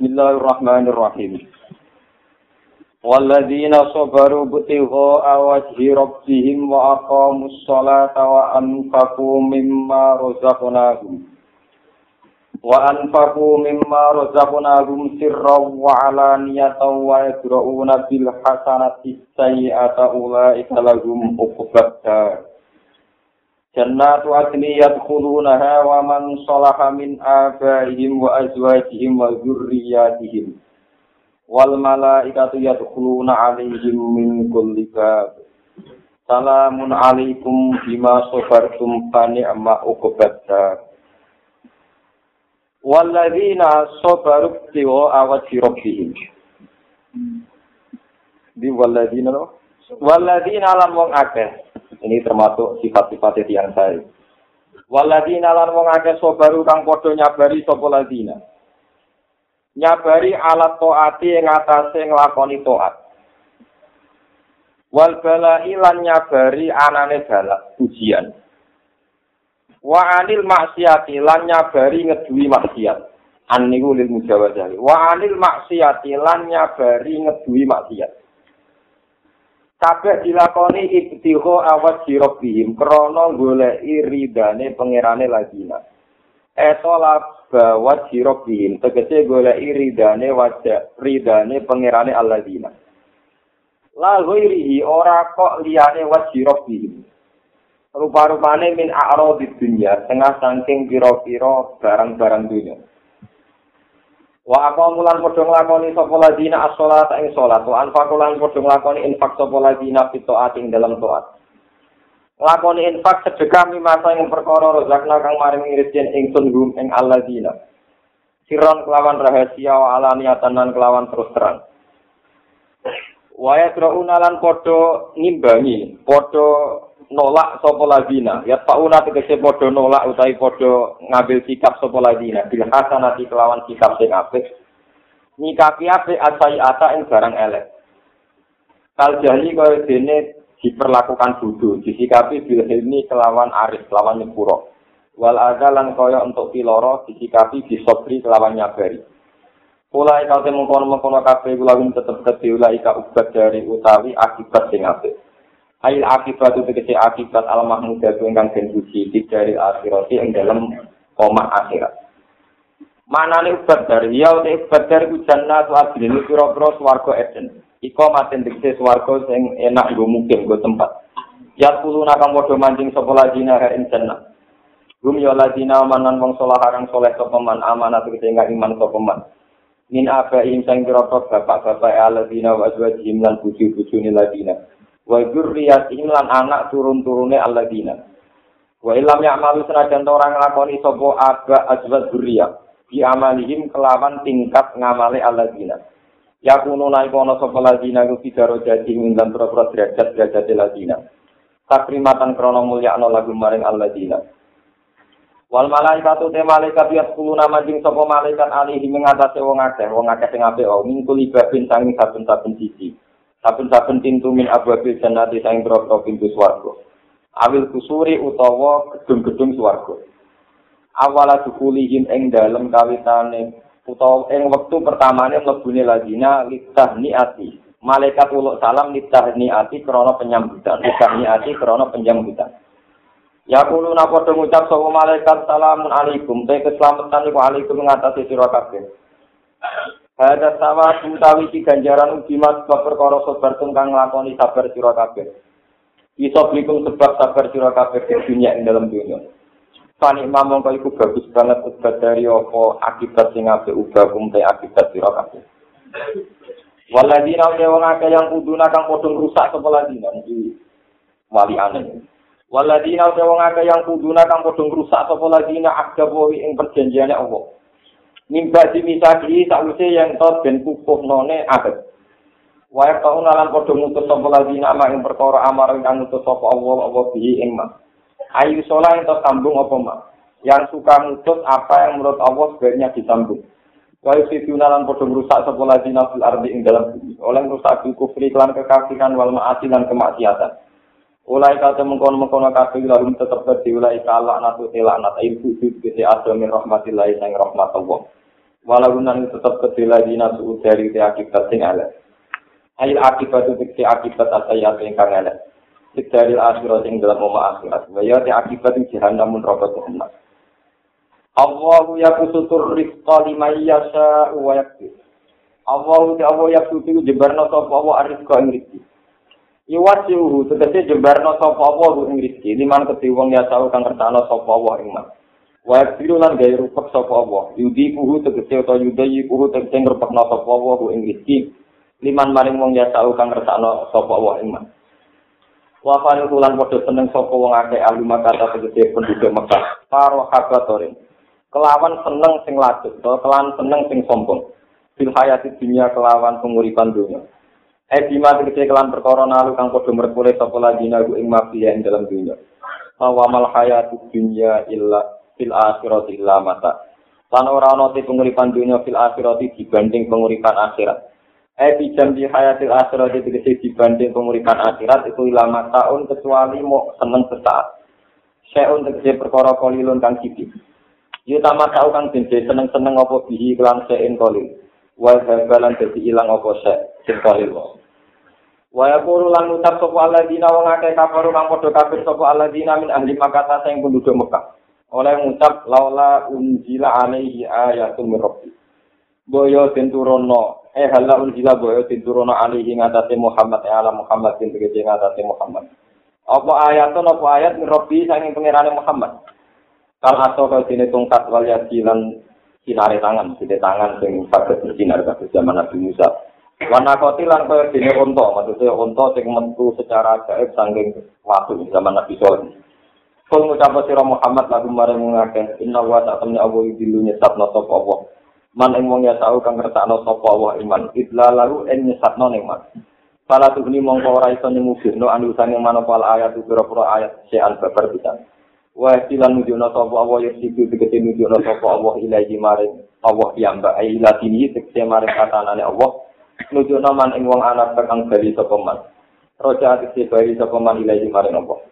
Bismillahirrahmanirrahim. Walladzina sabaru butigha awajhi rabbihim wa aqamus salata wa anfaqu mimma razaqnahum. Wa anfaqu mimma razaqnahum sirran wa alaniyatan wa yadra'una bil hasanati sayyi'ata ulaika lahum uqbat Jannatu adni yadkhulunaha wa man salaha min abaihim wa azwajihim wa dzurriyyatihim. Wal malaikatu yadkhuluna 'alaihim min kulli bab. Salamun 'alaikum bima sabartum fa ni'ma uqbadda. Walladzina sabaru tiwa awati rabbihim. Di walladzina Walladzina lan wong akeh Ini termasuk sifat-sifat yang saya. Waladina lan wong akeh sobaru kang padha nyabari sapa ladina. Nyabari alat taati ing atase nglakoni taat. Wal bala'i lan nyabari anane balak ujian. Wa anil maksiati lan nyabari ngeduwi maksiat. An niku lil mujawazah. Wa anil maksiati lan nyabari ngeduwi maksiat. Kabeh dilakoni ibtiho awat jirobihim krono goleki ridane pangerane ladina eto bawat jirobihim tegese goleki ridane wajah ridane pangerane aladina la ghairihi ora kok liyane wajirobihim rupa-rupane min a'ro di dunia tengah saking piro-piro barang-barang dunia Wa apa mulan padha nglakoni sapa ladina as-shalata ing salat, wa anfaqu lan padha nglakoni infak sapa ladina fito ating dalam taat. Nglakoni infak sedekah mimasa ing perkara rezakna kang maring irijen ingsun gum ing alladina. Siron kelawan rahasia wa alaniatan lan kelawan terus terang. Wa yadrauna lan padha ngimbangi, padha nolak sapa ladina ya pauna tegese padha nolak utawi padha ngambil sikap sapa ladina bil hasanati kelawan sikap sing apik. Nyikapi apik asai ata ing barang elek. Kal jahli kaya dene diperlakukan bodoh. Disikapi bil hilmi kelawan aris kelawan nyepuro. Wal adalan kaya untuk piloro disikapi disobri kelawan nyabari. Ulai kau temu kono mengkono kafe gulawin tetep keti ulai ka ubat dari utawi akibat sing apik. Ail akibat itu tegesi akibat al mahmudah itu ingkang den puji dari akhirat yang dalam koma akhirat. Mana nih ubat dari ya udah ubat dari hujan natu adil ini piro-piro swargo eden. Iko maten tegesi swargo yang enak gue mungkin gue tempat. Ya puluh nakang bodoh mancing sopo lagi naha injana. Gum yo lagi manan wong solah harang soleh sopeman amanat tegesi nggak iman sopeman. Min abaim sang piro-piro bapak-bapak aladina wa azwajim lan buju-buju niladina. Wa dzurriyyatihim lan anak turun-turune alladzina. Wa illam ya'malu senajan orang nglakoni sapa aba azwat dzurriyya bi amalihim kelawan tingkat ngamale alladzina. Ya kuno naik ono sapa alladzina ku fidaro jadi ngundang pro-pro derajat derajat alladzina. Takrimatan krono mulya no lagu maring alladzina. Wal malaikatu te malaikat ya sepuluh nama jing sopo malaikat alihi mengatasi wong akeh, wong akeh sing apik oh mingkul ibabin sanging saben-saben sisi. Saben-saben pintu min abwabil jannati saing groko pintu swarga. Awil kusuri utawa gedung-gedung swarga. Awala dukulihim ing dalem kawitane utawa ing wektu pertamane mlebune ladina litah niati. Malaikat uluk salam litah niati krana penyambutan litah niati krana penyambutan Ya kulo napa ngucap sapa malaikat salamun alaikum. Te keselamatan iku alaikum ngatasi sira kabeh Ada sawa utawi iki ganjaran ugi mas bab perkara sabar tungkang nglakoni sabar sira kabeh. Iso blikum sebab sabar sira kabeh di dunia ing dalam dunia. Panik mamong kau iku bagus banget ubah dari apa akibat sing apik ubah kumte akibat sira kabeh. Waladina wong akeh yang kuduna kang padha rusak sapa ladina iki wali aneh. Waladina wong akeh yang kuduna kang padha rusak sapa ladina akdawi ing perjanjiane Allah. Mimba dimisaki sakwise yang to ben kukuh none abet. Wae kau nalan padha ngutus sapa lagi nama ing perkara amar kang ngutus sapa Allah Allah bihi ing mak. Ayu solah yang sambung apa mak. Yang suka ngutus apa yang menurut Allah sebaiknya disambung. Wae situ nalan padha rusak sapa lagi nafil ardi ing dalam bumi. Oleh rusak kufri kelan kekafiran wal maasi lan kemaksiatan. Ulai kata mengkono mengkono kafe lalu tetap berdi ulai kalah natu telah nat ilmu itu bisa ada min rahmatillahi nang rahmat Allah. Walau nang tetep kedela dina suhu dari te akibat sing ala. Ail akibat itu te akibat asayat ingkang ala. Dari akhirat ing dalam umma akhirat. Waya te akibat ing jahannam mun rokok jahannam. Allahu yakusutur rizqa liman yasha wa yakdir. Allahu te Allah yakusutur jebarno sapa Allah arizqa ing rizki. Iwasiuhu tegese jebarno sapa Allah ing rizki. Liman kedhe wong ya tau kang kertano sapa Allah ing mas. Wa biru lan gawe rupek sapa Allah. Yudi puhu tegese utawa yudayi puhu tegese ngrupekno sapa Allah ing rezeki liman maring wong ya tau kang ngersakno sapa Allah ing man. Wa fani tulan padha seneng sapa wong akeh ahli makata tegese penduduk Mekah. Karo habatorin. Kelawan seneng sing lajut utawa kelawan seneng sing sombong. Fil hayati dunia kelawan penguripan dunia Eh bima tegese kelan perkara nalu kang merkule sapa lagi ing mafia ing dalam dunia. Awamal hayati dunia illa fil akhirati illa mata. Lan ora ana te penguripan dunya fil akhirati dibanding penguripan akhirat. Eh bijam di hayatil akhirati tegese dibanding penguripan akhirat itu illa mataun kecuali mau seneng sesaat. Seun tegese perkara kolilun kang sithik. Yu tamat tau kang dene seneng-seneng apa bihi kelan sein kolil. Wa habalan dadi ilang apa se sing kolil. Wa yaqulu lan ucap sapa alladzina wong akeh kafaru kang padha kafir sapa alladzina min ahli Makkah sing penduduk Mekah. Oleh ngucap laula unjila alaihi ayatun min rabbi. Boyo tenturono eh hala unjila boyo tenturono alaihi ngatasi Muhammad eh ala Muhammad yang tegese ngatasi Muhammad. Apa ayatun apa ayat min rabbi sanging pengirane Muhammad? Kal aso kau sini tungkat wal yasilan sinare tangan sini tangan sing saged bersinar kados zaman Nabi Musa. Warna kotilan kau sini onto maksudnya onto sing mentu secara gaib sanging waktu zaman Nabi Soleh Kul ngucap sira Muhammad lagu marang ngakeh inna wa ta'ala awu yudilu nyesatno sapa Allah. Man ing wong ya tau kang ngertakno sapa Allah iman. Idla lalu en nyesatno ning man. Fala tugni mongko ora iso nyemugirno anu usane manopal ayat pira-pira ayat sean babar pisan. Wa silan nujono sapa Allah ya siku tegese nujono sapa Allah ilahi maring Allah piyambak ai latini tegese maring katanane Allah. Nujono man ing wong anak kang bali sapa man. Roja tegese bali sapa man ilahi maring Allah.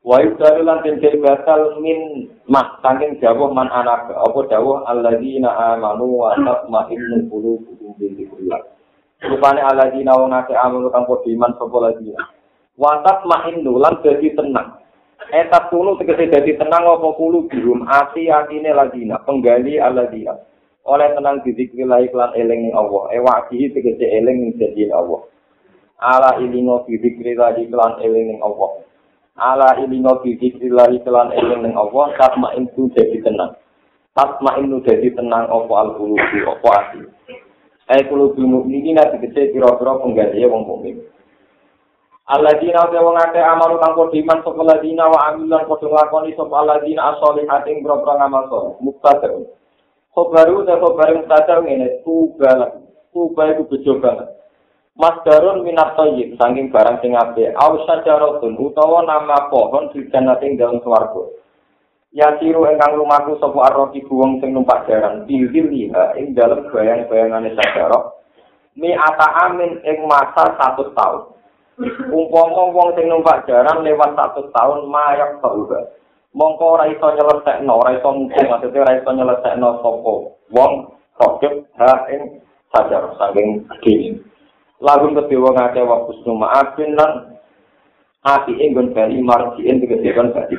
Wa yudalu lan den batal min mah saking jawah man anak apa dawuh alladzina amanu wa tatma'innu qulubuhum bi dzikrillah. Rupane alladzina wong akeh amanu kang padha iman sapa lagi. Wa tatma'innu lan dadi tenang. Eta tunu tegese dadi tenang apa kulo birum ati atine ladina penggali alladzina. Oleh tenang dzikrillah iklan eling Allah. Ewa iki tegese eling janji Allah. Ala ilingo dzikrillah iklan eling Allah. Ala ilingo bidikrillahi kelan eling ning Allah tatma itu jadi tenang. Tatma itu jadi tenang apa al qulubi apa ati? Ai qulubi mukminin ati kece pira-pira penggawe wong mukmin. Alladzina wa wong akeh amalu kang padha iman sapa alladzina wa amilan padha nglakoni sapa alladzina as-solihatin boro-boro ngamal saleh muktada Khobaru ta khobaru muktada ngene tuba tuba itu bejo banget Mas Darun minat toyib, saking barang sing ape, awas sajarotun, utawa nama pohon di janating dalam swargo. Ya siru engkang lumaku sopo arroki buwong sing numpak jaran, pilih liha ing dalam bayang-bayangan sajarok, mi ata amin ing masa satu tahun. Umpomo wong sing numpak jaran lewat satu tahun, mayak sauga. Mongko ora iso nyelesekno, ora iso mungkin, maksudnya ora iso nyelesekno sopo. Wong, kogep, ha ing sajarok, saking gini. Lagu kedewa ngake wa kusnu ma'afin lan ati inggun bali marjiin digedekan bali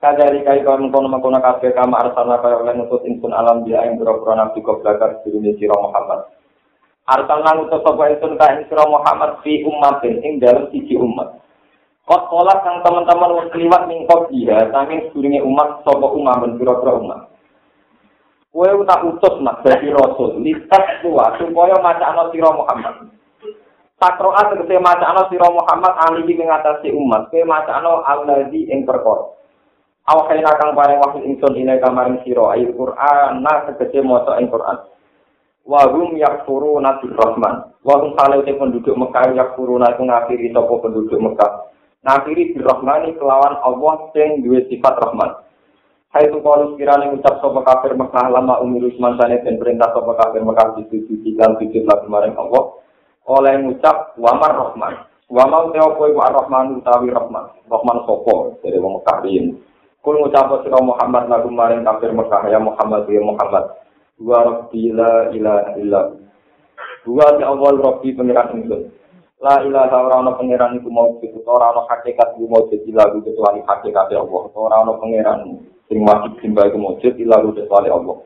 kadari kai kawan kono makono kafe kama arsana kaya oleh nutut insun alam dia yang berapa nabi di dunia sirah Muhammad arsana nutut sopa insun kaya sirah Muhammad fi ummatin ing dalam sisi umat Kot kolak yang teman-teman wong keliwat mingkot dia, saking sedurunge umat sopa umat dan pura-pura umat. Kue tak utus nak dari Rasul, listas tua supaya macam sira Muhammad. Takroa tegese macana sira Muhammad alihi ing ngatasi umat, ke macana alladzi ing perkara. Awakena kang paring wahyu ingsun ine kamaring sira ayat Quran na tegese maca ing Quran. Wa hum yakfuruna bi Rahman. Wa hum salate penduduk Mekah yakfuruna iku ngafiri sapa penduduk Mekah. Ngafiri bi Rahmani kelawan Allah sing duwe sifat Rahman. Hai tu kalau sekiranya ucap sopa kafir Mekah lama umur Usman dan perintah sopa kafir Mekah di sisi sisi lagi maring Allah. Oleh ngucap wamar rahman wamar teo kowe wa rahman utawi rahman rahman sopo dari wong Mekah ini kul ngucap sira Muhammad lagu maring kafir Mekah ya Muhammad ya Muhammad Dua rabbi la ilaha illa. Dua ya Allah rabbi pengiran ingsun. La ilaha ora ana pangeran iku maujud ora ana hakikat iku maujud ila kecuali hakikat Allah. Ora ana pangeran sing wajib simbah iku maujud ila kecuali Allah.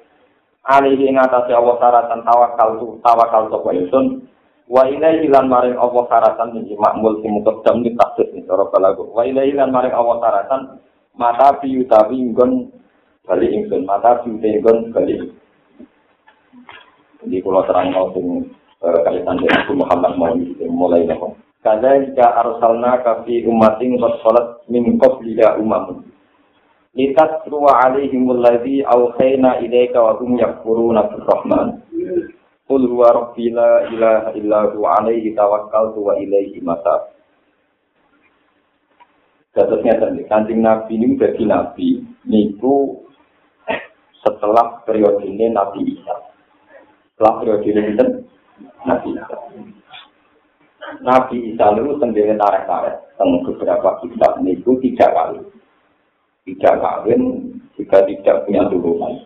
Alihi ing atase Allah syaratan tawakal tu tawakal sapa ingsun. Wa ilaihi lan maring Allah syaratan iki makmul sing muqaddam ni tasdid ni cara balago. Wa ilaihi lan maring Allah syaratan mata piyu tapi nggon bali ingsun mata piyu nggon bali Jadi kalau terang sing eh, kaitan dengan Muhammad mau mulai nopo. Kada jika arsalna kafi umatin qad salat min qablika umam. Litat ruwa alaihim alladhi awhayna ilaika wa hum yakfuruna birrahman. Qul huwa rabbi la ilaha illa huwa alaihi tawakkaltu wa ilaihi mata. Datusnya tadi, kancing Nabi ini jadi Nabi, niku setelah periode ini Nabi Isa. Setelah periode ini Nabi Isa. Nabi Isa itu sendiri tarik-tarik. Tentang beberapa kitab niku tiga kali. Tidak kawin, jika tidak punya turunan.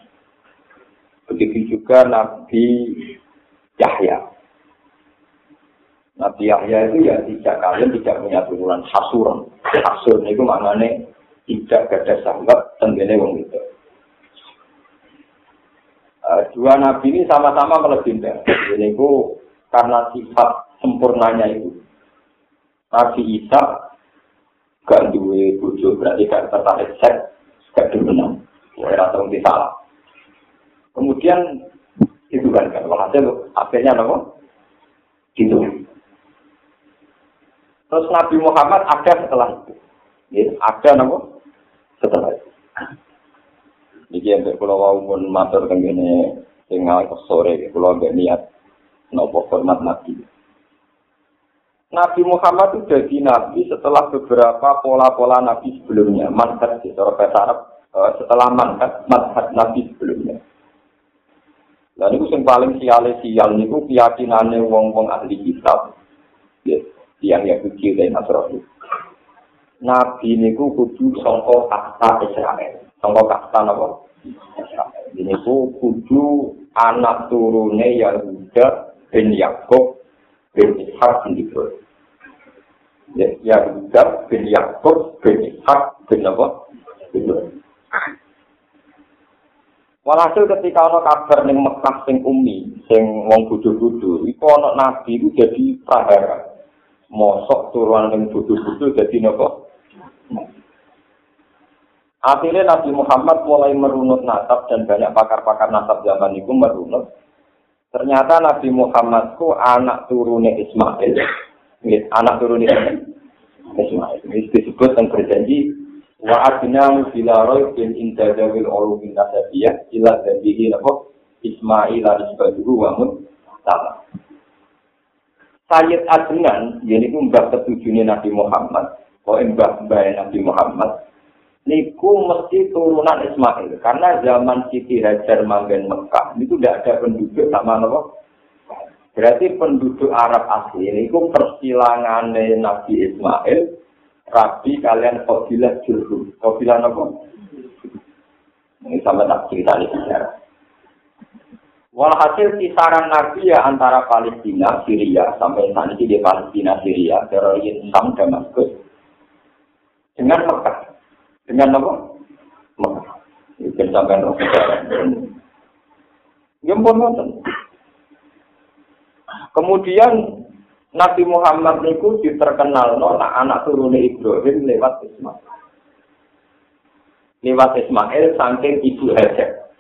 Begitu juga Nabi Yahya. Nabi Yahya itu ya tidak kalian tidak punya turunan hasuran. Hasur itu maknanya tidak ada sahabat tenggene wong itu. Uh, dua nabi ini sama-sama melegenda. Ini ku karena sifat sempurnanya itu. Nabi Isa gak duwe bojo berarti gak tertarik seks, gak dimenang. Wah, atau salah. Kemudian itu kan kan walhasil akhirnya apa? Gitu. Terus Nabi Muhammad ada setelah itu. Ya, ada nama setelah itu. Jadi yang kalau mau pun matur tentang tinggal ke sore, kalau nggak niat nopo hormat Nabi. Nabi Muhammad itu jadi Nabi setelah beberapa pola-pola Nabi sebelumnya. Manhat di Arab eh, setelah manhat, manhat Nabi sebelumnya. Dan itu yang paling siale sial niku keyakinannya wong-wong ahli kitab. Yes. yang Yahudi dan Nasrani. Nabi niku kudu sangka kasta Israel. Sangka napa? Israel. Ini ku kudu anak turune Yahuda bin Yakub bin Ishak bin Ibrahim. Ya, Yahuda bin Yakub bin Ishak bin apa? Ibrahim. Walhasil ketika ana kabar ning Mekah sing umi, sing wong bodho-bodho, iku ana nabi iku jadi prahara. mosok turunan yang budu-budu jadi nopo. Akhirnya Nabi Muhammad mulai merunut nasab dan banyak pakar-pakar nasab zaman itu merunut. Ternyata Nabi Muhammad ku anak turunnya Ismail. anak turunnya Ismail. Ini disebut dan berjanji wa adna bila roy bin indadawil ulu bin nasabiyah ila bihi Ismail al-Isbaduhu wa mutala. Sayyid Adnan, pun mbak ketujuhnya Nabi Muhammad, kok mbak mbak Nabi Muhammad, niku mesti turunan Ismail, karena zaman Siti Hajar manggen Mekah, itu tidak ada penduduk sama nopo. Berarti penduduk Arab asli ini persilangan Nabi Ismail, Rabi kalian Qabilah Jurhum. Qabilah nopo? Ini sama tak cerita di sejarah. Walhasil kisaran Nabi ya antara Palestina, Syria, sampai saat ini di Palestina, Syria, teroris Islam, Damaskus, dengan Mekah. Dengan apa? Mekah. Itu sampai Gempon Kemudian Nabi Muhammad itu diterkenal nona anak turun Ibrahim lewat Ismail. Lewat Ismail saking ibu Hajar.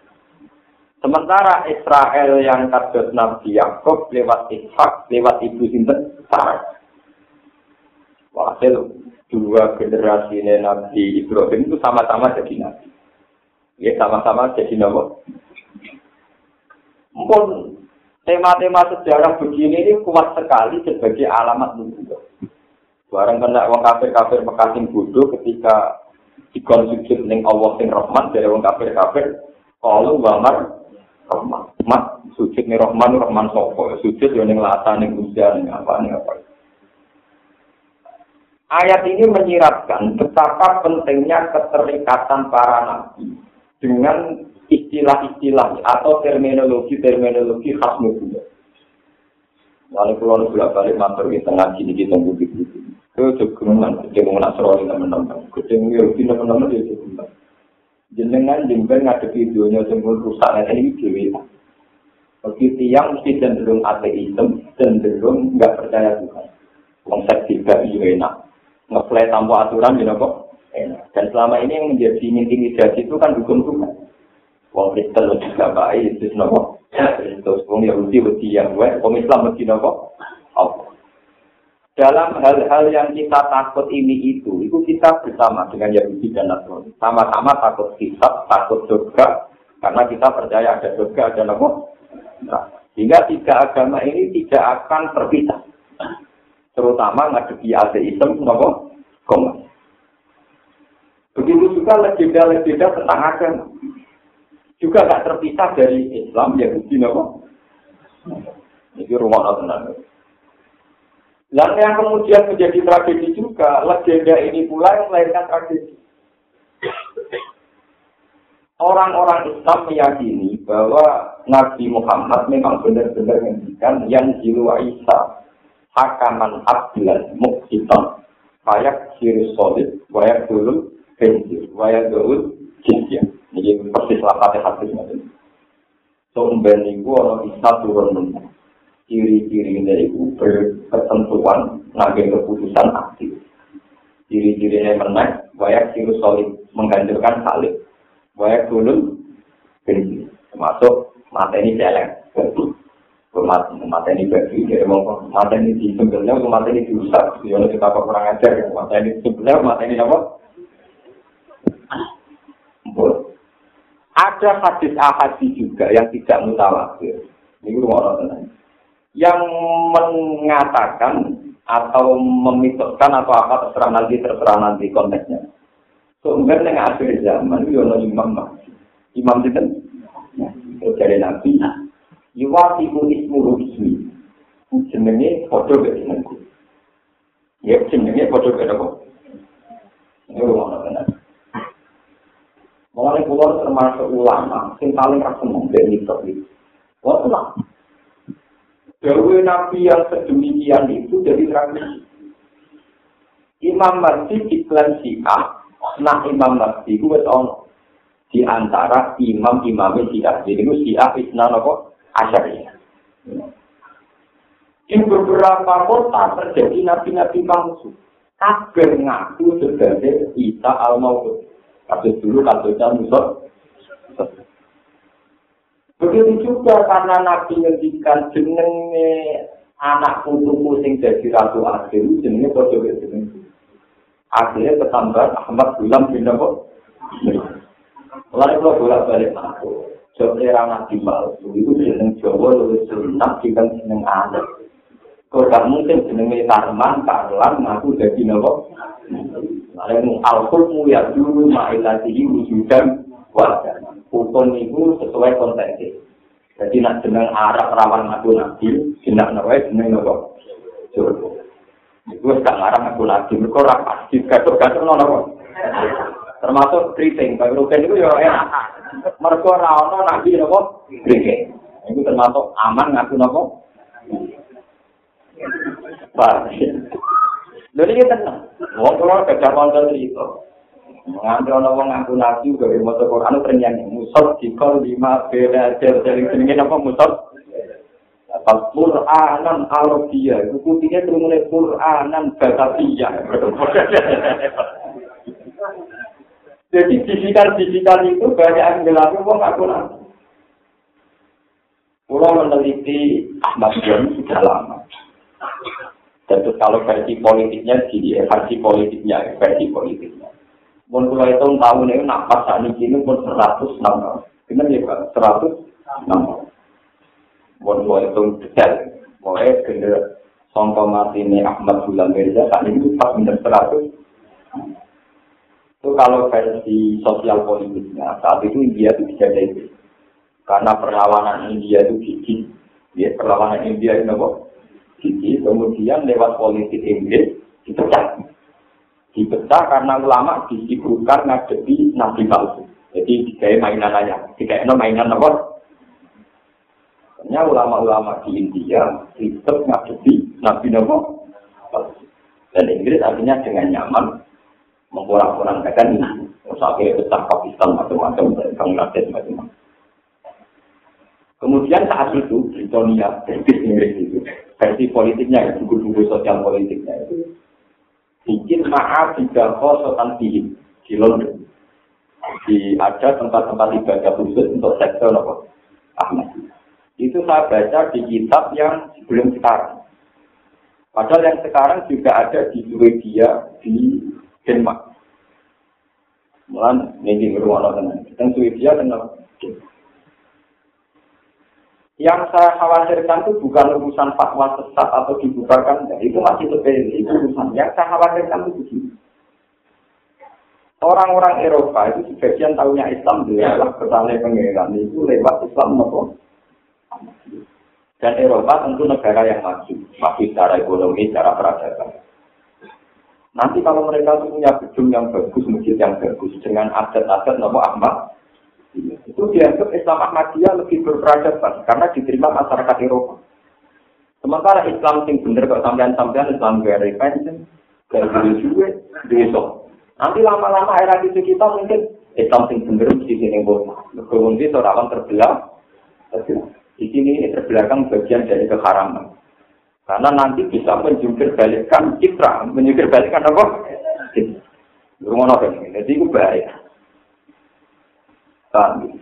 Sementara Israel yang kados Nabi Yakub lewat Ishak, lewat ibu sinten Sarah. Walhasil dua generasi Nabi Ibrahim itu sama-sama jadi Nabi. Ya sama-sama jadi Nabi. Mungkin tema-tema sejarah begini ini kuat sekali sebagai alamat nubuah. Barang kena wong kafir-kafir mekating bodoh ketika dikonsumsi ning Allah sing Rahman dari wong kafir-kafir kalau wamar Rahman. Mat sujud nih Rahman, Rahman sopo. Sujud yang lata nih hujan, nih apa nih apa. Ayat ini menyiratkan betapa pentingnya keterikatan para nabi dengan istilah-istilah atau terminologi-terminologi khas Nubuwah. Lalu kalau bolak balik matur di tengah sini kita bukti bukti. Itu juga kita mau nak seroli teman-teman. Kita mau yauti teman-teman dia juga. Jenengan jember ngadepi videonya semua rusak nanti ini dewi. Begitu yang mesti cenderung ateisme, cenderung nggak percaya Tuhan. Konsep tiga itu enak. Ngeplay tanpa aturan, gitu kok. Enak. Dan selama ini yang menjadi intimidasi itu kan hukum Tuhan. Wong Kristen juga baik, itu nopo. Terus wong Yahudi wedi yang gue, wong Islam wedi nopo. Dalam hal-hal yang kita takut ini itu, itu kita bersama dengan Yahudi dan Nasrani. Sama-sama takut hisab, takut surga, karena kita percaya ada surga, ada nopo. Nah, sehingga tiga agama ini tidak akan terpisah. Terutama ngadepi ateisme, nopo, koma. Begitu juga legenda-legenda tentang agama juga gak terpisah dari Islam ya Yahudi nopo. Ini rumah tenang. Dan yang kemudian menjadi tragedi juga, legenda ini pula yang melahirkan tragedi. Orang-orang Islam meyakini bahwa Nabi Muhammad memang benar-benar menghentikan yang jiwa Isa hakaman abdilan muksitan kayak ciri solid wayak dulu benjir wayak dulu Ini persis lapatnya hadis ini. Sumben itu orang bisa turun menang. Ciri-ciri ini itu berketentuan ngambil keputusan aktif. Ciri-cirinya menang, banyak ciri solid menghancurkan salib. Banyak dulu benci. Termasuk mata ini jelek. mata ini bagi dari mongkong mata ini di sebenarnya mata ini dirusak dia kita kurang ajar mata ini sebenarnya mata ini apa Ada hadis ahadi juga yang tidak mutawatir. Ini orang Yang mengatakan atau memitoskan atau apa terserah nanti terserah nanti konteksnya. Sumber yang akhir zaman itu ada imam Imam itu kan dari nabi. Iwati ismu ismi. Jenenge foto ke jenengku. Ya jenenge foto ke apa? Ini orang Mulai pulau termasuk ulama, yang paling rasa dari itu. Lah. Dewi Nabi yang sedemikian itu jadi tradisi. Imam Mahdi iklan Syiah, nah Imam Mahdi itu betul di antara imam-imam Syiah. Jadi itu Syiah Isna Nopo Asyariah. Di beberapa kota terjadi nabi-nabi palsu. Kabel ngaku sebagai Isa al-Mawud. Kasus dulu kasusnya musuh. Begitu juga karena Nabi ngendikan jenenge anak putuku sing jadi ratu akhir jenenge padha jeneng. Akhirnya ketambah Ahmad Gulam bin Nabi. Lalu kalau bolak balik aku, jawab era Nabi palsu itu jeneng Jawa lebih sunat jika jeneng anak. Kau tak mungkin jenenge Tarman, Karlan, aku jadi Nabi. Lalu al-hukmu ya dulu ma'ilatihi wujudan wajah. Hukum itu sesuai konteksnya. Jadi nak jeneng Arab rawan aku nabi, jeneng nabi jeneng nabi. Juru. Itu gak ngarang aku lagi, mereka rapat. Gatur-gatur nono Termasuk keriting, bagi rugen itu ya enak. Mereka rawan nabi nabi keriting. Itu termasuk aman ngaku nabi. Pak. Jadi kita tenang. Wong kula kerja konten itu. Nganti ana wong ngaku nabi gawe maca Quran ternyang musad dikol lima beda cer dari jenenge apa musad? Apa Quranan Arabia, itu putihnya turunnya Quranan Batavia. Jadi digital-digital itu banyak yang dilakukan wong ngaku nabi. Pulau meneliti Ahmad John sudah lama. Dan kalau versi politiknya, di versi politiknya, versi politiknya. Mun kula itu tahun ini napas saat ini pun seratus enam. Benar ya Pak, seratus enam. Mun kula itu detail, mulai songkong mati ini Ahmad Bulan Mirza saat ini pas benar seratus. Itu kalau versi sosial politiknya, saat itu India itu bisa jadi. Karena perlawanan India itu gigi. Ya, perlawanan India itu apa? Jadi kemudian lewat politik Inggris dipecah. Dipecah karena ulama disibukkan ngadepi nabi palsu. Jadi kayak mainan aja, kayak no mainan apa? Hanya ulama-ulama di India tetap ngadepi Nabi Nabi dan Inggris artinya dengan nyaman mengkurang-kurangkan sampai besar Pakistan macam-macam dan macam-macam. Kemudian saat itu Britania British Inggris itu. Versi politiknya ya buku-buku sosial politiknya itu. Bikin maaf jika khosotan di di London. Di ada tempat-tempat ibadah khusus untuk sektor apa? Ahmad. Itu saya baca di kitab yang sebelum sekarang. Padahal yang sekarang juga ada di Swedia di Denmark. Mulan ini beruang tenang. Dan Swedia kenal. Yang saya khawatirkan itu bukan urusan fatwa sesat atau dibubarkan, itu masih itu urusan. Yang saya khawatirkan itu begini. Orang-orang Eropa itu sebagian tahunya Islam dia adalah kesalahan pengeran itu lewat Islam maupun dan Eropa tentu negara yang maju, maju secara ekonomi, secara peradaban. Nanti kalau mereka punya gedung yang bagus, masjid yang bagus, dengan adat-adat nama Ahmad, itu dianggap Islam Ahmadiyah lebih berperadaban karena diterima masyarakat Eropa. Sementara Islam yang bener kok sampean-sampean Islam gak repentant, gak juga, besok. Nanti lama-lama era itu kita mungkin Islam sing bener di sini bola. Mungkin itu akan terbelah. Di sini ini terbelakang bagian dari keharaman. Karena nanti bisa menjungkir balikkan citra, menjungkir balikkan apa? Rumah kan ini, jadi itu bahaya.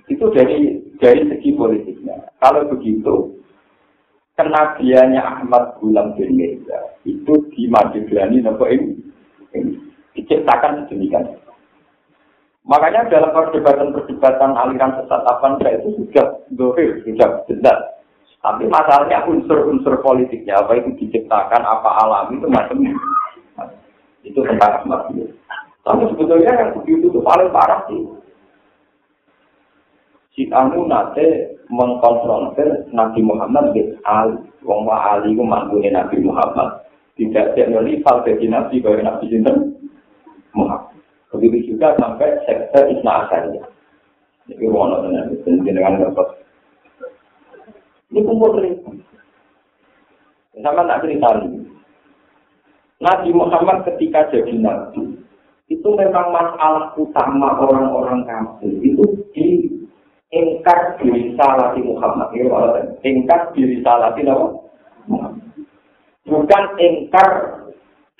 Itu dari dari segi politiknya. Kalau begitu, kenabiannya Ahmad Gulam bin Mirza itu di Mageglani nopo ini diciptakan sedemikian. Makanya dalam perdebatan-perdebatan aliran sesat apa itu sudah dohir, sudah jelas. Tapi masalahnya unsur-unsur politiknya, apa itu diciptakan, apa alam itu macam itu tentang Ahmad Tapi sebetulnya yang begitu itu paling parah sih. Si Anu nate mengkonfrontir Nabi Muhammad di Ali. Wong Ali itu Nabi Muhammad. Tidak ada rival bagi Nabi, bagi Nabi Sinten. Muhammad. Begitu juga sampai sektor Isna Asariyah. Ini wono dengan dengan dapat. Ini kumpul cerita. Sama tak cerita. Nabi Muhammad ketika jadi nabi itu memang masalah utama orang-orang kafir itu di ingkar diri salah di Muhammad. Ingkar diri salah di Bukan ingkar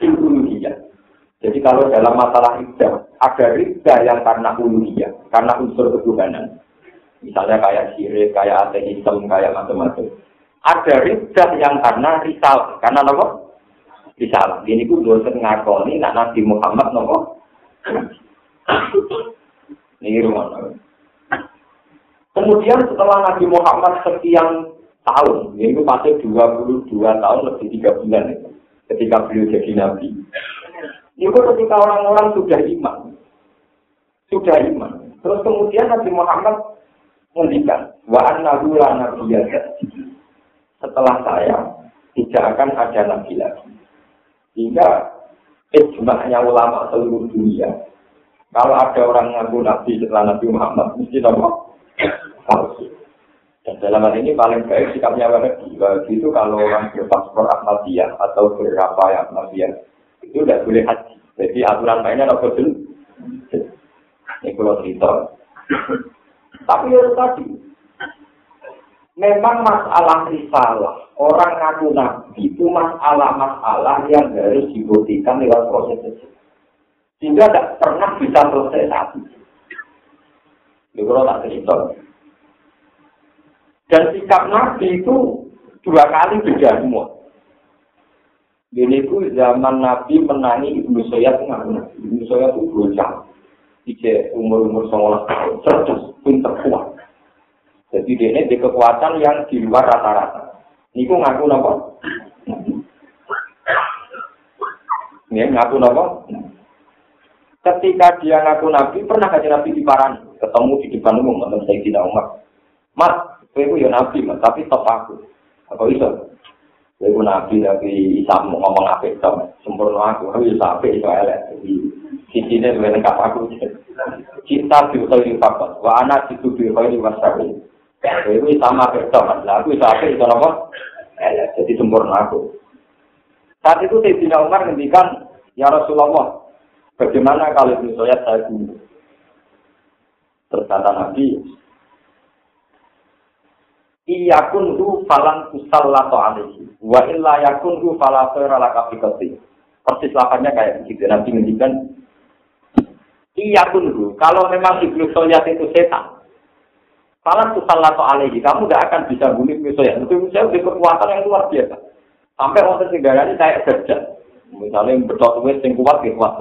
dia. Jadi kalau dalam masalah ibadah ada rida yang karena uluhiyah, karena unsur ketuhanan. Misalnya kayak syirik, kayak ateisme, kayak macam-macam. Ada rida yang karena risal, karena apa? Risal. Ini ku dosen ngakoni nak Nabi Muhammad nopo. Ini rumah. Kemudian setelah Nabi Muhammad sekian tahun, ini pasti 22 tahun lebih tiga bulan itu, ketika beliau jadi Nabi. Itu ketika orang-orang sudah iman. Sudah iman. Terus kemudian Nabi Muhammad menghentikan. Wa annahu la Setelah saya, tidak akan ada nabi lagi. Sehingga ijma'nya ulama seluruh dunia. Kalau ada orang ngaku nabi setelah Nabi Muhammad, mesti nama palsu. Dan dalam hal ini paling baik sikapnya Wahabi. Wahabi itu kalau orang berpaspor Ahmadiyah atau berapa yang Ahmadiyah, itu tidak boleh haji. Jadi aturan mainnya tidak betul. Ini kalau cerita. Tapi ya tadi, memang masalah risalah, orang ngaku nabi itu masalah-masalah yang harus dibuktikan lewat proses itu. Sehingga tidak pernah bisa selesai satu. Ini kalau tak cerita. Dan sikap nabi itu dua kali beda semua. Ini itu zaman Nabi menangi Ibnu Sayyid ngaku Nabi. Ibnu Sayyid itu bocah. Ije umur-umur 19 tahun. Cerdas, pinter kuat. Jadi dia ini di kekuatan yang di luar rata-rata. Ini ngaku apa? Ini ngaku apa? Ketika dia ngaku Nabi, pernah kaji Nabi di Paran. Ketemu di depan umum, teman saya tidak. Mas, saya ya Nabi, mas, tapi top aku. Apa itu? Ibu nabi tapi bisa ngomong apa itu sempurna aku, tapi bisa apa itu elek. Jadi sisinya lebih lengkap aku. cinta bil khairi faqat wa ana situ bil khairi wasari. Itu sama betul kan. Lah aku sampai itu apa? Ya, jadi sempurna aku. Saat itu Sayyidina Umar ngendikan, "Ya Rasulullah, bagaimana kalau misalnya saya bunuh?" Terus kata Nabi, Iyakun hu falan kusallatu alaihi. Wa illa yakun hu fala khaira laka Persis lapannya kayak begitu. Nabi ngendikan, Iyakun hu. Kalau memang iblis soyat itu setan, falan kusallatu alaihi. Kamu tidak akan bisa bunuh iblis soyat. Itu saya udah kekuatan yang luar biasa. Sampai orang segaranya kayak kerja. Misalnya wes yang kuat, ya kuat.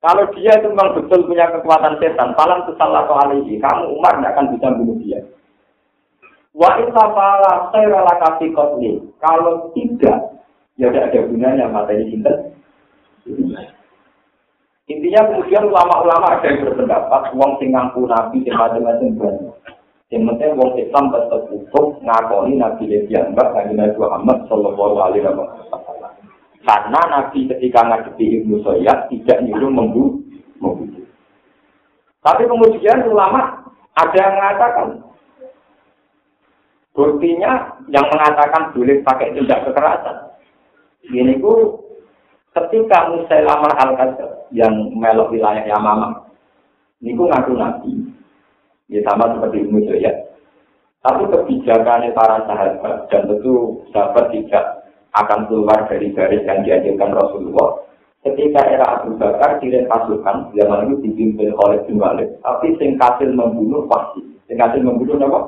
Kalau dia itu memang betul punya kekuatan setan, falan kusallatu alaihi. Kamu Umar tidak akan bisa bunuh dia. Wa insafala khairala kasih kotli. Kalau tidak, ya tidak ada gunanya mata ini cinta. Intinya kemudian ulama-ulama ada yang berpendapat, wong sing ngaku nabi sing macam-macam banyak. Yang penting wong Islam tetap hukum ngakoni Nabi Nabi Muhammad Sallallahu Alaihi Wasallam. Karena nabi ketika ngadepi Ibnu Soyad tidak nyuruh membunuh. Tapi kemudian ulama ada yang mengatakan Buktinya yang mengatakan boleh pakai tindak kekerasan. Ini ku ketika Musailamah al yang melok wilayah Yamama, ini ku ngaku nabi. Ya sama seperti Ibnu ya. Tapi kebijakannya para sahabat dan tentu sahabat tidak akan keluar dari garis yang diajarkan Rasulullah. Ketika era Abu Bakar pasukan, zaman itu dipimpin oleh bin Walid, tapi sing kasil membunuh pasti. Sing kasil membunuh apa?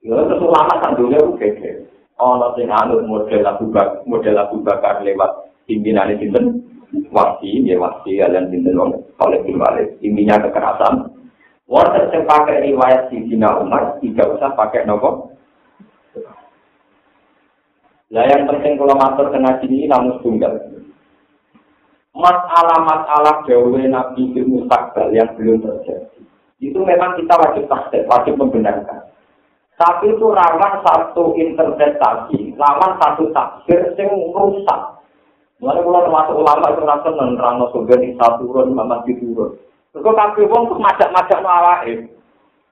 Ya terus ulama ku gede. Ana sing anut model Abu Bakar, model Abu Bakar lewat pimpinane sinten? Wasi, ya wasi kalian wong oleh Walid. Intinya kekerasan. Wonten sing pakai riwayat Sidina Umar tidak usah pakai nopo. Lah yang penting kalau matur kena sini namun tunggal. Masalah-masalah jauh Nabi di Mustakbal yang belum terjadi. Itu memang kita wajib tasdik, wajib membenarkan. Tapi itu rawan satu interpretasi, rawan satu tafsir yang rusak. Mulai mulai termasuk ulama itu rasa menerang surga di satu turun, Imam Mahdi turun. Terus kafir wong tuh macak-macak no.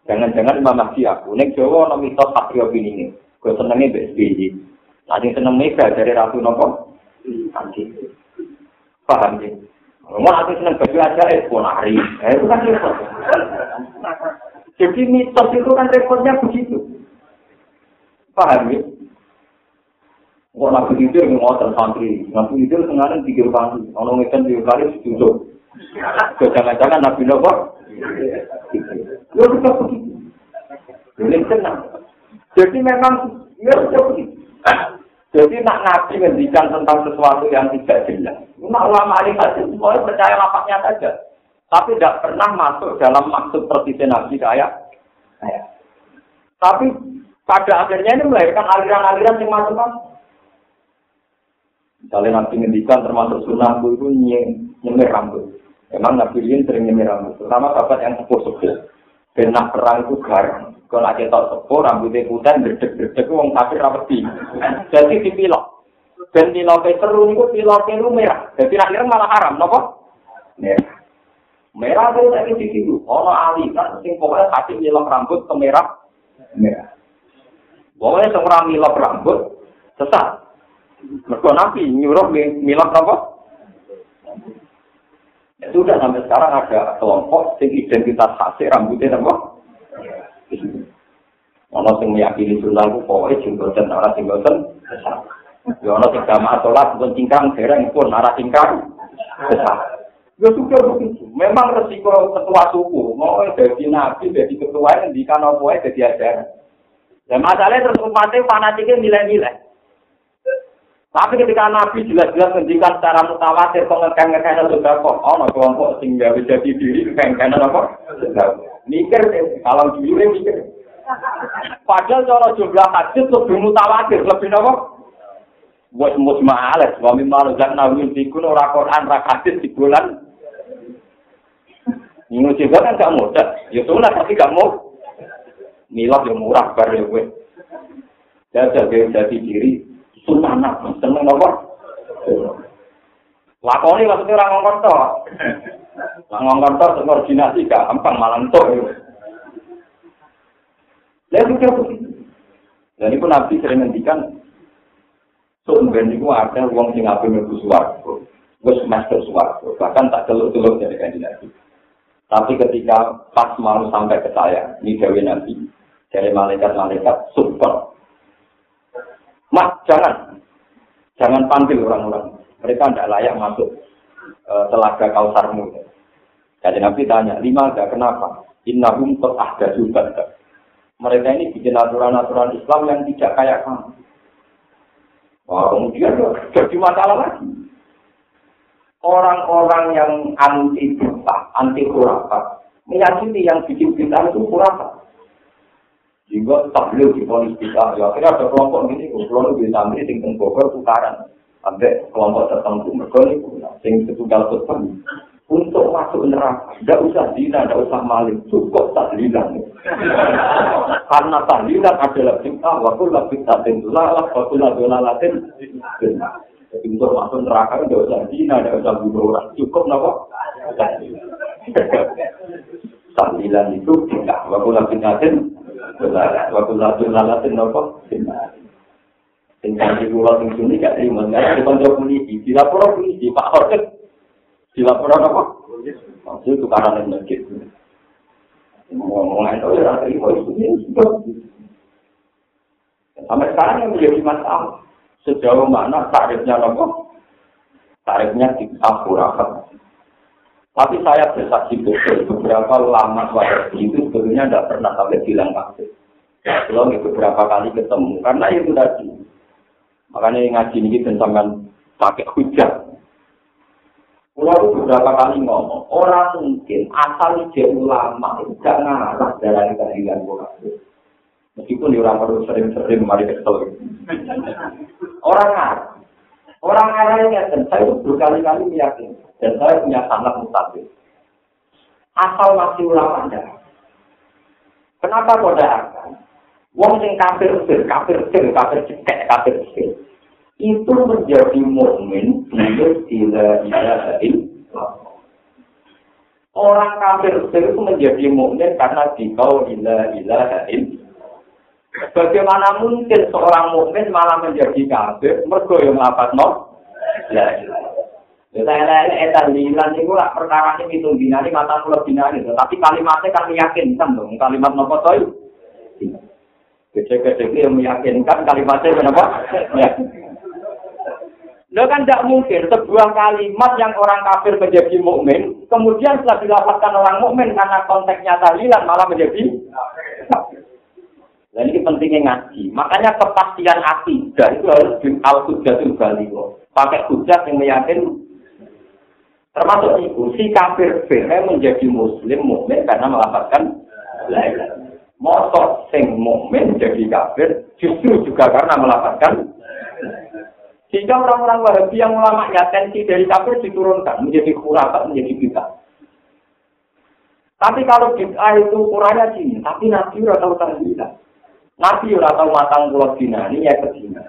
Jangan-jangan Imam Mahdi aku. Nek Jawa ono mitos satrio ini. Gue senengnya BSBY. Nanti seneng mega dari Ratu Nopo. Nanti. Paham ya? Mau nanti seneng baju aja, eh, ponari. Eh, itu kan repot. Jadi mitos itu kan repotnya begitu. Paham ya? Kok nabi tidur yang ngotot santri, nabi tidur sengaja tiga kali, orang ngekan tiga kali setuju. Jangan-jangan nabi nopo? Ya kita begitu. Ini tenang. Jadi memang. Jadi nak nabi ngendikan tentang sesuatu yang tidak jelas. Nak ulama alim hadis semuanya percaya lapaknya saja. Tapi tidak pernah masuk dalam maksud persisnya nabi kayak. Tapi pada akhirnya ini melahirkan aliran-aliran yang macam-macam. Misalnya nanti ngendikan termasuk sunnah itu nyemir rambut. Memang Nabi Lin sering nyemir rambut. Terutama sahabat yang sepuh-sepuh. Benak perang itu garang. Kalau lagi tahu sepuh, rambutnya putih, gerdek-gerdek, wong kafir rapeti. Jadi dipilok. Dan piloknya seru itu piloknya itu merah. Jadi akhirnya malah haram, nopo? Merah. Merah itu tadi di situ. Ono ali kan, sing pokoknya hati nyilok rambut ke merah. Merah. Pokoknya semua milok rambut sesat. Mereka nabi nyuruh milok apa? Ya sudah sampai sekarang ada kelompok yang identitas khasnya rambutnya apa? Ono sing meyakini sunnah ku pokoknya jenggoten ora jenggoten besar. Ya ono sing jamaah sholat pun cingkrang dereng pun ora cingkrang besar. Ya sudah begitu. Memang resiko ketua suku mau jadi nabi jadi ketua yang di kanopoe jadi ajaran. Dan masalahnya terus umatnya fanatiknya nilai-nilai. Tapi ketika Nabi jelas-jelas menjikan secara mutawatir pengekang-ngekang sudah kok, oh no kelompok sehingga bisa diri kekang apa? Mikir kalau dulu mikir. Padahal kalau jumlah hadis lebih mutawatir, lebih apa? Buat musma'alah, suami malu dan nabi dikun orang Quran, orang hadis di bulan. Ini juga kan gak mudah. Ya sudah, tapi gak mau. milok yang murah bar ya gue. Jajal gue jadi diri, sunana, seneng apa? Lakoni maksudnya orang ngomong toh. Nah, ngomong kantor koordinasi gampang malah entuk. Lalu pikir begitu. Dan itu Nabi sering ngendikan, Sumben itu ada uang sing api mlebu swarga. Wis master swarga, bahkan tak teluk-teluk dari Nabi. Tapi ketika pas mau sampai ke saya, ini Dewi Nabi, dari malaikat-malaikat super. Mas, jangan. Jangan panggil orang-orang. Mereka tidak layak masuk uh, telaga kausarmu. Jadi Nabi tanya, lima ada kenapa? Innahum ada juga. Mereka ini bikin aturan-aturan Islam yang tidak kayak kamu. Wah, kemudian jadi masalah lagi. Orang-orang yang anti buta, anti khurafat, meyakini yang bikin kita itu khurafat. Sehingga tabligh di polis kita, ya akhirnya ada kelompok ini, kelompok di santri, sing tenggoker tukaran. Sampai kelompok tertentu, mereka sing setunggal khutbah. untuk masuk neraka. Tidak usah dina, tidak usah maling. Cukup tahlilan. Karena tahlilan adalah bintang. Waktu lah bintang lalah. Waktu lah dolalatin. Jadi untuk masuk neraka tidak usah dina, tidak usah bunuh orang. Cukup nopo. Tahlilan itu bintang. Waktu lah bintang Waktu lah dolalatin nopo. Tinggal di pulau tinggi ini gak terima. Karena di kantor polisi. Di lapor polisi. Pak Horket. dilaporkan apa? Maksud itu yang masjid. Ngomong itu ya rasa itu Sampai sekarang yang menjadi masalah sejauh mana tarifnya apa? Tarifnya di akhurakat. Tapi saya bersaksi betul beberapa lama suara itu sebetulnya tidak pernah sampai bilang kafir. Belum beberapa kali ketemu karena itu tadi. Makanya ngaji ini tentang pakai hujah Pulau beberapa kali ngomong, orang mungkin asal ide ulama itu gak ngarah dari keadilan Quran. Meskipun di orang perlu sering-sering mari kesel. Orang ngarah. Orang ngarah ini dan saya itu berkali-kali meyakini. Dan saya punya sangat mustahil. Asal masih ulama. Kenapa kau akan? Wong sing kafir sir, kafir sir, kafir cekek, kafir sir. itu menjadi mukmin bila tidak ilaha Orang kafir itu menjadi mukmin karena dikau ilah ilaha Bagaimana mungkin seorang mukmin malah menjadi kafir mergo yang lapat no? La Ya saya lain etan lilan itu lah perkara ini itu binari mata pulau binari tapi kalimatnya kan meyakinkan dong kalimat nopo toy. Kecil-kecil yang meyakinkan kalimatnya kenapa? Ya. Lo kan tidak mungkin sebuah kalimat yang orang kafir menjadi mukmin, kemudian setelah dilapaskan orang mukmin karena konteksnya tahlilan malah menjadi Dan ini pentingnya ngaji. Makanya kepastian dan itu harus di al hujatul baligho. Pakai hujat yang meyakin termasuk itu si kafir firman menjadi muslim mukmin karena melapaskan Motor sing mukmin jadi kafir justru juga karena melapaskan Sehingga orang-orang Wahabi yang ulama ya tensi dari kafir diturunkan menjadi khurafat, menjadi bid'ah. Tapi kalau bid'ah itu ukurannya sini, tapi Nabi udah tahu tahlilan. Nabi udah tahu matang pulau dina, ini ya kedina.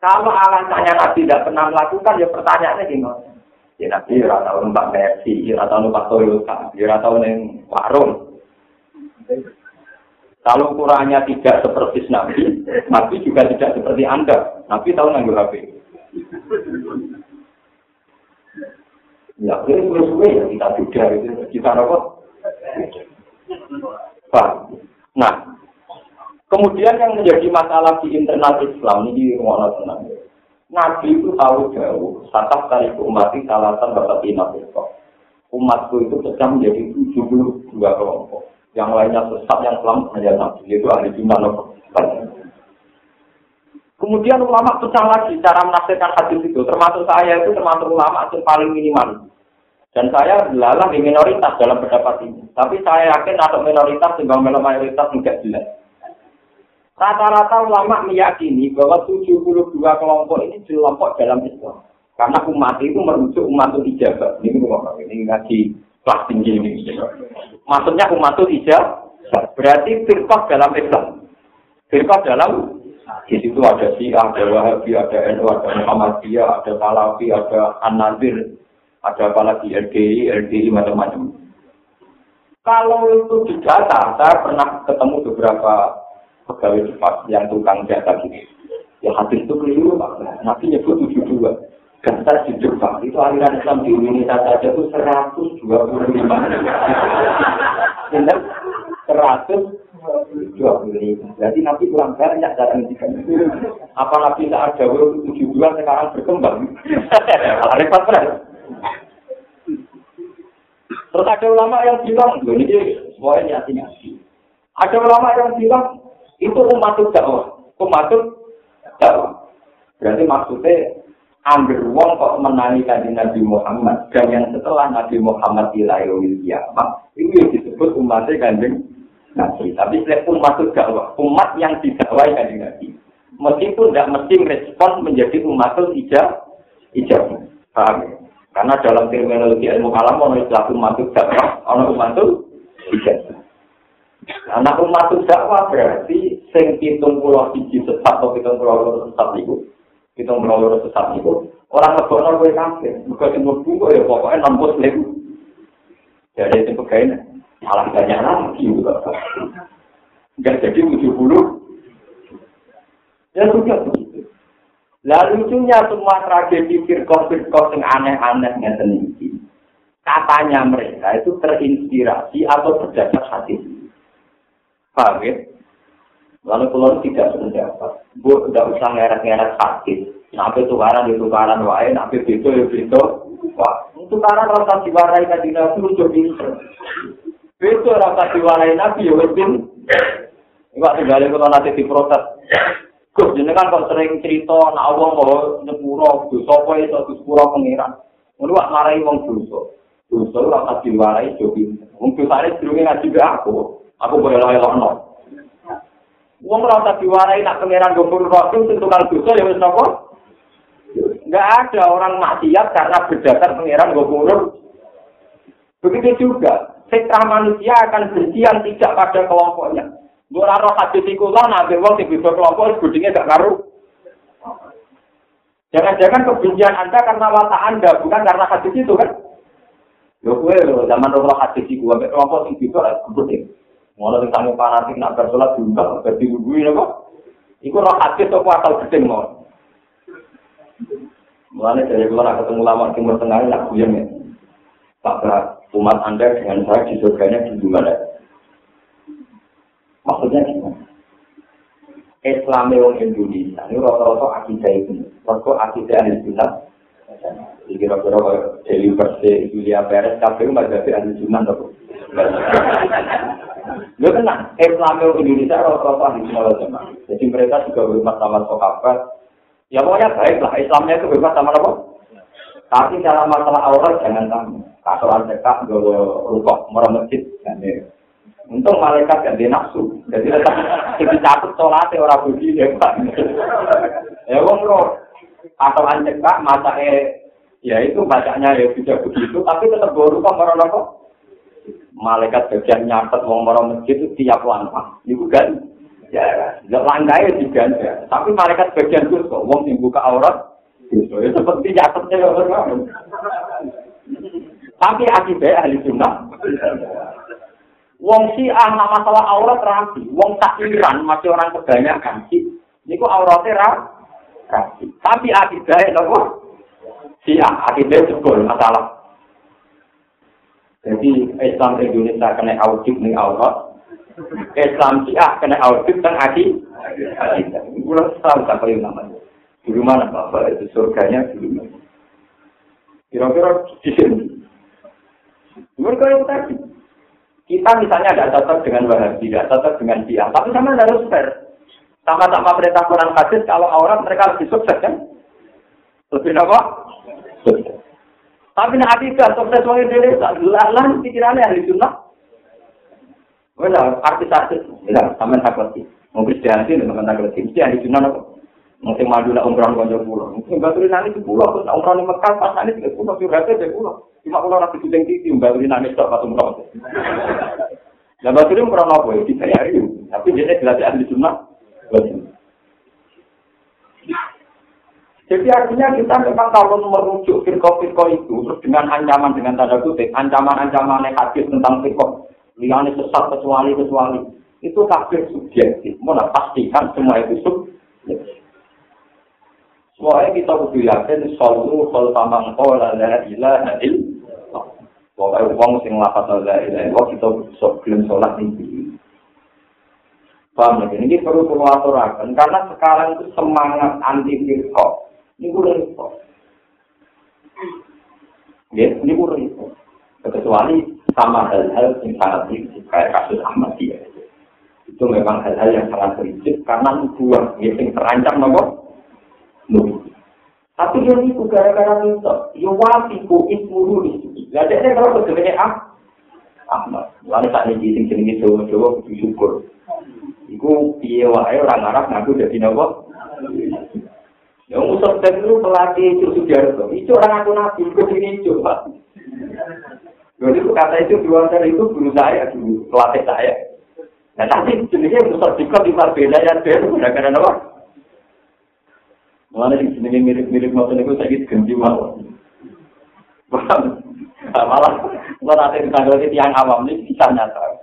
Kalau alasannya Nabi tidak pernah melakukan, ya pertanyaannya gimana? Ya Nabi udah tahu numpak Mercy, udah tahu numpak Toyota, udah tahu neng warung. Kalau ukurannya tidak seperti Nabi, Nabi juga tidak seperti Anda. Nabi tahu nanggur HP. Ya, ini suwe ya kita juga itu kita apa? Pak. Nah, kemudian yang menjadi masalah di internal Islam ini di rumah. Nabi itu tahu jauh, satap kali umat itu alasan bapak. Umatku itu pecah menjadi 72 kelompok. Yang lainnya sesat yang selamat hanya satu, yaitu ahli jumlah Kemudian ulama pecah lagi cara menafsirkan hadis itu, termasuk saya itu termasuk ulama yang paling minimal. Dan saya lalang di minoritas dalam pendapat ini. Tapi saya yakin atau minoritas timbang mayoritas tidak jelas. Rata-rata ulama meyakini bahwa 72 kelompok ini kelompok dalam Islam. Karena umat itu merujuk umat itu ijabah. Ini rumah ini ngaji kelas tinggi ini. Maksudnya umat itu ijabah. Berarti firqah dalam Islam. Firqah dalam di situ ada Syiah, ada Wahabi, ada NU, ada Muhammadiyah, ada Salafi, ada An-Nadir, ada apa lagi LDI, LDI macam-macam. Kalau itu di data, saya pernah ketemu beberapa pegawai cepat yang tukang data gitu. Ya hadis itu keliru Pak. Nabi nyebut 72. Daftar di Jepang itu aliran Islam di Indonesia saja itu 125. Benar? 125. Jadi Nabi kurang banyak cara ngendikan. Apa Nabi tak ada 72 sekarang berkembang? Repot benar. Terus ada ulama yang bilang, ini semuanya nyati-nyati. Ada ulama yang bilang, itu umat dakwah. Umat dakwah. Berarti maksudnya, ambil uang kok menangi kanji Nabi Muhammad. Dan yang setelah Nabi Muhammad ilahi kiamat, itu yang disebut umatnya kanjeng Nabi. Tapi umat dakwah, umat yang didakwai kanjeng Nabi. Meskipun tidak mesti respon menjadi umat ijab, ijab. Paham ya? Karena dalam terminologi ilmu kalam ono istilah umatul dakwah, ono umatul ijazah. Anak umatul dakwah berarti sing pitung pulau siji sesat atau pitung pulau sesat itu, pulau loro sesat itu, orang ngebokno kowe kafir. Mergo sing mlebu ya pokoknya nampus lemu. Jadi itu pegawai malah banyak lagi Enggak jadi 70. Ya sudah begitu. Lalu lucunya semua tragedi firkoh-firkoh yang aneh-aneh yang ini. Katanya mereka itu terinspirasi atau berdasar hati. Paham ya? Lalu kalau tidak sependapat, bu tidak usah ngeret-ngeret hati. Sampai tukaran di tukaran wae, sampai itu ya itu. Wah, tukaran rasa diwarai tadi nabi lucu pinter. Itu rasa diwarai nabi ya wes Enggak tinggal kalau nanti diprotes. Gus jenengan kok sering cerita nak Allah mau nyepuro dosa apa iso disepuro pengiran. Ngono wak marai wong dosa. Dosa ora tak diwarai jo pinter. Wong dosane durunge ngaji be aku. Aku boleh lokno. Wong ora tak diwarai nak pengiran gopur waktu sing tukang dosa ya wis napa? Enggak ada orang maksiat karena berdasar pengiran gopur. Begitu juga, fitrah manusia akan benci yang tidak pada kelompoknya. Gue raro hadis iku lah, nabi wong sing bisa kelompok, budingnya gak ngaruh. Jangan-jangan kebencian Anda karena watak Anda, bukan karena hadis itu kan? Yo lo zaman roh hadis iku, sampai kelompok sing bisa lah, Mulai sing sangu fanatik nak bersolat diundang, berdi wudui kok. Iku roh hadis apa asal gedeng mau. Mulai dari keluar ketemu lama timur tengah nak kuyang ya. Pak umat Anda dengan saya di surganya di mana? Maksudnya gimana? Islam yang Indonesia ini rata-rata akidah itu, rata akidah sunnah. Jadi kira-kira dari versi Julia Perez, tapi nggak jadi ahli sunnah Lo tenang, Islam yang Indonesia rata-rata ahli sunnah Jadi mereka juga berhormat sama sahabat. Ya pokoknya baik lah, Islamnya itu bebas sama apa? Tapi dalam masalah aurat jangan tamu. Kasuran cekak, gue rukuk, merah masjid. Untung malaikat gak di nafsu. Jadi tetap jadi catut sholatnya orang budi ya pak. Ya wong. Atau anjek kak masa eh ya itu bacanya ya tidak begitu. Tapi tetap merona apa? Malaikat bagian nyatet wong merona masjid itu tiap langkah. Itu kan? Ya, langkah ya diganda. Tapi malaikat bagian itu wong yang buka aurat. Ya seperti nyatetnya ya. Tapi akibat ahli sunnah. Wong si ah nak masalah aurat rapi. Wong takiran masih orang kebanyakan sih. Ini kok auratnya rapi. Tapi akidahnya nopo. Si ah akidahnya jebol masalah. Jadi Islam Indonesia kena audit nih aurat. Islam si ah kena audit adi. Ini bulan setahun tak paling namanya. Di mana bapak itu surganya di mana? Kira-kira di sini. Mereka yang tadi. Kita misalnya tidak cocok dengan Wahabi, tidak cocok dengan dia, tapi sama harus fair. Sama-sama perintah Quran hadis, kalau orang mereka lebih sukses kan? Lebih apa? Sukses. Tapi nak tidak sukses orang Indonesia, lah pikirannya ahli sunnah. Wala, artis-artis, ya, sama takut sih. Mau Kristianti, dengan takut sih, mesti ahli sunnah apa? Mungkin maju nak umroh konjol pulau. Mungkin batu nanti di pulau, terus umroh di Mekah, pas nanti di pulau, curhatnya di pulau. Cuma kalau rapi kucing titi, batu nanti tak pas umroh. Nah batu ini umroh apa? Dibayari. Tapi dia jelas ahli sunnah. Jadi artinya kita memang kalau merujuk firko-firko itu, terus dengan ancaman, dengan tanda kutip, ancaman-ancaman hadis tentang firko, liane sesat kecuali-kecuali, itu kafir subjektif. Mau pastikan semua itu subjektif. Soalnya kita kudu yakin, solu, sol tamang, kola, la ilaha illallah. Pokoknya uang sing lapat la ilaha illallah, kita belum sholat ini. Paham ya? Ini perlu perlu aturakan, karena sekarang itu semangat anti firko, ini gue repot. Ya, ini gue repot. Kecuali sama hal-hal yang sangat prinsip, kayak kasus Ahmadiyah. Itu memang hal-hal yang sangat prinsip, karena nubuah, ya, yang terancam nopo. Tapi yang itu gara-gara minta, ya wafiku ismuru itu. Gak ada kalau sebenarnya ah, Ahmad. Lalu saat ini sing jenenge Jawa-Jawa kudu syukur. Iku piye wae orang Arab ngaku dadi napa? Yang Ustaz Dan itu pelatih itu Sujarto. Itu orang aku nabi, itu ini coba. Jadi kata itu dua itu guru saya dulu, pelatih saya. Nah tapi jenisnya Ustaz Diko di Marbella ya, dia itu gara-gara apa? Mana sih jenisnya mirip-mirip motor itu saya gitu ganti malah. Malah, kalau nanti ditanggapi tiang awam ini bisa nyata.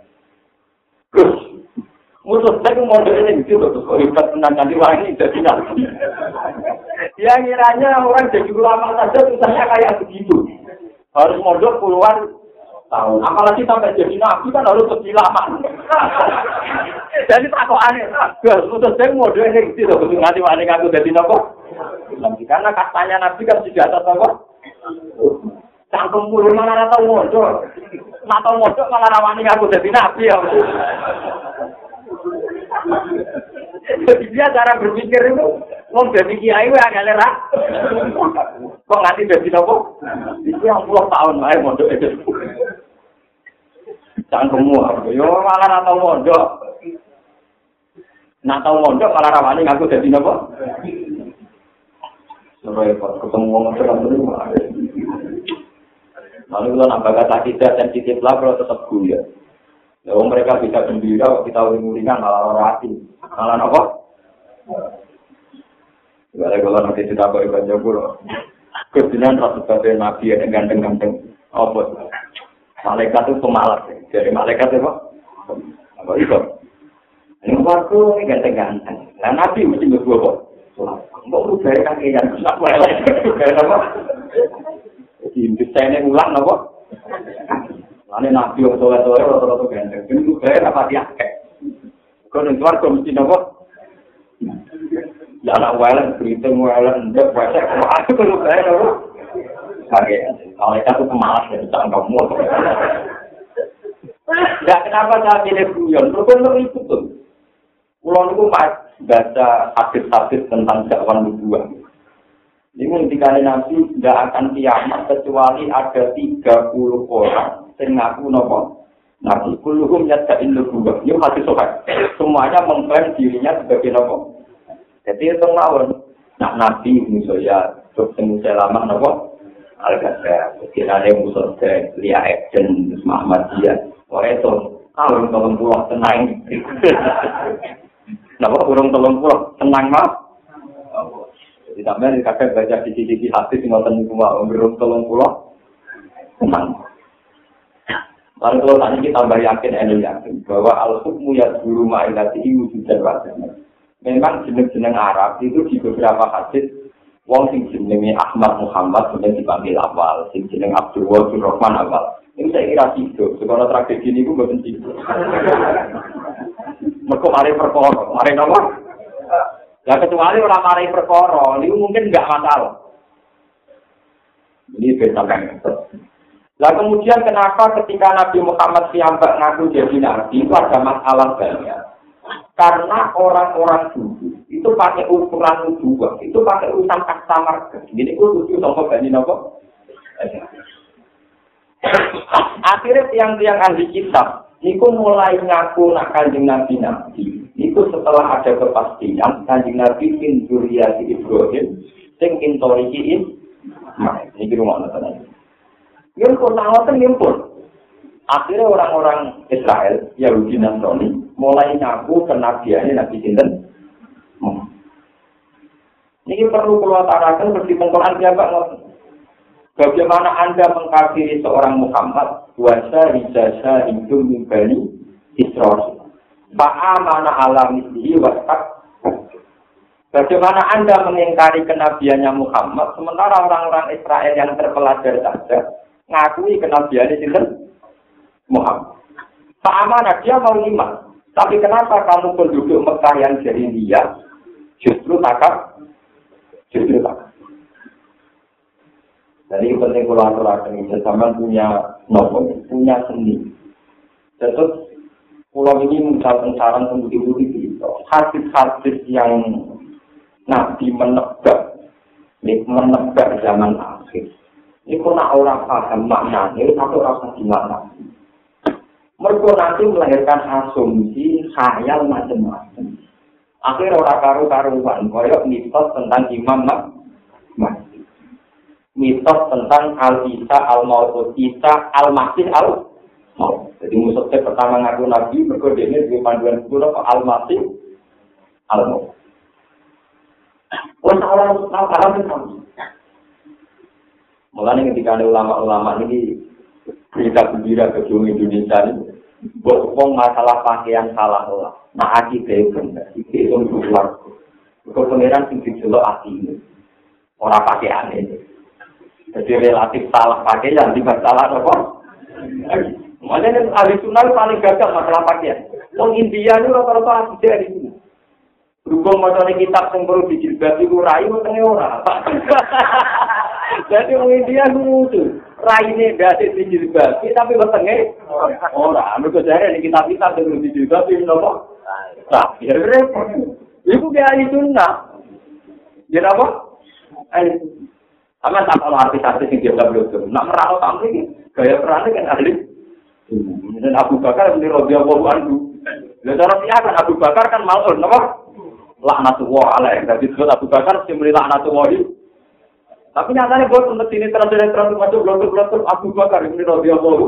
Gus, Musuh saya model ini gitu loh, kok hebat tentang ganti wangi jadi nabi. Ya kiranya orang jadi ulama saja susahnya kayak begitu. Harus modal puluhan tahun. Apalagi sampai jadi nabi kan harus lebih lama. jadi takut aneh. Gus, musuh saya model ini gitu loh, nganti wangi aku jadi nopo. Karena katanya nabi kan sudah atas nopo. Cangkem mulu malah modal. Nah tahu modal malah rawani aku jadi nabi ya. Jadi dia cara berpikir itu mau jadi kiai wa agak lerak. Kok nganti jadi nopo? Itu yang puluh tahun lah mondok itu. Jangan semua, yo malah atau mondok. Tahu mondok malah rawani ngaku jadi nopo? Repot ketemu orang terang Lalu kalau nambah kata tidak sensitif lah kalau tetap guya. Ya, mereka bisa gembira, kita uring-uringan malah orang hati. Malah apa? Gak ada kalau nanti kita bawa ibadah jabur. Kebetulan sebagai nabi yang ganteng-ganteng. Apa? Malaikat itu pemalas. Jadi malaikat itu apa? Apa? Ini aku ini ganteng-ganteng. Nah nabi mesti berdua kok. Mau rubah kaki yang besar. Apa? Jadi desainnya ulang apa? Ane nabi yang soleh-soleh rata-rata ganteng. Akeh. Kau ning swarga mesti nopo? Ya berita kalau itu ya, kenapa saya pilih guyon? Itu tuh. Pulau itu baca hadis-hadis tentang dakwah nubuah. Ini ketika Nabi tidak akan kiamat kecuali ada 30 orang sing ngaku nopo nabi. Kulluhum yada'in nubuwah yo masih sokat semuanya mengklaim dirinya sebagai nopo jadi itu mawon. Nak nabi musoya terus musoya lama nopo al-ghazal. Kira ada musuh ke lia action Muhammad dia wah itu tahun tolong pulau tenang. Nopo kurang tolong pulau tenang mah jadi sampai kakek baca cici-cici hati tinggal tenang cuma umur tolong pulau tenang Lalu kalau tadi kita tambah yakin, ini yakin bahwa al-hukmu ya guru ma'ilati wujud dan wajahnya. Memang jeneng-jeneng Arab itu di beberapa hadis Wong sing jenenge Ahmad Muhammad kemudian dipanggil awal, sing jeneng Abdul Wahid Rahman awal. Ini saya kira tidur, sekolah tragedi ini gue tidur. Mereka mari perkara, mari nomor. Ya kecuali orang mari perkara, ini mungkin nggak masalah. Ini beda kan. Nah kemudian kenapa ketika Nabi Muhammad siambak ngaku jadi nabi itu ada masalah banyak. Karena orang-orang dulu itu pakai ukuran dua, itu pakai urusan customer. Jadi itu lucu sama bani nopo. Akhirnya tiang-tiang ahli kitab, itu mulai ngaku nak kanjeng nabi nabi. Itu setelah ada kepastian kanjeng nabi di Ibrahim, sing intorikiin. Nah, ini rumah nonton Ngimpun, nangoten ngimpun. Akhirnya orang-orang Israel, Yahudi Nasrani, mulai ngaku kenabiannya Nabi Sinten. Ini perlu keluarkan seperti pengkolan siapa Bagaimana Anda mengkafiri seorang Muhammad? Wasa rijasa hidup mimbali Israel. Fa'amana ala mislihi wastak. Bagaimana Anda mengingkari kenabiannya Muhammad, sementara orang-orang Israel yang terpelajar saja ngakui kenabiannya itu Muhammad. Fa'amana dia mau iman. Tapi kenapa kamu penduduk Mekah yang jadi dia justru takap? Justru takap. Jadi penting kalau aturakan ini, sama punya nopo, punya seni. Terus pulau ini misalkan saran pemudi-pemudi itu, hadis-hadis yang Nabi menebak, ini menebak zaman akhir. Kok nak orang paham maknanya, ini satu rasa gimana. Mereka nanti melahirkan asumsi, khayal macam-macam. Akhirnya orang karu-karuan, koyok mitos tentang Imam Mahdi. Mitos tentang Al-Isa, Al-Maut, Isa, Al-Masih, Al-Maut. mau. Jadi musuhnya pertama ngaku nabi, mereka ini di panduan sepuluh ke al-masih, al-mau. Orang orang tahu itu Mulanya ketika ada ulama-ulama ini berita gembira ke seluruh Indonesia ini, buat masalah pakaian salah lah. Nah, aki itu benar, itu itu keluar. Kau pengiran tinggi jelok aki ini, orang pakaian ini. Jadi relatif salah pakaian, tidak salah apa? Makanya ahli sunnah paling gagal masalah pakaian. Wong India ini rata-rata ahli dari sini. Berhubung macam kitab yang perlu dijilbab itu rai tengah orang. Jadi wong India itu lucu. Rai ini tidak dijilbab, tapi bertengah orang. Mereka jari ini kitab-kitab yang perlu dijilbab itu apa? Nah, ya repot. Ibu kayak ahli sunnah. Jadi apa? Ahli Sama tak kalau artis-artis yang dia belum Nak merawat tamu ini, gaya perannya kan ahli. Dan Abu Bakar ini Robi Abu Anhu. Dan cara kan Abu Bakar kan malun, apa? Laknatullah alaih. Jadi disebut Abu Bakar mesti beri laknatullah Tapi nyatanya buat untuk ini terus-terus terus masuk belum Abu Bakar ini Robi Abu Anhu.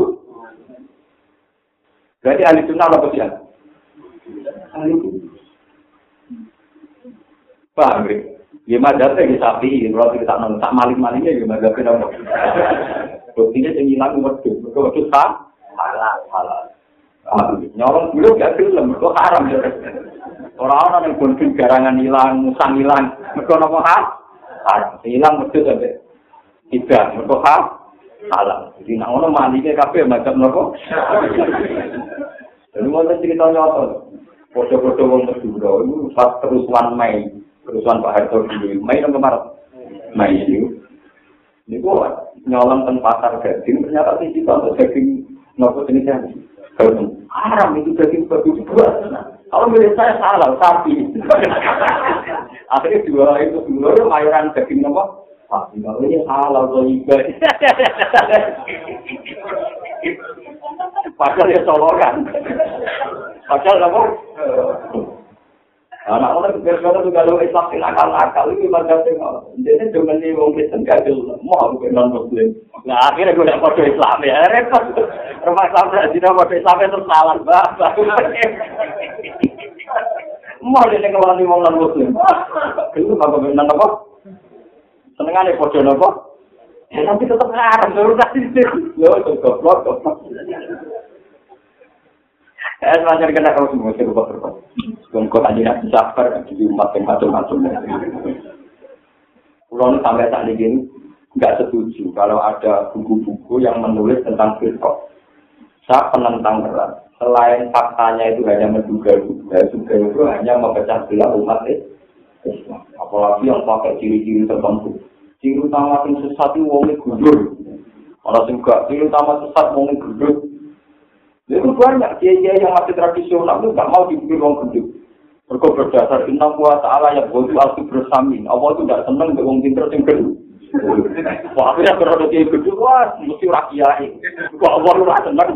Berarti ahli sunnah apa sih? Ahli Paham ya? Ya madhatnya di sapi, kalau kita nonton tak maling-malingnya ya madhatnya apa? Buktinya yang hilang wedus, wedus tak? halal halal nyolong dulu gak film itu haram orang-orang yang pun garangan hilang musang hilang mereka nopo haram hilang betul sampai tidak mereka halal jadi nak orang mandinya kafe macam nopo jadi mau cerita nyata. Foto-foto wong Madura. Itu pas kerusuhan Mei. Kerusuhan Pak Harto dulu. Mei nomor Maret. Mei itu. Ini gua nyolong tempat pasar gading ternyata sih kita untuk gading Nopo jenisnya. Haram itu daging babi dua. Kalau milik saya salah sapi. Akhirnya dua itu dua mayoran daging nopo. Sapi kalau ini halal tuh juga. Padahal ya solokan. Padahal nopo. Anak orang berkata tuh kalau Islam ini akal-akal ini macam tengok. Jadi cuma nih wong Kristen kagil mau aku non Muslim. Nah akhirnya gue dapat foto Islam ya repot. Rumah Islam tidak tidak foto Islam itu salah bah. Mau dia ngeluarin nih wong non Muslim. Itu apa benar apa? Senengannya foto nopo. Ya tapi tetap haram. Terus kasih sih. Lo goblok goblok. Eh, macam kena kau semua serba serba. Bengkok aja nak sabar di umat yang macam-macam. Pulau sampai saat ini nggak setuju kalau ada buku-buku yang menulis tentang firqah. Saya penentang berat. Selain faktanya itu hanya menduga-duga, juga itu hanya memecah belah umat Islam. Apalagi yang pakai ciri-ciri tertentu. Ciri utama yang sesat itu wongnya gudur. Kalau juga ciri utama sesat wongnya gudur. Itu banyak kiai yang masih tradisional itu nggak mau dipilih orang gendut. Mereka berdasar inna kuat ta'ala yang bodoh alfi bersamin. Allah itu tidak senang dengan orang pinter yang gendut. Wah, akhirnya kalau kiai gendut, wah, mesti rakyat. Kok Allah itu senang.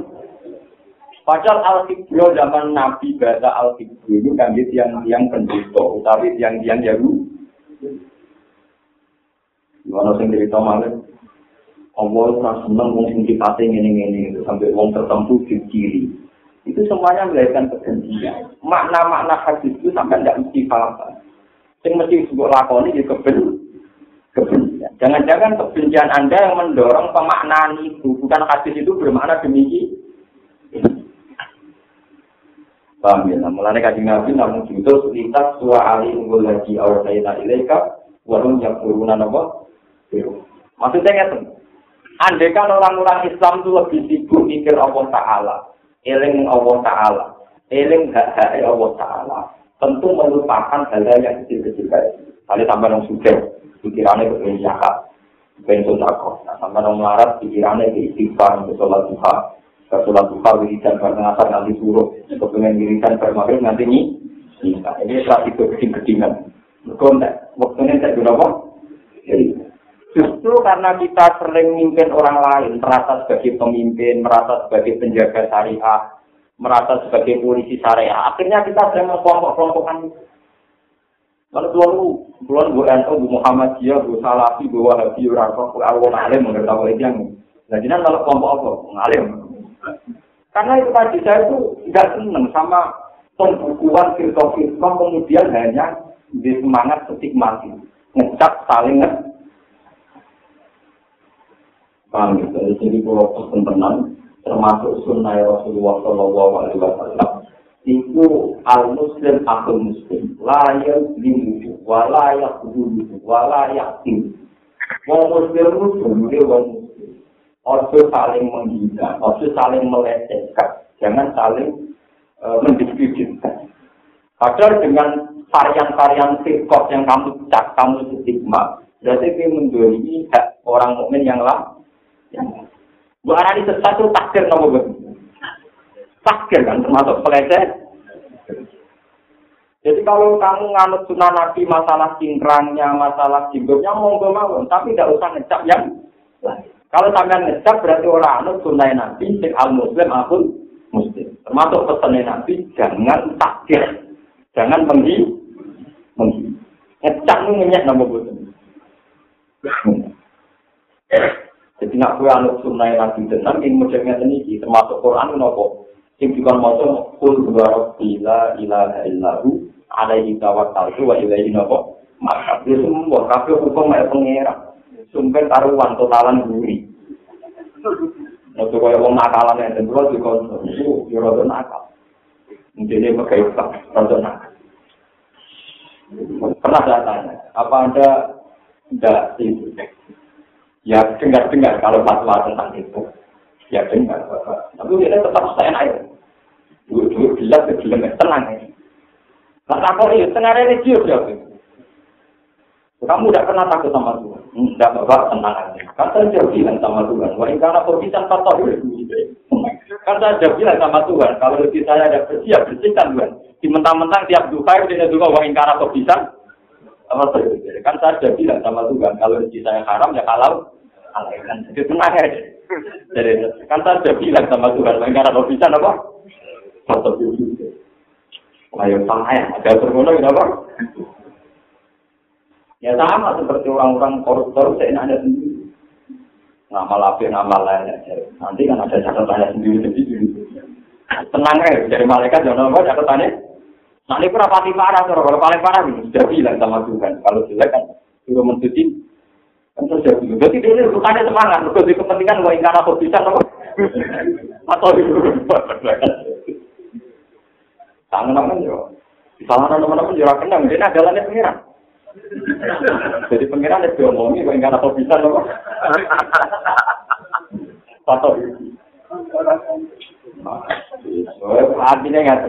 Padahal al-Qiblo zaman Nabi bahasa al-Qiblo itu kan yang penduduk, tapi yang yang jauh. Gimana sih cerita malam? Allah ora seneng wong sing ngene-ngene sampai wong tertentu di kiri. Itu semuanya melahirkan kebencian. Makna-makna hadis itu sampai tidak mesti paham. Sing mesti disebut lakoni keben kebencian. Jangan-jangan kebencian Anda yang mendorong pemaknaan itu, bukan hadis itu bermakna demikian. Paham ya? Nah, mulanya kaji nabi namun jutus lintas suwa ali unggul lagi awal sayina ilaika warung yang turunan apa? Maksudnya ngerti? Andai kan orang-orang Islam itu lebih sibuk mikir Allah Ta'ala, eling Allah Ta'ala, eling hak-hak Allah Ta'ala, tentu melupakan hal-hal yang kecil-kecil kayak Kali tambah yang sudah, pikirannya kepengen zakat, kepengen sodako. Nah, tambah yang melarat, pikirannya ke istighfar, ke sholat duha, ke sholat duha, wiridan, ke ngasar, nanti suruh, kepengen wiridan, maghrib, nanti ini. Ini strategi geding-gedingan. Mereka waktunya saya berapa? Justru karena kita sering mimpin orang lain, merasa sebagai pemimpin, merasa sebagai penjaga syariah, merasa sebagai polisi syariah, akhirnya kita sering mengkelompok-kelompokkan Kalau tuan lu, tuan bu NU, bu Muhammadiyah, bu Salafi, bu Wahabi, orang kok, Alwan Alim, mengenai tahu yang Nah, jadi kalau kelompok apa? Ngalim. Karena itu tadi saya itu tidak senang sama pembukuan filosofi kemudian hanya di semangat ketik mati. Ngecap saling nge Paham gitu. Jadi kalau pesen tenang, termasuk sunnah Rasulullah Shallallahu Alaihi Wasallam, itu al muslim akul muslim. Layak dimuju walayak dulu walayak tim wong muslim muslim dia wong muslim. Ojo saling menghina ojo saling melecehkan jangan saling uh, mendiskreditkan padahal dengan varian-varian sirkot yang kamu cak kamu stigma berarti dia mendolimi hak orang mukmin yang yang Bu Arani sesuatu takdir nopo takdir kan termasuk peleceh. Jadi kalau kamu nganut sunnah nabi masalah cingkrangnya, masalah jinggotnya monggo mawon, tapi tidak usah ngecap yang. Kalau sampean ngecap berarti orang anut sunnah nabi sing al muslim akun muslim. Termasuk pesan nabi jangan takdir, jangan menghi, menghi. Ngecap nu ngenyek nama boten. Jadi nak kue anut sunnah nabi tenang, ing modernnya ini termasuk Quran nopo sing dikon maca kul wa rabbi la ilaha illahu alaihi tawakkaltu wa ilaihi napa maka itu semua kabeh hukum mek pengira sumber taruhan totalan guri Untuk kaya wong nakalan yang tentu di konsum itu ya rada nakal. Mungkin dia pakai utang, rada nakal. Pernah saya tanya, apa anda tidak itu? Ya dengar-dengar kalau fatwa tentang itu. Ya dengar, Tapi dia tetap saya naik. Dua-dua jelas, jelas, tenang ya. Nah, takut itu, tengah ini dia. Kamu tidak pernah takut sama Tuhan. Tidak, Bapak, tenang aja. Kan saya jauh bilang sama Tuhan. Wah, ini karena bisa kata Kan saya jauh bilang sama Tuhan. Kalau lebih saya ada bersih, ya bersihkan Tuhan. Di mentang-mentang tiap duka, dia juga wah, ini karena bisa. Kan saya jauh bilang sama Tuhan. Kalau lebih saya haram, ya kalau. Kan jadi tenang aja. Jadi, kan saya jauh bilang sama Tuhan. Karena bisa, apa? Kata Ayo sama ya, ada tergono apa? Ya sama seperti orang-orang koruptor seenaknya sendiri. Ngamal apa, ngamal lain Nanti kan ada catatannya sendiri sendiri. Tenang ya, dari malaikat jangan apa catatannya. Nanti berapa pati parah, kalau paling parah sudah bilang sama Tuhan. Kalau jelek kan, sudah mencuci. Jadi dia bukannya semangat, untuk kepentingan mau ingkar apa bisa, atau itu. Tangan-tangan yo. Salah teman-teman yo kenang, dia adalannya pengiran. Jadi pengiran itu ngomongi, kok enggak apa bisa loh. Atau Artinya nggak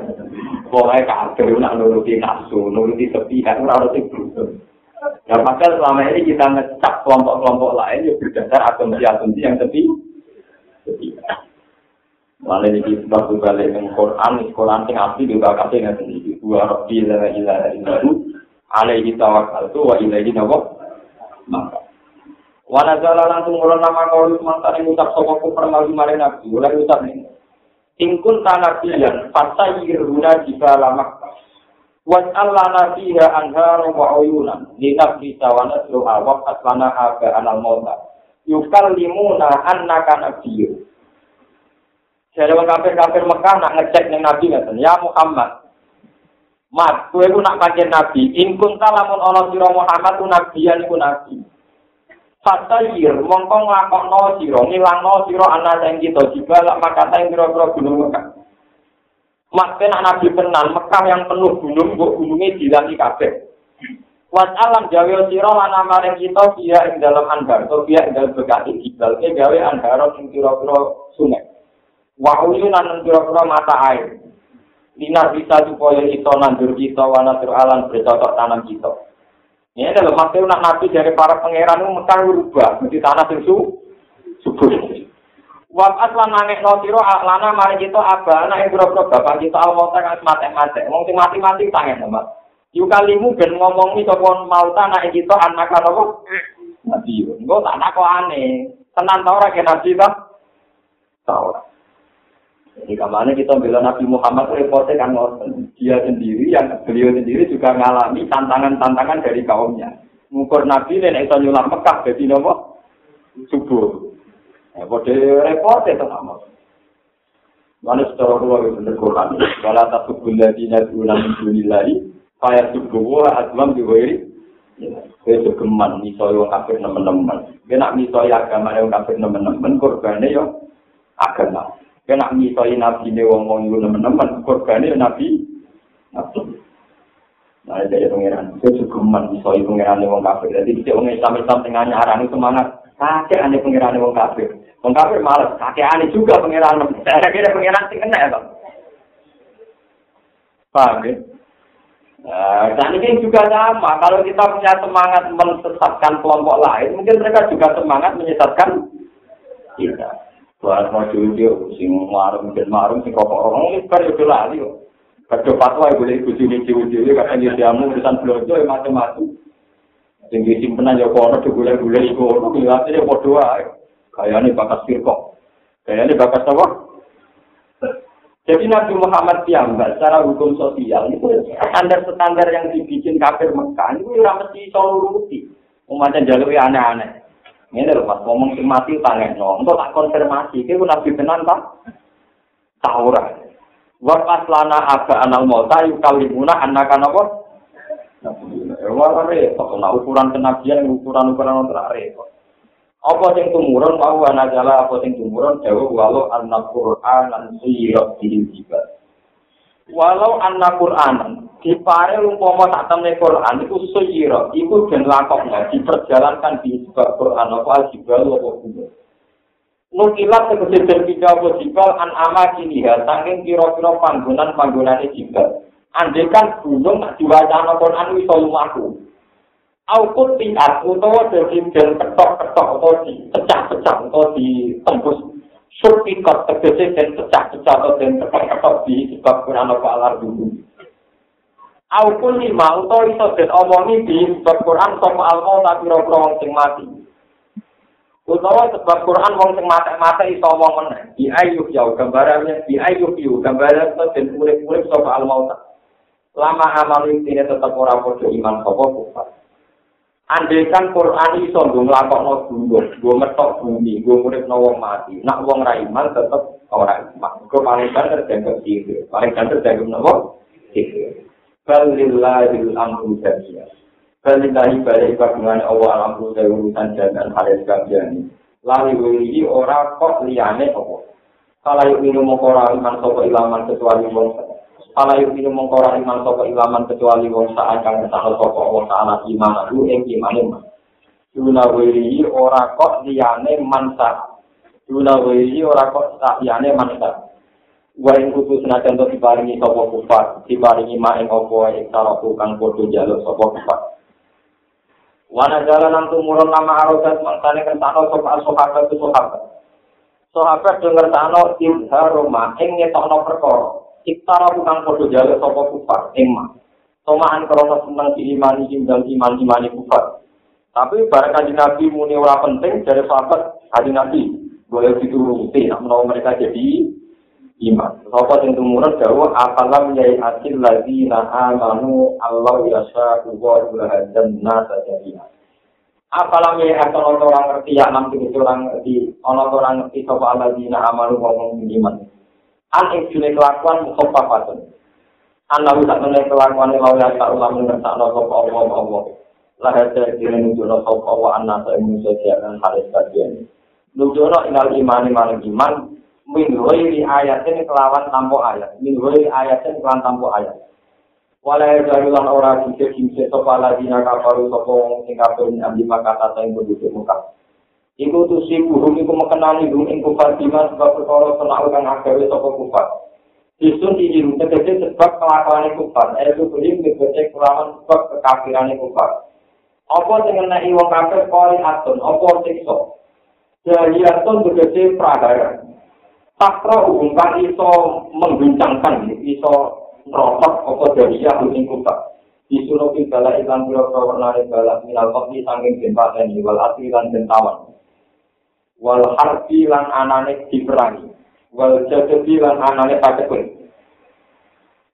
boleh kafir nak nuruti nafsu, nuruti sepihak, harus itu. Ya maka selama ini kita ngecap kelompok-kelompok lain ya berdasar asumsi-asumsi yang sepi. Malah ini sebab balik dengan Quran, Quran sing asli juga kasih nggak sendiri. Dua rabbi la ilaha illahu alaihi tawakkaltu wa ilaihi nawa. Maka Wana jala langsung ngulon nama kau mantan yang ucap sokok ku pernah kemarin nabi, mulai ucap ini. Ingkun tanah pilihan, fasa yiruna jika lama. Waj'al lana fiha anhar wa uyunan, linafri tawanat luha waqat lana aga anal mota. Yukal limuna annaka nabiyyu. Jadi orang kafir kafir Mekah nak ngecek neng Nabi nggak ya Muhammad. Mat, kowe ku nak pancen nabi, in kunta lamun ana sira Muhammad ku nabiyan iku nabi. Fatayir mongko nglakokno sira, ngilangno sira ana sing kita jibal maka ta ing pira-pira gunung Mekah. Mat nak nabi tenan Mekah yang penuh gunung, kok gununge dilangi kabeh. Wat alam gawe sira lan amaring kita via ing dalam anbar, to via ing dalam bekati jibal, ke gawe anbar ing pira-pira sungai. Wa uyunan pira-pira mata air. Dinar bisa supaya kita nandur kita, wanatur alam bercocok tanam kita. Ini adalah maksud nak nabi dari para pangeran itu mekar berubah menjadi tanah yang su subur. Wab aslan nangis no siro aklana mari kita abah anak yang bro bapak kita al mauta kan mati mati. Wong sing mati mati tangen sama. Yuk kalimu ben ngomongi sopon mauta anak kita anak kan apa? Nabi yo. Enggak tak nak aneh. Tenan tau ora nabi ta? Tau Jadi kita bilang Nabi Muhammad repotnya kan dia sendiri yang beliau sendiri juga mengalami tantangan-tantangan dari kaumnya. Mengukur Nabi ini itu nyulam Mekah jadi nopo subuh. Ya, pada repotnya itu sama. Mana secara luar itu Quran. Kalau tak subuh lagi nanti ulang minggu lagi, kayak subuh wah aslam diwiri. Saya segeman misalnya orang kafir. Dia nak misalnya agama yang kafir nemen-nemen korbannya ya agama. Kena misoi nabi ini wong wong itu teman-teman, korbannya nabi, nabi. Nah, dari pengiran, itu juga men misoi pengiran wong kafir. Jadi dia wong Islam Islam tengah nyaran itu semangat. Kakek aneh pengiran wong kafir. Wong kafir malas, kakek aneh juga pengiran. Saya kira pengiran sih kena ya, bang. Paham ya? Nah, dan ini juga sama. Kalau kita punya semangat menyesatkan kelompok lain, mungkin mereka juga semangat menyesatkan kita. Buat mau jujur, sing marung dan marung, sing rokok rokok, ini periode lali kok. Kado fatwa ibu ibu sini cium cium, kadang dia jamu urusan belanja macam-macam. Sing simpenan ya kono, digulai-gulai itu, kelihatannya bodoh aja. Kayaknya bakas firkok. Kayaknya bakas apa? Jadi Nabi Muhammad piyambak secara hukum sosial itu standar-standar yang dibikin kafir Mekah itu ora mesti iso nuruti. Umatnya jalur aneh-aneh. Ini lho mas, ngomong sing mati tanya no. Untuk tak konfirmasi, itu nabi tenan tak? Taurat. Wa lana aga anal mauta yuk kalimuna anak apa? Wah repot, nah ukuran kenabian ukuran ukuran untuk repot. Apa sing tumurun mau ana jala apa sing tumurun jauh walau anak Quran lan sirot diri juga. Walau anak Quran di pare umpama sak temne Quran iku suyira iku den lakokne diperjalankan di sebab Quran apa jibal apa kudu Nukilat tegese den pindah apa jibal an ama kini ya saking kira-kira panggonan-panggonane jibal. Andekan gunung tak diwacana Quran iso lumaku Aukut tiat utawa dadi den ketok-ketok utawa di pecah-pecah utawa ditembus Surpikot tegese den pecah-pecah atau den ketok-ketok di sebab Quran apa alar dulu Aukun lima utawa iso den omongi di sebab Quran sapa almo ta pira-pira wong sing mati. Utawa sebab Quran wong sing mati-mati iso omong meneh. Di ayu ya gambarane di ayu yu gambarane to den urip-urip sapa almo ta. Lama amal ini tetap ora padha iman sapa kufar. Andaikan Quran iso nggo nglakokno dulu, nggo metok bumi, nggo uripno wong mati. Nak wong ra iman tetep ora iman. Kok paling banter dianggap sihir. Paling banter dianggap napa? Sihir. Balillahil amru jami'a. Balillahi balik kagungan Allah alamru dari urusan jalan haris kabiani. Lali wili ora kok liyane apa. Kala yuk minum mengkora iman sopa ilaman kecuali wong Kala yuk minum mengkora iman sopa ilaman kecuali wong saat kang kesahal sopa Allah ta'ala iman lu ing iman iman. Duna wili ora kok liyane mansa. Duna wili ora kok liyane mansa. wa ing kudu senajan to diparingi sapa kufar diparingi mak ing apa ing saraku kang padha jaluk sapa kufar wana jalan nang tumurun nama arodat mangkane kentano sapa sahabat tu sahabat sahabat denger tano ibharoma ing ngetokno perkara iktara kang padha jaluk sapa kufar ing mak Tomaan krono seneng diimani dan iman imani kufar. Tapi barang kaji Nabi muni ora penting dari sahabat kaji Nabi boleh nak menawa mereka jadi iman. Sapa sing tumurun dawuh apalam yai lagi na amanu Allah yasa wa dan nasa jadi. Apalam yai asil orang ngerti ya sing orang ana orang ngerti sapa lagi na amanu ngomong iman. An ing june kelakuan mukhaffafatun. Anak tak temen kelakuan yang lawan tak ulang mengertak no sop Allah Allah. Lah ada diri nunjukno sop Allah anak tak musuh jangan haris kajian. Nunjukno inal iman iman iman min ghairi ayatin kelawan tanpa ayat. Min ghairi ayatin kelawan tanpa ayat. Walai jarulan ora kike kike sapa lagi naka paru sapa wong sing kafir ing makata sing penduduk Mekah. Iku tu si buhum iku mekenani dum ing kufar sebab perkara senang kang agawe sapa kufar. Isun izin tegese sebab kelakuan kufar, itu beli tegese kelawan sebab kekafiran kufar. Apa sing ngenai wong kafir kori atun, apa siksa? Jadi atun tegese pragara. Takra hubung kan iso mengguncangkan, iso merotok apa dari yang ing kufar. Disuruh bala ikan pura warna bala minal kopi sangking jembatan wal asli lan jentawan. Wal harbi lan anane diperangi. wal jadati lan anane pakepun.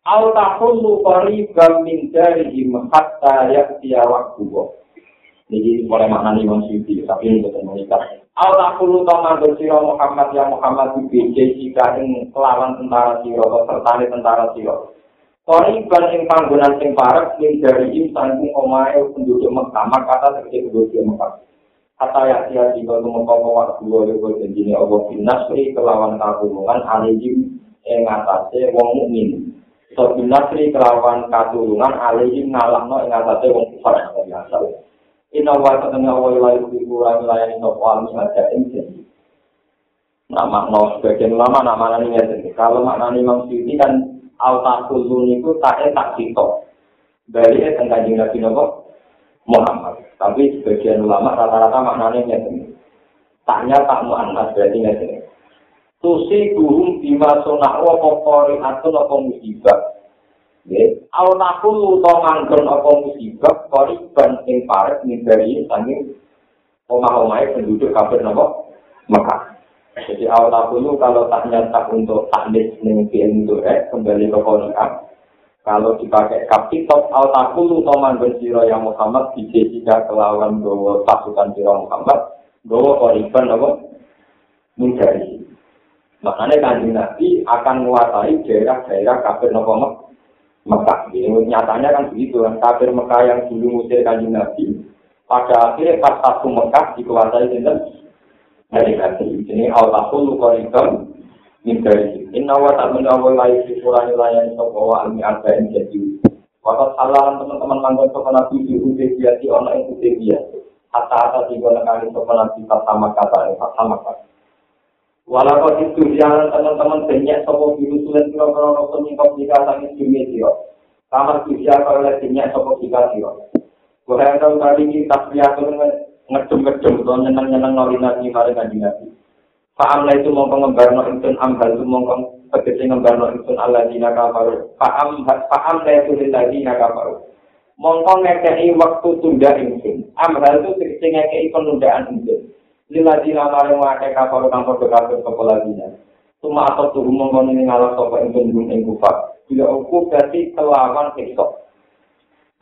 Au tahullu qariban min darihim hatta ya'tiya waqtuhu. Jadi mulai maknani Imam Syuuti, tapi ini betul mengikat. Au tahullu tamandur sira Muhammad ya Muhammad BJ jika ing kelawan tentara sira atau tentara sira. Qariban ing panggonan sing parek min darihim sangking omahe penduduk Mekah, kata tegese penduduk Mekah. Kata ya dia di dalam mengkau waktu dua ribu janjinya Allah binasri kelawan katulungan alihim yang atasnya wong mukmin. So binasri kelawan katulungan alihim ngalahno yang atasnya wong kufar yang biasa. Ina wa ketengah wa ilayu kurang layani sopo almi ada jadi. Nama no sebagian ulama nama nani Kalau maknani Imam Syuuti kan al takulun itu tak tak sitok. Dari tengah jingat Nabi Muhammad. Tapi sebagian ulama rata-rata maknanya ini. Tanya tak mu'annas berarti ini. Tusi gurum bima sunakwa pokori atun apa musibah. Ya, au nakulu to manggon apa musibah, kori ing paret dari sanging omah-omah penduduk kafir napa? Mekah. Jadi awal nakulu kalau tak nyata untuk taklis ning film eh, kembali ke Quran, kalau dipakai kapitok al takulu toman bersiro yang Muhammad dijadikan kelawan bawa pasukan siro Muhammad bawa koriban apa? Mencari makanya kanjeng Nabi akan menguasai daerah-daerah kafir nopo Mekah. Ini nyatanya kan begitu kan kafir Mekah yang dulu musir kanjeng Nabi pada akhirnya pas satu Mekah dikuasai dengan dari Nabi ini al takulu koriban Mindari, inna wa tak menawa layu di surani layani sopa wa almi arba yang jadi. Wakat salahan teman-teman manggon sopa nabi di ude biasi ona yang ude biasi. Hatta-hatta tiga nekali sopa nabi sama kata yang sama kata. Walau itu jangan teman-teman banyak sopa biru sulen kira-kira nonton nyingkop jika sangit dunia siro. Kamar kusia kalau lihat banyak sopa jika siro. Gue tahu tadi kita lihat ngedum-ngedum, nyenang-nyenang nolin nabi, mari ngaji nabi. Fa'am la itu mongkong ngembarno insun amhal itu mongkong tegesi ngembarno insun Allah dina kafaru. Fa'am fa'am la itu lillah dina kafaru. Mongkong ngekei waktu tunda insun. Amhal itu tegesi ngekei penundaan insun. Lillah dina maring wakai kafaru kang podo kafir kepala dina. Cuma atau tuh mongkong ini ngalah sopa insun bun ing kufar. Bila uku berarti kelawan sikso.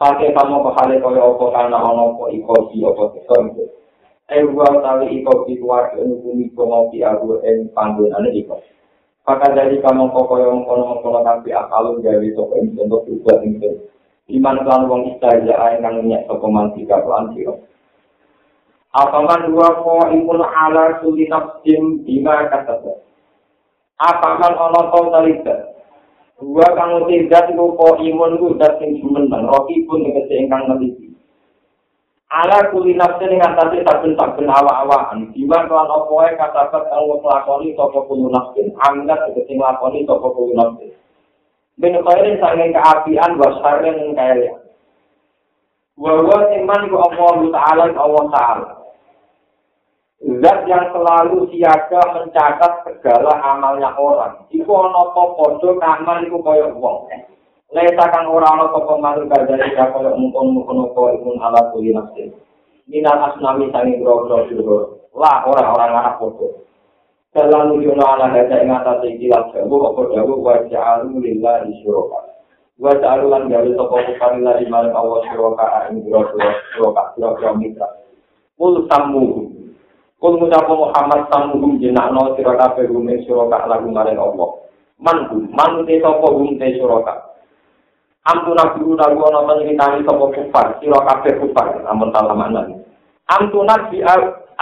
Pakai kamu kehale kaya opo karena ono opo ikosi opo sikso Ewa tali iko bikuar enukumi komopi aku en panggunane iko. Maka dari kamu koko yang mengkono-mengkono tapi akalun gawe toko ini untuk berbuat ini. Iman kan wong istaja aing kang minyak toko manti karuan siro. Apaman dua ko imun ala suli nafsim bima kata Apaman ono kau talita. Dua kang tidak ko imun ku dat sing jumeneng. Roki pun dikese ingkang neliti. Ala kuli nafsi ning atase saben saben awak-awakan diwan lan opo ae katakan kang nglakoni sapa kulo nafsi angga tegese nglakoni sapa kulo nafsi ben kaya sange keapian wasare ning kaya wa wa iman ku Allah taala Allah taala Zat yang selalu siaga mencatat segala amalnya orang. Iku ana apa padha kamal iku kaya wong. Leta kang ora ana apa manut dari ya kaya mungkon-mungkon apa iku ala kuli nafsi. Minal asnami sangi bro-bro dulu. Lah orang-orang anak foto. Dalam nujuno ala hada ing atas iki lan jawu apa jawu wa ja'alu lillahi syuraka. Wa ja'alu lan gawe sapa kufari la iman Allah syuraka ing bro-bro syuraka bro-bro mitra. Kul samu. Kul ngucapu Muhammad samu jenakno sira kabeh rumen syuraka lagu maring Allah. Man man te sapa hum te syuraka. Amtuna biru nalu ana nyritani sapa kufar, sira kabeh kufar, amun salah makna. Amtuna bi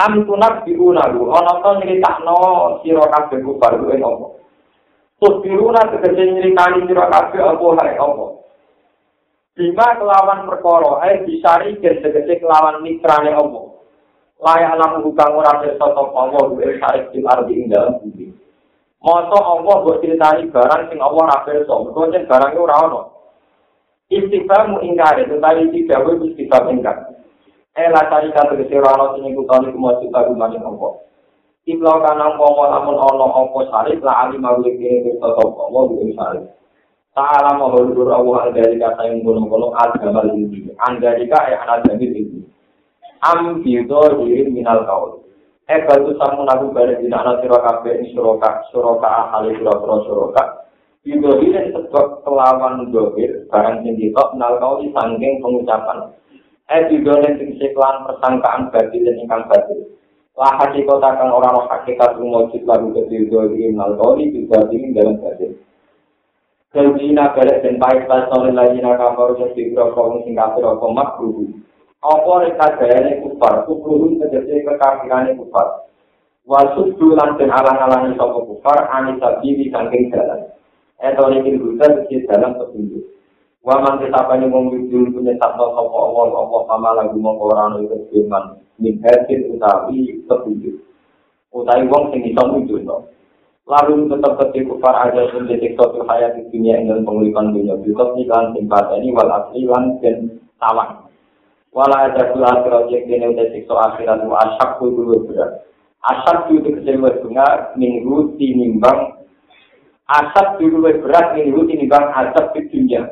amtuna biru nalu ana to nyritakno sira kabeh kufar kuwi apa? Terus biru nalu tegese nyritani sira kabeh apa hae apa? Bima kelawan perkara, ae disari gen tegese kelawan mitrane apa? Layak alam hukang ora pirsa sapa Allah kuwi sarik di ardi ing dalem bumi. Masa Allah mbok critani barang sing Allah ora pirsa, mergo barang ora ono. Istiqamu ingkar itu tadi tidak boleh istiqam ingkar. Eh lah tadi kata kesirano sini kutani kumah kita kumani nopo. Iblau kanang pomo namun ono opo salib lah ali mawlik ini kita topo mo bukan salib. Ta'ala mahulur Allah dari kata yang gunung-gunung agama ini. Andarika eh anak jamil ini. Am bido diri minal kaul. Eh batu samun aku pada dina anak siroka be suroka suroka ahali suroka suroka. Didohirin sebab kelawan dohir, barang sing ditok, nal kau disangking pengucapan. Eh didohirin sing siklan persangkaan batin dan ingkang batin. Lah hakikat akan orang hakikat rumojit lagu kedidohirin nal kau didohirin dalam batin. Keljina balik dan baik pas nolin lagi nak kamar yang digrokong sing kafir apa makruh. Apa reka gayane kufar, kufruhun terjadi kekafirannya kufar. Wasud dulan dan alang-alangi sopa kufar, anisabili sangking jalan. Eto ini buta di dalam petunjuk. Waman tetapani wong yudul punya satu sopo Allah Allah sama lagu mengkorano itu firman min hasil utawi petunjuk. Utawi wong sing iso muncul no. Lalu tetap ketika kufar aja pun detik suatu hayat di dunia ini pengulipan dunia. Tetap ikan simpati ini wal asli lan dan tawan. Wala ada pula akhirat yang kini udah akhirat wa asyak berat. Asyak itu kecewa bunga minggu tinimbang asap dulu berat ini rutin bang asap di dunia.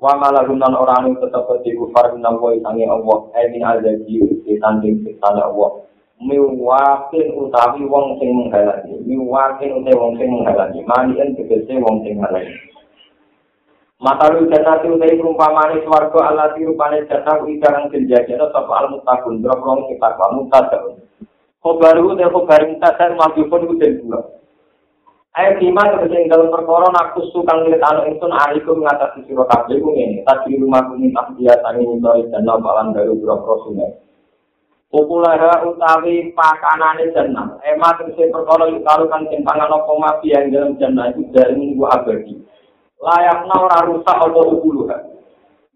Wa malah gunan orang yang tetap di kufar guna wa isangi Allah. Emin ada di di tanding siksa Allah. Miwakin utawi wong sing menghalangi. Miwakin utawi wong sing menghalangi. Manian tegese wong sing menghalangi. Mata lu jatah tu dari perumpamaan swarga Allah di rupanya jatah ikarang kenjajan atau al mutakun berapa orang kita kamu tak tahu. Kau baru deh kau baru minta saya maju pun dua. Ayat lima terjadi dalam perkara aku suka ngeliat anak itu ariku mengatasi siro kabel ini. Tadi rumah kumi tak biasa ini dari dan balan dari bro sungai. Populara utawi pakanane jenah. Ema terjadi perkara kalau kan timpangan apa mati yang dalam jenah itu dari minggu abadi. Layaknya orang rusak apa ukuluha.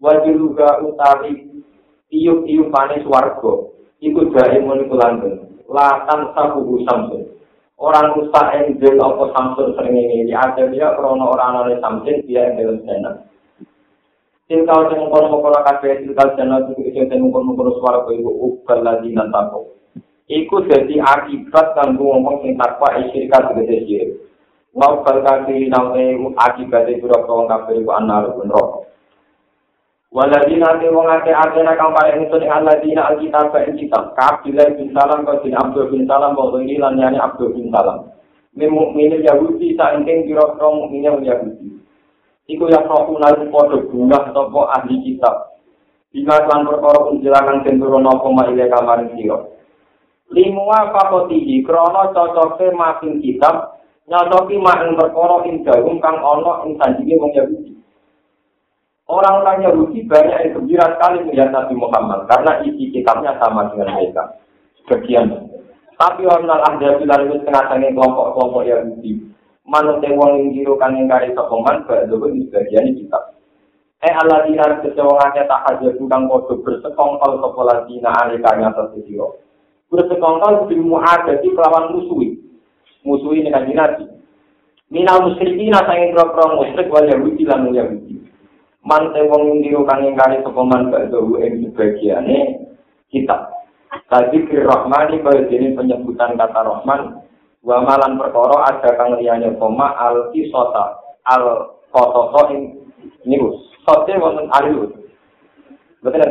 Wajiluga utawi tiup-tiup panis warga. Iku dari munikulanten. Latan sabuhu samsun. Orang rusak enjel apa samsul sering ini ada dia krono orang orang samsin dia yang dalam sana Tilkal yang mengkono-mengkono kabeh tilkal jana itu bisa yang mengkono-mengkono suara ke ibu ukal lagi nantaku. Iku jadi akibat kan ngomong sing takwa isyirikat segede syirik. Mau berkati nawe akibat itu rokok iku anar pun rokok. Waladina te wong ake atena kang paling itu ning aladina alkitab ka kitab. Kabila bin Salam ka bin Abdul bin Salam wa ini lan yani Abdul bin Salam. Min mukminin Yahudi sa ingkang kira-kira mukminin Yahudi. Iku yang roh unalu podo bunga sopo ahli kitab. Bila kan perkara penjelakan senduro nopo ma ile kamarin siro. Limua fakotihi krono cocoke makin kitab. Nyocoki makin perkara indahum kang ono ing sanjini wong Yahudi. Orang-orang Yahudi banyak yang gembira sekali melihat Nabi Muhammad karena isi kitabnya sama dengan mereka. Sebagian. Tapi orang bilang itu setengah kelompok-kelompok Yahudi. Manut yang wong yang dirukan yang kari sokoman, bahwa di sebagian kitab. Eh Allah dina kecewangnya tak hajar tukang kodoh bersekongkol sekolah dina alikanya tersesiro. Bersekongkol di mu'adati kelawan musuhi. Musuhi ini kan dinasti. Minal musyrikin asangin kira-kira musyrik wal Yahudi lan Yahudi. Man wong ngira kang ingkari sapa man badhe ing sebagiane kita tadi kir rahmani kaya dene penyebutan kata rahman wa malan perkara ada kang liyane koma al kisota al kotoso ing niku. Sote wonten ayu betul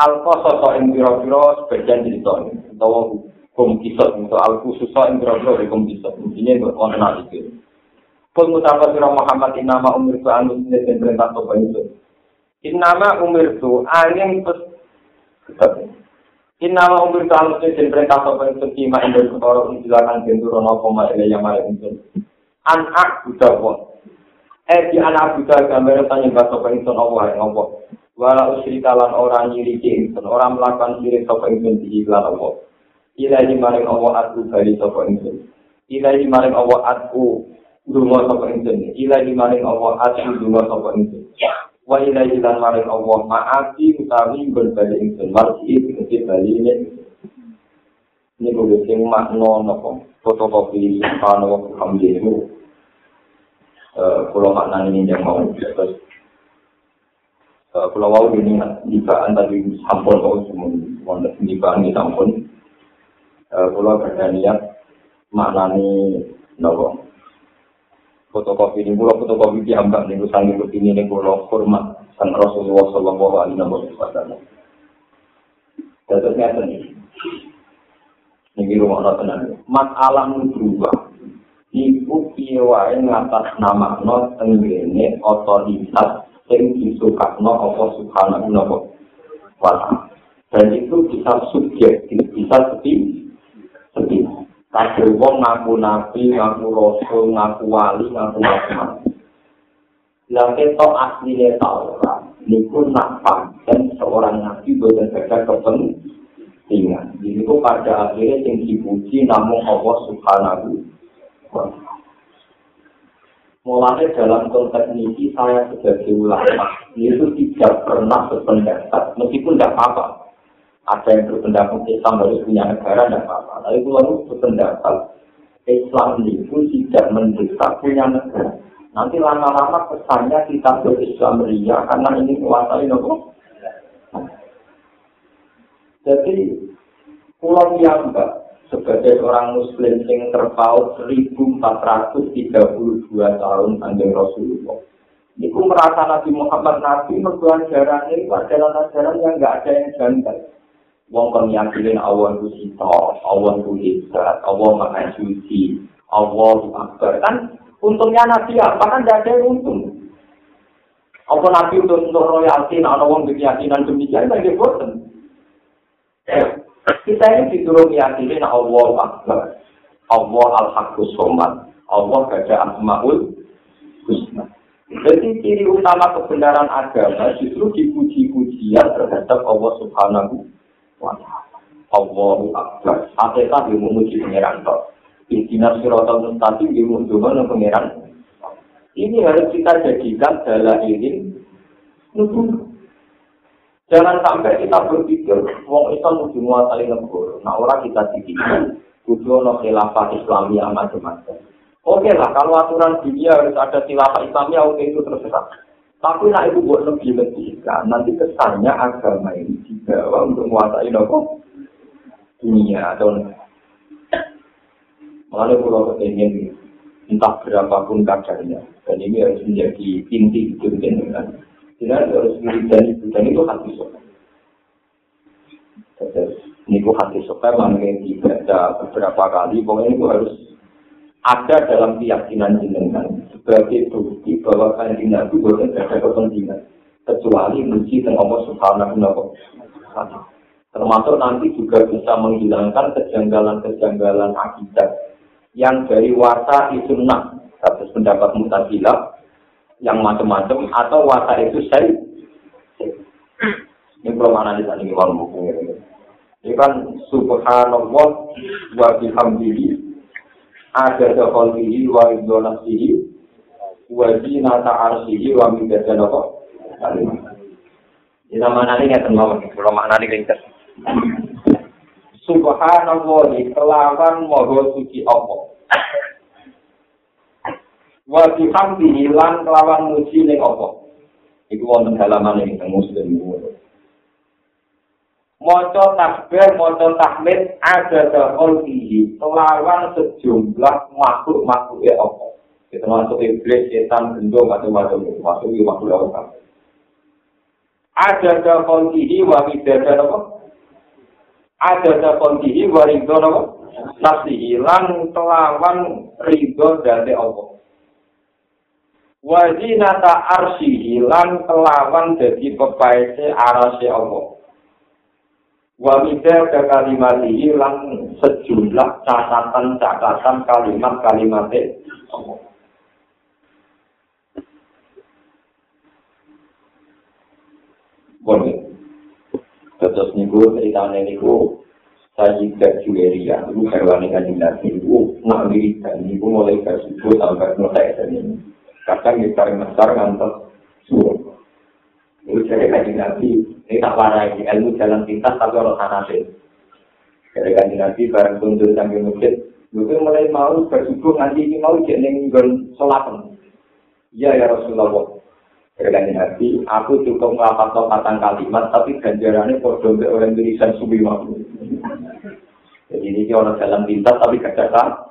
al kotoso ing pira-pira sebagian cerita utawa hukum kisot atau al khususa ing pira-pira hukum kisot. Ini wonten iki Kul mutapa sira Muhammad inama umir tu anu dan perintah sopa itu. Inama umir tu angin pes. Inama umir tu anu dan perintah sopa itu kima indul ketoro unjilakan gentur ono koma ila yang mara itu. Anak budak won. Eh di anak buta gambar tanya bahasa pengison Allah yang Allah. Walau usrikalan orang nyiri ingsun, orang melakukan sirik sapa ingsun di iklan Allah. Ilahi maring Allah aku bali sapa ingsun. Ilahi maring Allah aku dungo sapa ingsun. Ilahi maring Allah aku dungo sapa ingsun. Wa ilahi lan maring Allah maafi utawi berbali ingsun. Marji iki bali ini. Ini boleh sing makna napa fotokopi subhanahu wa hamdihi. Eh kula maknane yang mau terus Kalau mau ini dibaan tadi sampun kau semua, wonder dibaan sampun. Kalau ada niat maknani nopo fotokopi ini, kalau fotokopi diambil nih, sangi begini nih, kalau hormat sang Rasulullah Sallallahu Alaihi Wasallam. Terus nyata nih, ini rumah orang tenang. Masalah berubah. Iku piye ngatas nama no tenggene otoritas sing disukakno apa subhanahu wa ta'ala. Dan itu bisa subjektif, bisa sepi. Kabeh wong ngaku nabi, ngaku rasul, ngaku wali, ngaku rahmat. Lah ketok asline Taurat niku nak pancen seorang nabi boten ada kepentingan. Jadi itu pada akhirnya yang dipuji namun Allah Subhanahu wa. Mulanya dalam konteks ini saya sebagai ulama itu tidak pernah berpendapat, meskipun tidak apa-apa. Ada yang berpendapat Islam harus punya negara, tidak apa-apa. Tapi kalau berpendapat Islam itu tidak mendesak punya negara. Nanti lama-lama kesannya kita berislam ria karena ini menguasai nopo. Jadi pulau yang sebagai orang muslim yang terpaut 1432 tahun anjing Rasulullah. Iku merasa Nabi Muhammad Nabi merbuat ajaran ini adalah ajaran yang enggak ada yang janggal. Wong kon yakinin Allah itu sito, Allah itu hebat, Allah maha suci, itu akbar. Kan untungnya Nabi apa kan tidak ada untung. Apa Nabi untuk untuk royalti, nah orang keyakinan demikian, tidak bosan. Kita ini disuruh meyakini Allah Akbar. Allah Al-Haqqus Somad. Allah gada Asma'ul Husna. Jadi ciri utama kebenaran agama justru dipuji-pujian terhadap Allah Subhanahu. Allahu Akbar. Hakikat yang memuji pengeran kok. Istinar sirotol mustaqim yang menunjukkan pengeran. Ini harus kita jadikan dalam ini nubuh Jangan sampai kita berpikir wong Islam mesti menguasai negara. Nah orang kita dipikir kudu ono khilafah Islamiyah macam-macam. Oke lah, kalau aturan dunia harus ada khilafah Islamiyah, oke itu terserah. Tapi nak itu buat lebih kan, nanti kesannya agama ini dibawa untuk menguasai negara dunia atau Mengenai pulau kepengen entah berapapun kadarnya, dan ini harus menjadi inti itu dengan tidak harus ibu dan itu hati sopan. Ini itu hati sopan, mungkin dibaca beberapa kali, pokoknya itu harus ada dalam keyakinan jenengan sebagai bukti bahwa kalian Nabi bukan ada kepentingan. Kecuali muji dan Allah Subhanahu wa Termasuk nanti juga bisa menghilangkan kejanggalan-kejanggalan akibat yang dari wasa sunnah atas pendapat mutazilah yang macam-macam atau watak itu saya ini belum sana ini buku ini kan subhanallah wa bihamdihi ada khalqihi wa idonasihi wa zinata arsihi wa midada apa ini nama nani tenang belum mana di ringkas subhanallah kelawan moho suci Allah. Wa bihamdi lan kelawan muji ning apa iku wonten halaman ing muslim. Maca takbir maca tahmid ada dahol kelawan sejumlah makhluk makhluk ya apa kita masuk iblis setan gendong macam-macam. Masuk di makhluk apa ada dahol fihi wa bidada apa? Ada dahol fihi wa ridho apa? Nafsi lan kelawan ridho dari Allah. Wazinata arsi hilang kelawan jadi pepaese arasi Allah. Wamida ke kalimat hilang sejumlah catatan-catatan kalimat-kalimat Allah. Bon. Terus niku ceritanya niku Sayyidah Juweria, itu hewan yang kanjeng itu nak wiridan, itu mulai subuh sampai selesai dan ini. Kadang paling besar ngantos suruh. Itu jadi kanjeng Nabi, ini tak parah ini, ilmu jalan pintas tapi orang sana sih. Kanjeng Nabi bareng tundur sambil masjid, itu mulai mau bersubuh nanti ini mau jadi ninggal sholat. Iya ya Rasulullah. Jadi Nabi, aku cukup melakukan patang kalimat, tapi ganjarannya dompet orang tulisan subuh waktu. Jadi ini orang jalan pintas tapi gak ada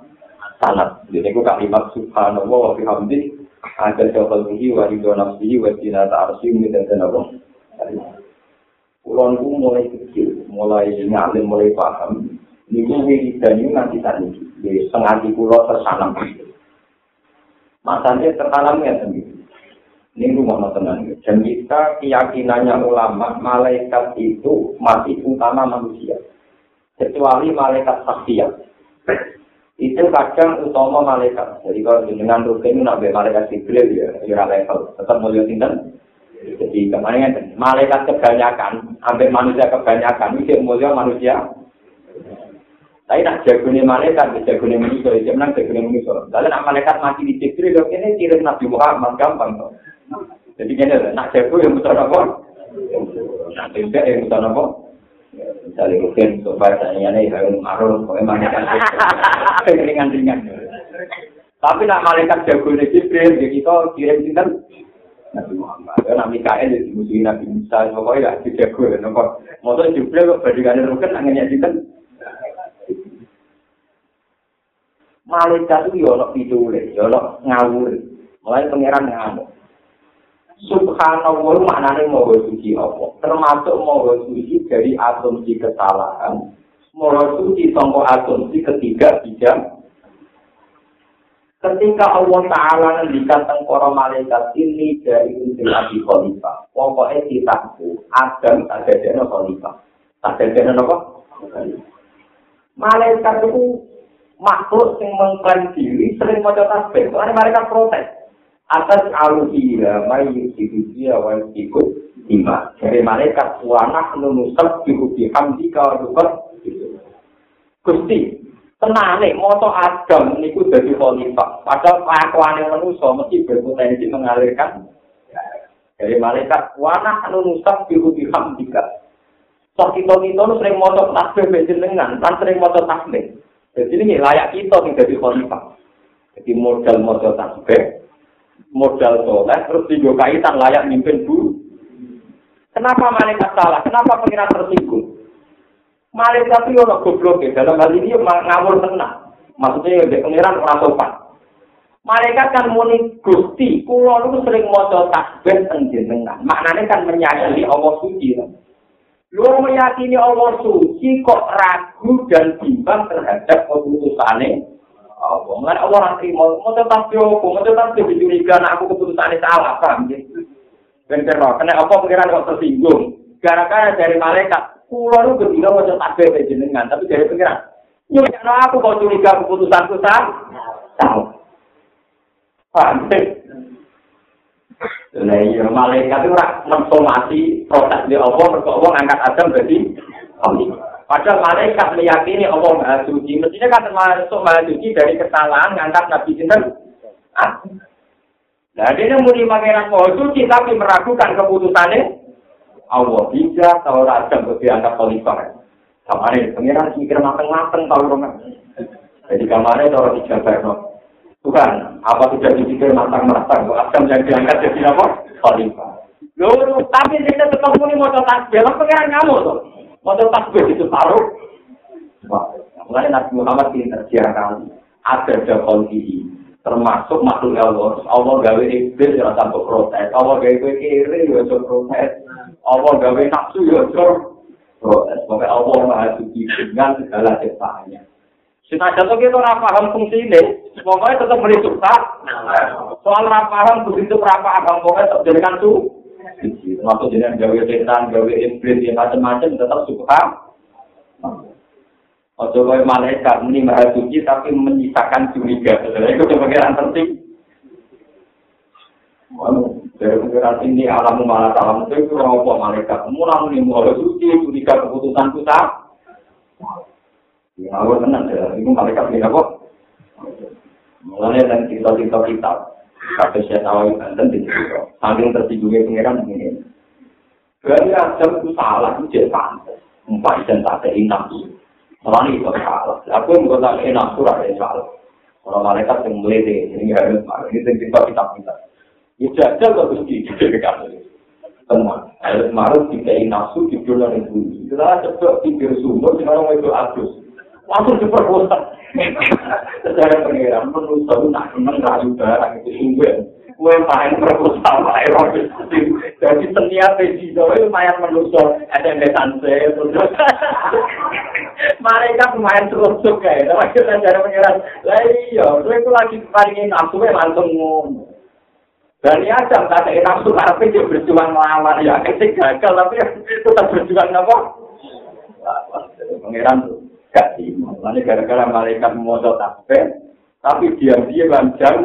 sanat. Jadi aku kalimat subhanallah wa bihamdi ada jawab bihi wa ridho nafsihi wa jinata arsi dan dan apa. Kulon mulai kecil, mulai ngalim, mulai paham. Ini gue wiridan ini nanti tadi. Jadi setengah di pulau tersanam. Masanya tertanamnya sendiri. Ini rumah tenang. Dan kita keyakinannya ulama, malaikat itu masih utama manusia. kecuali malaikat saksiat. Itu kadang utama malaikat. Jadi kalau dengan rutin nabi malaikat Jibril ya, ya level. Tetap mulia sinten. Jadi kemarin malaikat kebanyakan, sampai manusia kebanyakan, itu mulia manusia. Tapi nak jagonya malaikat, jagonya manusia, itu menang jagonya manusia. Lalu nak malaikat mati di Jibril, ini kirim Nabi Muhammad, gampang. Jadi ini nak jago yang betul apa? Nak tidak yang betul apa? Misalnya mungkin saya ini harus marah, pokoknya kan ringan-ringan. Tapi nak malaikat jago ini Jibril, ya kita kirim sinten Nabi Muhammad. Ya Nabi Mikael jadi musuh Nabi Musa, pokoknya ya jago. Nopo, motor Jibril kok bandingannya rukun, anginnya sinten. Malaikat itu ya pidule, ya ono ngawur. Mulai pangeran ngamuk. Subhanallah maknanya moho suci apa? Termasuk moho suci dari asumsi kesalahan. Moho suci tongko asumsi ketiga tidak. Ketika Allah Ta'ala ngendikan tengkoro malaikat ini dari unsur Abi Khalifah. Pokoknya kitabku, Adam tak ada Khalifah. Tak ada apa? Malaikat itu makhluk yang mengklaim diri sering mau tasbih. Soalnya mereka protes. Atas aluhira mai yusidusia wa ikut ima dari malaikat wanak nunusab dihubi hamdi kawadukot Gusti tenane moto Adam niku dadi khalifah. Padahal kelakuane manusa mesti berpotensi mengalirkan. Dari malaikat wanak nunusab dihubi hamdi Sok kita kita nu sering moto tasbih benjenengan, kan sering moto tasbih. Jadi ini layak kita yang jadi khalifah. Jadi modal moto tasbih, modal soleh, terus tiga kaitan layak mimpin bu. Kenapa malaikat salah? Kenapa pengiran tersinggung? Malaikat itu orang goblok ya. Dalam hal ini ngawur tenang. Maksudnya ya pengiran orang sopan. Malaikat kan muni gusti, kulo itu sering moco tasbih tengjenengan. Maknanya kan menyakini Allah suci. Lu meyakini Allah suci kok ragu dan bimbang terhadap keputusannya Allah. Mengenai Allah nanti mau mau tetap jauh, mau tetap jauh curiga, nah aku keputusan ini salah, paham ya? Bener karena apa pengiran kok tersinggung? Gara-gara dari malaikat, pulau lu ketika mau tetap jenengan, tapi dari pengiran, nyuruh aku kok curiga keputusanku sah, tahu. Paham ya? Nah, malaikat itu mensomasi proses di Allah, mereka Allah ngangkat Adam jadi Allah. Padahal malaikat meyakini Allah Maha Suci. Mestinya kan termasuk Maha Suci dari kesalahan ngangkat Nabi Sinten. Nah, dia muni pangeran Maha Suci tapi meragukan keputusannya Allah bisa tahu rajam untuk diangkat khalifah. Sama ini, pangeran mikir mateng-mateng tahu rumah. Jadi kamarnya taruh di no. Bukan, apa sudah dipikir matang-matang, Adam yang diangkat jadi apa? Khalifah. Loh, tapi dia tetap mau tasbih, pangeran kamu tuh. Mau takbir itu taruh. Mulai Nabi Muhammad ini terjadi ada jakon ini termasuk makhluk Allah. Allah gawe iblis ya sampai protes. Allah gawe kiri ya protes. Allah gawe nafsu ya protes. Pokoknya Allah maha suci dengan segala ciptaannya. Senajan itu kita ora paham fungsi ini, pokoknya tetap beri suka. Soal ora paham begitu ora paham, pokoknya tetap jadikan tuh. Termasuk dengan gawe setan, gawe iblis, yang macam-macam tetap suka. Ojo kau malaikat ini maha suci tapi menyisakan curiga. Itu sebagai yang penting. Dari pengiran ini alamu malah salam itu apa malaikat. Mulai ini mulai suci, curiga keputusan kita. Ya, aku tenang ya. Itu malaikat ini apa? Mulai dan cerita-cerita kita. Kata saya tahu dan di situ. Sambil tertidurnya pengiran ini. Berarti Adam itu salah, itu jadi pantas. Empat dan tak ada nafsu. Malah itu salah. Aku yang berkata nafsu ada salah. Kalau malaikat yang melete, ini harus ini cerita kita kita. Ya jajal kok mesti dikatakan. Teman, harus marah dikai nafsu di bulan itu. Setelah coba pikir sumber, sekarang itu abus. Langsung diperkosa. Secara pengiran, menurut saya nak seneng rayu barang itu sumber. Kue main perkosa, main rohis. Jadi seniat di Jawa main menusuk SMS-an saya. Mereka main terus juga ya. Tapi kita cara pengiran, lah iya, itu lagi paling nafsu langsung ngomong. Dan ya jam tak ada nafsu karena dia berjuang melawan ya ketik gagal tapi tetap berjuang apa? Pangeran tuh terima. Nanti gara-gara malaikat memotong tasbih, tapi diam-diam lanjang.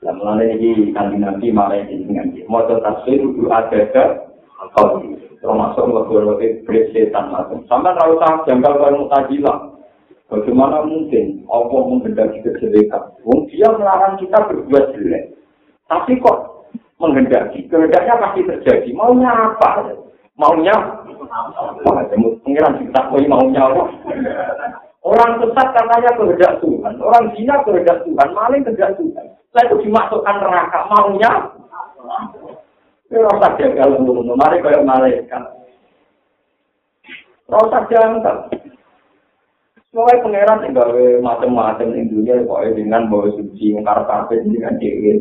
Ini kan nanti malaikat dengan motor tasbih itu ada ke termasuk lebih lebih setan macam. Kalau tak jangkal kalau mutajilah, Bagaimana mungkin Allah menghendaki kejelekan? Wong dia melarang kita berbuat jelek. Tapi kok menghendaki? Kehendaknya pasti terjadi. Maunya apa? Maunya? Pengiran kita mau maunya apa? Orang sesat katanya kehendak Tuhan. Orang zina kehendak Tuhan. Maling kehendak Tuhan. Saya itu dimasukkan neraka. Maunya rasa jagal untuk mari kayak malaikat. Rasa jangkal. Soalnya pangeran yang gawe macam-macam di dunia, pokoknya dengan bawa suci, ngkar kafe dengan dewi.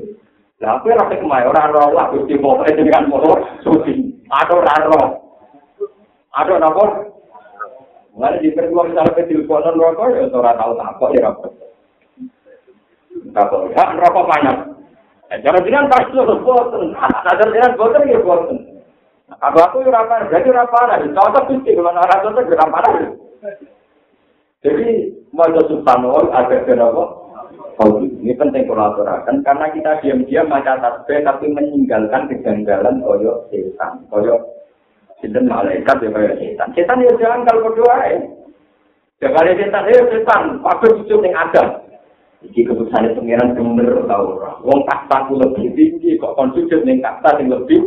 Lah aku rasa kemarin orang roh lah, gusti pokoknya dengan bawa suci. Orang roh. Ada apa? Mulai di perjuang misalnya ke teleponan rokok, ya orang tahu apa ya rokok. Rokok, ya rokok banyak. Jangan jangan pasti lo bosen. Jangan jangan bosen ya bosen. Kalau aku ya rapar, jadi rapar. Cocok gusti kalau orang cocok ya rapar. Jadi wajah subhanallah ada kenapa? Ini penting kolaborasi karena kita diam-diam maca tasbih tapi meninggalkan kejanggalan koyo setan, koyo sinten malaikat ya koyo setan. Setan ya jangan kalau berdoa ya. Jangan ya setan ya setan, pakai cucu yang ada. Iki keputusan pengiran bener tau ora. Wong kasta ku lebih tinggi kok kon sujud ning kasta sing lebih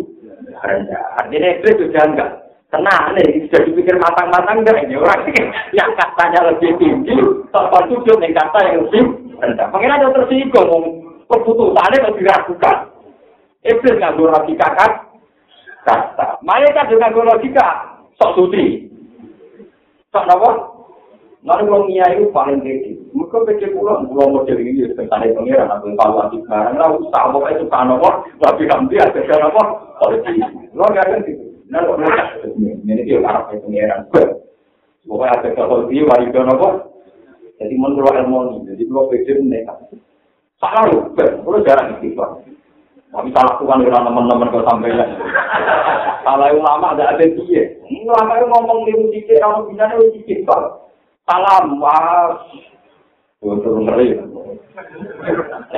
rendah. Artinya itu jangan enggak. Tenang nih, sudah dipikir matang-matang enggak ini orang yang katanya lebih tinggi, tanpa sujud yang kata yang lebih rendah. Pengen ada tersinggung, keputusannya lebih diragukan. Iblis nggak logika kan? Malaikat juga nggak logika. Sok suci. Sok apa? Nanti kalau Mia itu paling tinggi. Mereka pikir pulang, pulang model ini, tentang pengiran, atau evaluasi barang, lah usah, pokoknya itu kan apa, kamu dia, ada apa, politik. Lo nggak ada gitu. Nah, kok ini dia arah itu pengiran. Pokoknya ada kalau dia wali nopo. Jadi menurut ilmu jadi kalau pikir mereka salah lu, kalau jarang istighfar. Tapi salah tuhan dengan teman-teman kalau sampai Salah ulama ada ada dia. Ulama yang ngomong di musik kalau bisa nih istighfar. Salam, wah. Betul ngeri.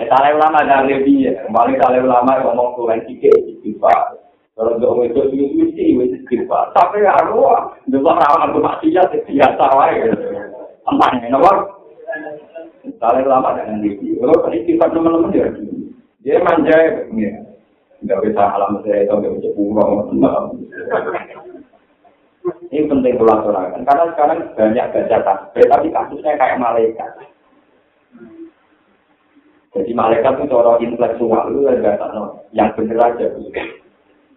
Salah ulama ada dia. Kembali salah ulama ngomong tuhan istighfar. Kalau nggak itu itu mesti itu istighfar. Tapi ya roh, dulu orang aku masih ya wae. Aman ya, nomor. Kalau lama dengan diri, kalau tadi sifat teman-teman dia, dia manja ya. Nggak bisa alam saya itu nggak bisa pulang. Ini penting kolaborasi karena sekarang banyak baca tasbih tapi kasusnya kayak malaikat. Jadi malaikat itu orang intelektual itu enggak tahu. Yang benar aja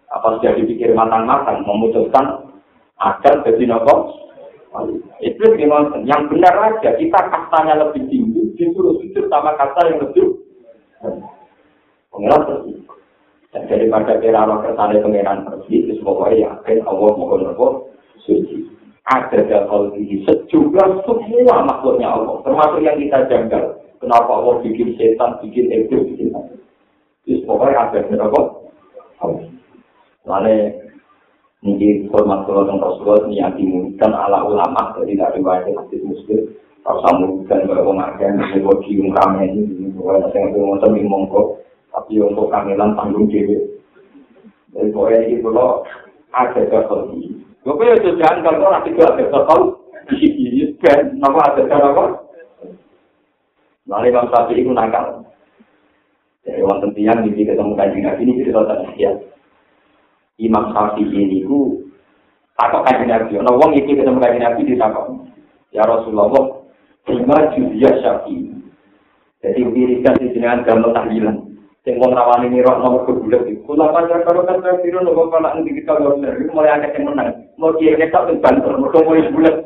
apa sudah dipikir matang-matang memutuskan agar jadi nopo? Itu gimana yang benar aja kita kastanya lebih tinggi disuruh sujud sama kasta yang lebih pengiran pergi dan daripada kira Allah kersane pengiran pergi itu pokoknya yakin Allah mohon nopo suci. Ada dalam ini sejumlah semua makhluknya Allah termasuk yang kita janggal. Kenapa Allah bikin setan bikin itu bikin itu pokoknya ada nopo Lalu ini format kalau tentang Rasulullah niati mungkin ala ulama dari dari wajah hadis muslim. Mungkin kalau mengajar ini buat cium kami ini buat yang itu mau tapi untuk kangelan tanggung dewi. Jadi pokoknya ini kalau ada kesel ini. Gue ya jangan kalau orang tiga ada kesel. Ini kan, nama ada kesel apa? Lalu Imam Syafi'i itu nakal. Jadi wonten tiang di ketemu kajian nabi ini cerita tentang dia. Imam Syafi'i ini ku takut kajian nabi. Nah, wong iki ketemu kajian nabi di takut. Ya Rasulullah, terima judia Syafi'i. Jadi wiridan di jenengan gamel tahlilan. Sing wong rawani nira nomor kebulet iku. Kula panjang karo kan piro nopo kala ning kita bener. Iku mulai akeh sing menang. Mau kiye nek tak banter mergo mulai bulet.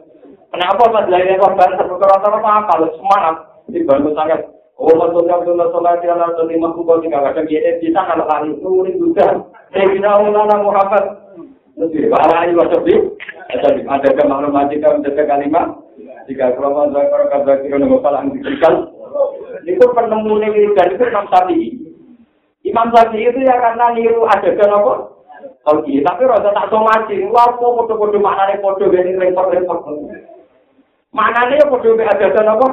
Kenapa pas lagi kok banter perkara apa kalau semangat di bantu sangat. Oh, betul betul betul sholat yang harus lima puluh tiga kadang kita kita kalau hari itu ini juga. Eh kita ulama Muhammad. Lebih bahaya ini waktu itu. Ada kemakluman jika menjaga kalimat. Jika kromo zakar kata kira nopo kala diberikan. Itu penemu dan itu Imam Syafi'i. Imam Syafi'i itu ya karena niru adegan apa? Oke, tapi rasa tak somasi. Wah, kok foto-foto maknanya foto gini repot-repot. Maknanya ya foto adegan apa?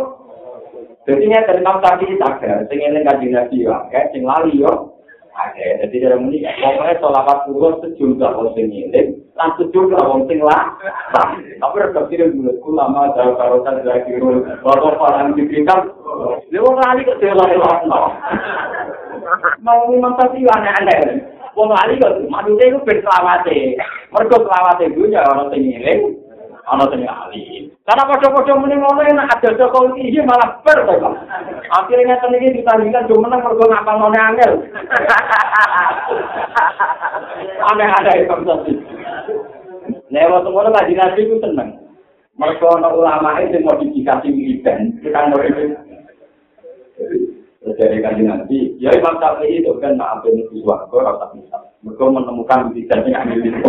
Jadi ini dari Imam Syafi'i sadar. Sing ini kaji nabi ya, kayak sing lali yo. Oke, jadi dalam ini, pokoknya sholawat turun sejumlah orang sing ini, dan sejumlah orang sing lah. Tapi resep ini dulu, lama jauh karosan dari kiri, bapak orang diberikan, mau lali ke dia lari Mau Imam Syafi'i aneh-aneh. Wong lali kok, maksudnya itu berselawate. Mereka selawate itu ya orang sing ini, ana sing ahli. Karena padha-padha muni ngono enak ada kok iki malah ber ngeten iki ditandingkan cuma menang mergo ngapal ngene angel. Aneh ada itu. Lewat ngono lagi nabi ku tenang. Mergo ana ulama itu modifikasi wiridan, kita ngene dari kaji nanti, ya Imam Syafi'i itu kan maafin itu suarga, rasa bisa. Mereka menemukan wiridan yang ambil itu.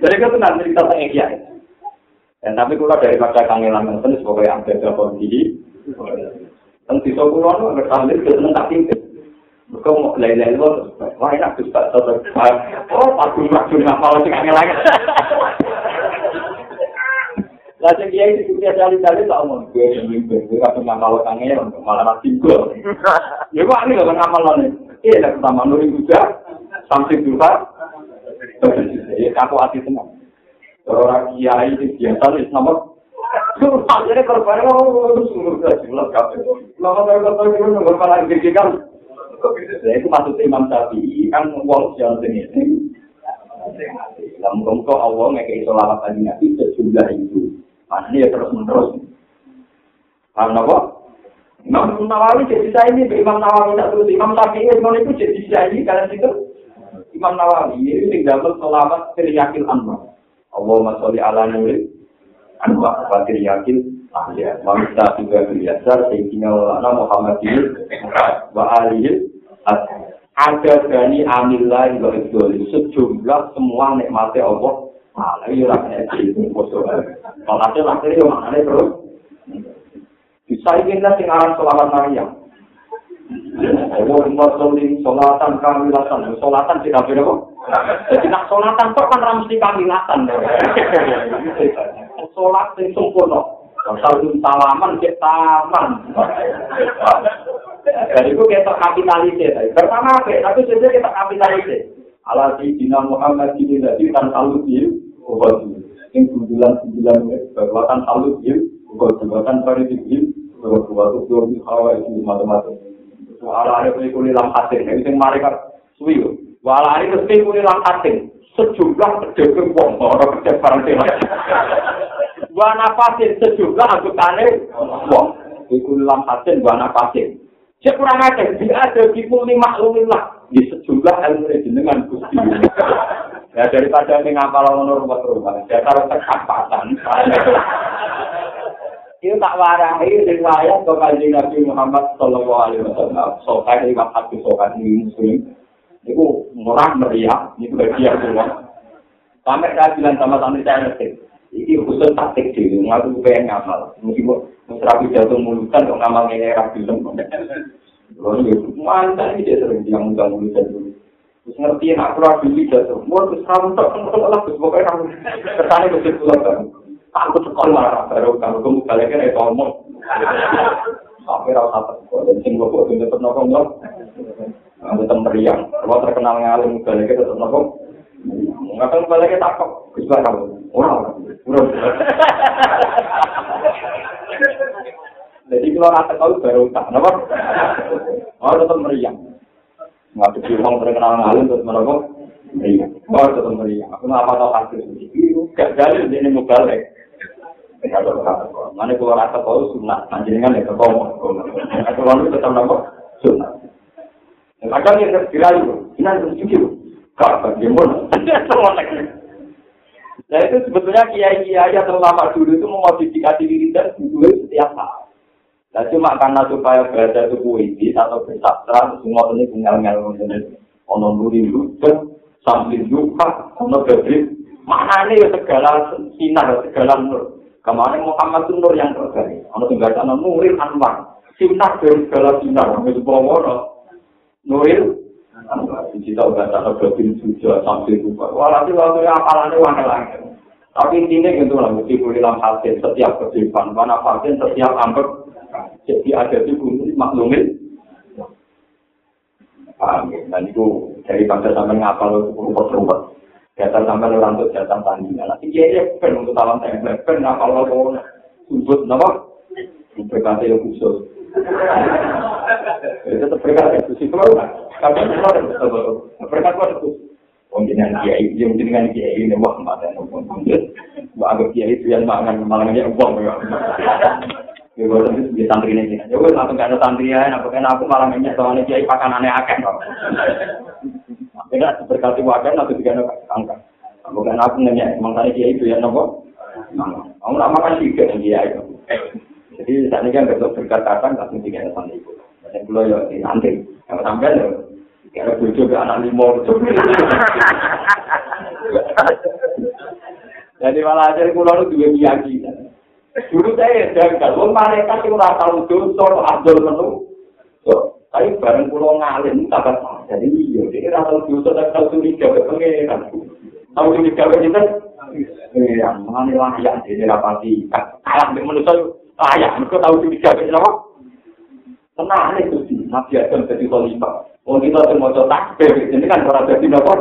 Jadi itu nanti kita tanya Dan tapi kalau dari pada kangelan itu sebagai yang ada kondisi, dan di sekolah itu ada tampil ke seneng tak tinggal. Mereka mau lele itu, wah enak tuh tahu. Oh, aku maksud ngapal sih kangelan. Lah sing kiai sing kuwi asale dalil tak omong gue sing mimpi gue kabeh ngamal kangen malah ra tinggal. Ya kok ani kok ngamal lho. Iya lah pertama nuri juga sampai juga. Ya aku hati tenang. Orang kiai itu biasa nih sama Akhirnya korban itu sungguh saja, jelas kabeh. Lama saya kata itu nunggu malah kan. Itu maksudnya Imam Syafi'i kan uang jalan sini. Lah muga Allah ngekei sholawat tadi nabi sejumlah itu. Mana ya terus menerus. Karena apa? Imam Nawawi jadi saya ini Imam Nawawi tak terus Imam Syafi'i itu jadi saya ini kalian itu Imam Nawawi ini tinggal selamat teriyakin anwar. Allahumma sholli ala nuri anwar wa teriyakin ahliya. Mamsa juga biasa Sayyidina Ulana Muhammad wa alihi ada dari amillah wa ibdoli sejumlah semua nikmatnya Allah malah iya rakyat itu ada laki itu maknanya terus. Bisa ingin sing aran sholawat Maryam Allahumma sholli sholatan kamilatan. Sholatan tidak beda kok jadi nak sholatan kok kan ramsi kamilatan. Sholat yang sempurna. Kalau salaman ke taman. Jadi itu kita kapitalisir pertama tapi sebenarnya kita kapitalisir ala di Dina Muhammad ini jadi kan selalu di obat ini bulan bulan bahkan selalu di obat bahkan pada di bahwa suatu dua hawa itu macam-macam ala ada kulit lam hatin ini yang mereka suwi wala ini mesti kulit lam hatin sejumlah pedagang wong orang kerja barang sih wa nafasin sejumlah anggotane wong iku lam hatin wa nafasin Cek kurang aja, dia ada di muli maklumillah di sejumlah ilmu jenengan gusti. Ya daripada ngapal ngono rumah rumah, saya taruh terkapatan. Itu tak warai riwayat ke kanjeng Nabi Muhammad Sallallahu Alaihi Wasallam. Sokai lima hati sokai ini muslim. Itu murah meriah, itu bagian semua. Sampai saya bilang sama santri saya ngerti. Ini khusus taktik diri, ngaku pengen ngamal. Meskipun rapi jatuh mulutan, kok ngamal ini rapi lembut. Lalu mantan ini dia sering yang mulutan dulu. Terus ngerti, nak kurang dulu jatuh. Mau terus kamu tak kenal lah, terus pokoknya kamu. Kesannya betul pulang kan. Aku tekol marah, baru kamu kamu balik kan itu omong. Sampai rasa takut, dan sing gue buat untuk nongkrong Aku tetap meriang. Kalau terkenal ngalim, balik tetap nopo. Ngapain balik takut? Kusbah kamu. Orang, orang. Jadi kalau rata kau baru tak, nopo. Oh tetap meriang. Nggak ada orang terkenal ngalim terus nopo. Meriang. Oh tetap meriang. Aku nggak apa tahu hasil. Gak jadi ini mau balik. Mana kalau rasa kau sunat, anjingan ya kau mau. Itu tetap nopo sunat. Kadang yang terkirayu, ini harus jujur. Kak, bagaimana? Nah itu sebetulnya kiai-kiai yang terlama dulu itu memodifikasi diri dan dulu setiap saat. Nah cuma karena supaya baca itu puisi atau bersastra, semua ini tinggal-tinggal ono nuri lucu, sambil juga, ono gabrik, mana nih segala sinar, segala nur. Kemarin Muhammad itu nur yang terbaik. Ono tinggal sana nuril anwar, sinar dari segala sinar, itu bawa Nuril Sisi tahu bahasa Abdul Suja sampai lupa. Walhasil waktu yang apalannya wangi lagi. Tapi intinya gitu lah, mesti dalam hasil setiap kehidupan. Mana pasien setiap ambek. Jadi ada di bumi maklumin. Ya? Dan itu dari pada sampai ngapal rumput-rumput. Datang sampai orang untuk datang tandingan. Nanti dia ya ben untuk talam template. Ben ngapal lo sudut, nama? Berkata yang khusus. Itu berkat itu sih kalau kalau kalau berkat itu Pembinaan kiai, yang dengan kiai ini wah mata Wah agak kiai itu yang mangan mangannya uang ya. Gue tentu di santri ini. Ya gue langsung gak ada santri ya, apa kan aku malah minyak soalnya kiai pakanannya akeh kok. Tidak berkati wajan atau tiga angka. Bukan aku nanya, emang tadi kiai itu ya nopo. Kamu nak makan tiga kiai. Jadi saat ini kan besok berkata-kata langsung tiga sama ibu. Dan pulau ya di nanti. Yang sampai ya, kira bujuk ke anak lima. Jadi malah aja pulau itu dua keyakinan. Dulu saya janggal, wong mereka sih ora tau dosa abdul menu. So, tapi bareng pulau ngalim tak jadi iya, dia ora tau dosa tak tau curiga ke pengeran. Tahu curiga ke kita? Iya, mengenai lah ya, jadi rapati. Kalah dengan manusia layak mereka tahu curiga ke apa tenang itu sih nabi adam jadi khalifah oh kita mau takbir ini kan orang jadi apa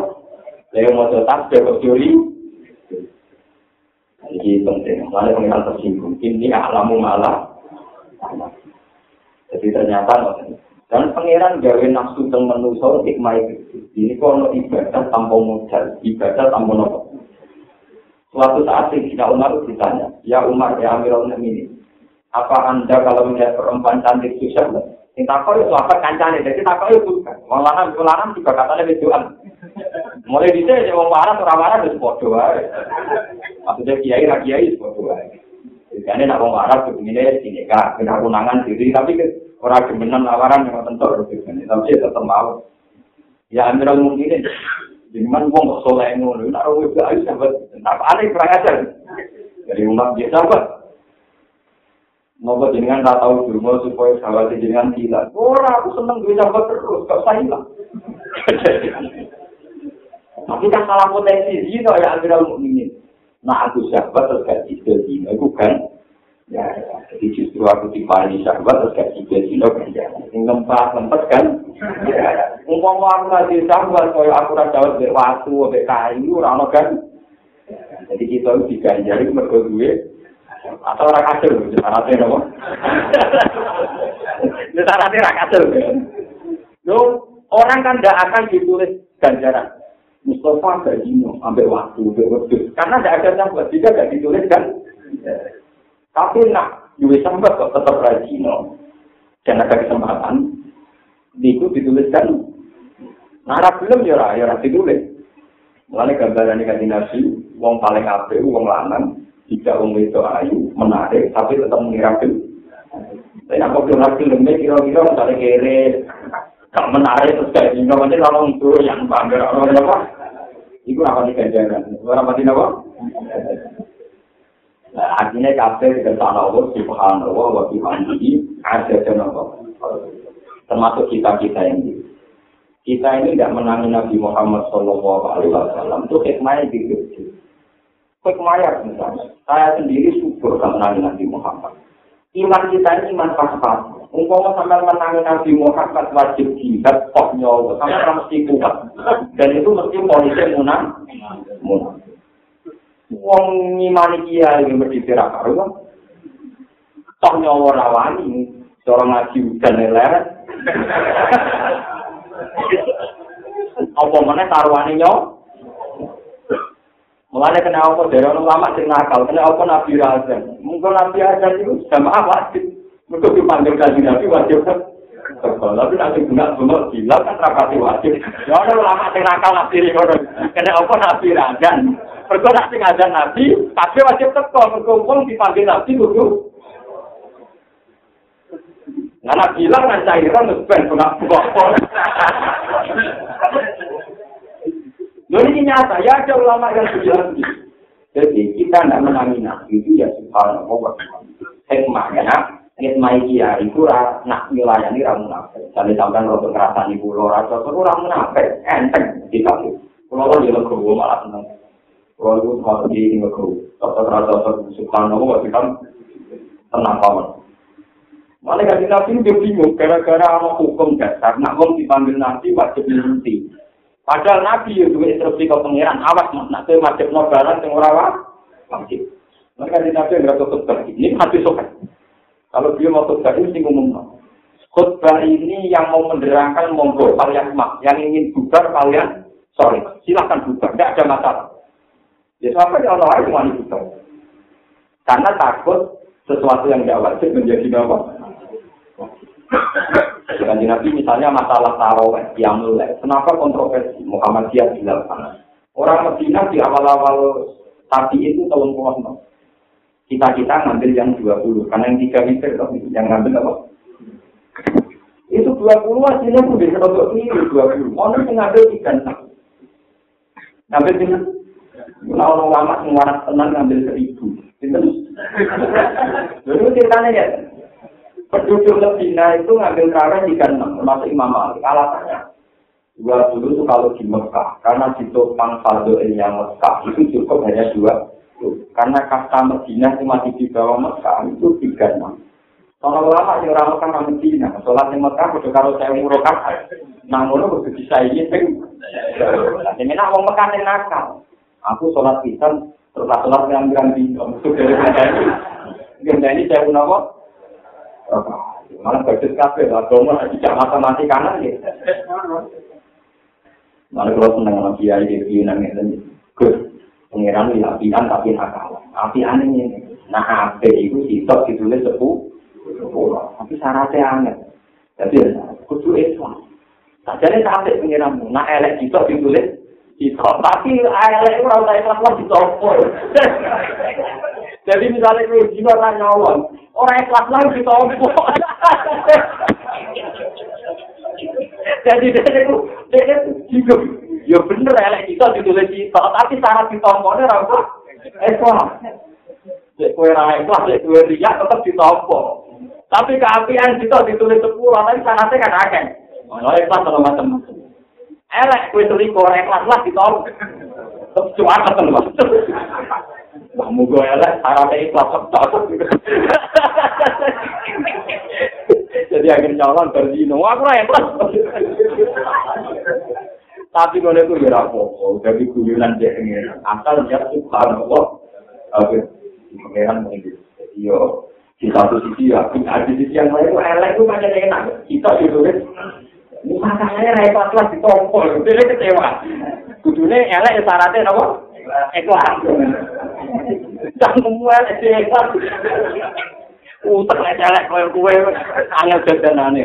saya mau takbir kok curi jadi penting. Mana pengiran tersinggung. Ini alamu malah. Jadi ternyata dan pangeran gawe nafsu teng manusa hikmah ini kalau ibadah tanpa modal ibadah tanpa nopo. Suatu saat Sayyidina Umar ditanya ya Umar ya Amirul Mukminin apa anda kalau melihat perempuan cantik susah Sing takut itu apa kancane, jadi takut itu. Wong lanang, wong lanang juga katanya bejuan. Mulai di sini, wong waras, orang waras itu bodoh Maksudnya kiai, rak kiai itu bodoh Jadi nak wong waras begini, sini kak, kena kunangan diri, tapi orang gemenan lawaran yang tentu tapi tetap mau. Ya amiral mungkin Jangan wong kok soleh ngono, nak wong itu ayo sahabat, apa aneh kurang ajar. Dari umat biasa, sahabat. Nopo jenengan tak tahu dulu supaya sahabat jenengan hilang. Orang aku seneng duit sahabat terus, gak usah hilang. Tapi kan salah potensi zino ya akhirnya mukminin. Nah aku sahabat terus gak cicil zino, itu kan. Ya, jadi justru aku dipani sahabat terus gak cicil zino kan ya. Ini lempar lempar kan. Ya, umpam aku ngasih sahabat, kalau aku rasa jawab dari waktu, dari kayu, orang kan. Jadi kita itu diganjari mereka duit. Atau ora kasil syaratnya nopo syaratnya ora kasil lo orang kan tidak akan ditulis ganjaran. Mustafa gak jino ambil waktu karena tidak ada sahabat jika gak ditulis kan? Tapi nak dua sahabat kok tetap rajino dan ada kesempatan itu dituliskan. Nara belum ya, ya ditulis. Mulanya gambaran ini kan wong paling apik, wong lanang, jika wong itu ayu menarik tapi tetap mengirapkan tapi aku bilang filmnya kira-kira misalnya kere gak menarik terus kayak gini nanti kalau itu yang bangga orang apa? Itu apa nih ganjaran? Orang mati apa? Nah, akhirnya kafe ke sana Allah subhanallah wa bihamdihi ada jenama termasuk kita kita ini kita ini tidak menangi Nabi Muhammad Shallallahu Alaihi Wasallam. Itu hikmahnya gitu Hikmayat misalnya, saya sendiri subur sama Nabi Muhammad. Iman kita ini iman pas-pas. Umpama sampai menang Nabi Muhammad wajib jihad kok nyawa, sampai mesti kuat. Dan itu mesti polisi munang. Munang. Wong ngimani kiai yang berdiri karuan. Toh nyawa rawani, seorang ngaji hujan leret. Apa mana taruhane nyawa? Mulanya kena apa dari orang lama sing nakal, kena apa Nabi Razan. Mungkin Nabi Razan itu sama wajib. Untuk dipanggil kaji Nabi wajib kan. Tapi nanti guna guna bilang kan rapati wajib. Ya orang lama sing nakal Nabi Razan. Kena apa Nabi Razan. Mereka nanti ngajar Nabi, tapi wajib teko. Mereka dipanggil Nabi kudu. Nah, bilang kan cairan, ben guna buka Loh ini nyata, ya ada ulama yang gitu. Jadi kita tidak menangi nabi itu ya subhanallah. Hikmahnya, hikmah iya itu nak melayani ramu nafas. Jadi sampai rodo ngerasani pulau rasa itu ramu nafas, enteng kita itu. Pulau lo di legowo malah seneng. Pulau itu semua di legowo. Tetap rasa subhanallah, masih kan tenang paman. Malah kan nabi itu bingung, gara-gara ada hukum dasar, nak mau dipanggil nabi wajib nanti. Padahal Nabi itu instruksi ke pengiran, awas mas, nanti wajib no barang yang orang wajib. Mereka di Nabi yang nggak khutbah ini hati sokan. Kalau dia mau khutbah ini mesti ngomong. Khutbah ini yang mau menerangkan monggo kalian mak, yang ingin bubar kalian sorry, silahkan bubar, tidak ada masalah. Ya yang orang lain bubar. Karena takut sesuatu yang tidak wajib menjadi apa? Dengan Nabi misalnya masalah taraweh yang mulai. Kenapa kontroversi Muhammadiyah dilakukan? Orang Medina di awal-awal tadi itu tahun puluh Kita kita ngambil yang 20 karena yang tiga meter yang ngambil apa? Itu 20 hasilnya pun bisa untuk ini 20. Orang yang ngambil tiga Ngambil tiga. Kalau lama semua tenang ngambil seribu. Itu. Lalu ceritanya ya, Penduduk Medina itu ngambil kawin di enam, termasuk Imam Malik. Alasannya, dua dulu itu kalau di Mekah, karena di topang saldo yang Mekah itu cukup hanya dua. Karena kasta Medina itu masih di bawah Mekah itu tiga enam. Kalau lama yang orang Mekah Medina, sholat di Mekah udah kalau saya murokan, namun udah bisa ini peng. Ini nak mau Mekah yang nakal. Aku sholat pisan, terus sholat yang bilang dari Gendani, ini saya pun Malah bagus kafe, agama tidak mati kanan ya. Malah kalau seneng sama kiai di Yunan itu, gus pengiran di apian tapi nakal. Apian ini, nah ape itu sitok ditulis sepuh, tapi syaratnya aneh. Jadi kudu Islam. Sajane sampai pengiranmu, nah elek sitok ditulis sitok, tapi elek itu rasa Islam lah ditopol. Jadi misalnya kalau jiwa tak nyolong, orang ikhlas lah kita omong. Jadi dia itu, dia itu hidup. Ya bener ya, kita ditulis kita, tapi syarat ditompoknya apa? Ikhlas. Jadi kue raya ikhlas, jadi kue riak tetap ditompok. Tapi keapian kita ditulis sepuluh, tapi syaratnya kan akeh. Oh, ikhlas kalau macam-macam. Elek kue selingkuh, ikhlas lah ditompok. Terus cuma apa Wah, mugo elek, syaratnya ikhlas. Jadi akhir nyolong berzino, aku ora ikhlas. Tapi kalau itu ya apa-apa, jadi guyonan dia pengen. Asal dia subhanallah, oke, pengeran mungkin. Jadi yo, di satu sisi ya, di sisi yang lain itu elek itu macam enak. Kita ditulis, makanya repot lah ditompol, dia kecewa. Kudunya elek syaratnya apa? Ikhlas. Cang kemuan itu ikhlas. Utek nek celek koyo kowe angel dadanane.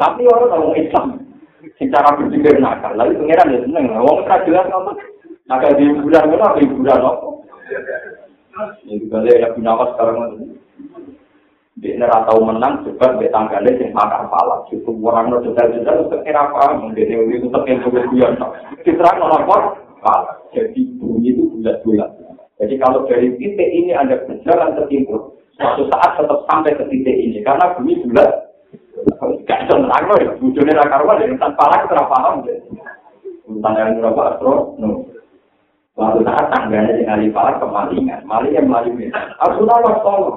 Tapi orang tahu Islam, secara berpikir nakal, lalu pengiran ya seneng. Wong tak jelas apa? Nakal di bulan apa? Di bulan apa? Ini juga ya gunawan sekarang dia nera tahu menang coba dia tanggalnya sing makar pala cukup orang no jodal jodal untuk kira apa? Mungkin itu tetap yang boleh biar diterang orang pala jadi bunyi itu bulat bulat jadi kalau dari titik ini anda berjalan ke timur suatu saat tetap sampai ke titik ini. Karena bunyi bulat. Gak bisa loh ya. Bujurnya rakar wala yang tanpa pala kita paham ya. Tanggalnya berapa astro? No. Suatu saat tangganya dengan pala kemalingan. Maling yang maling aku tahu tolong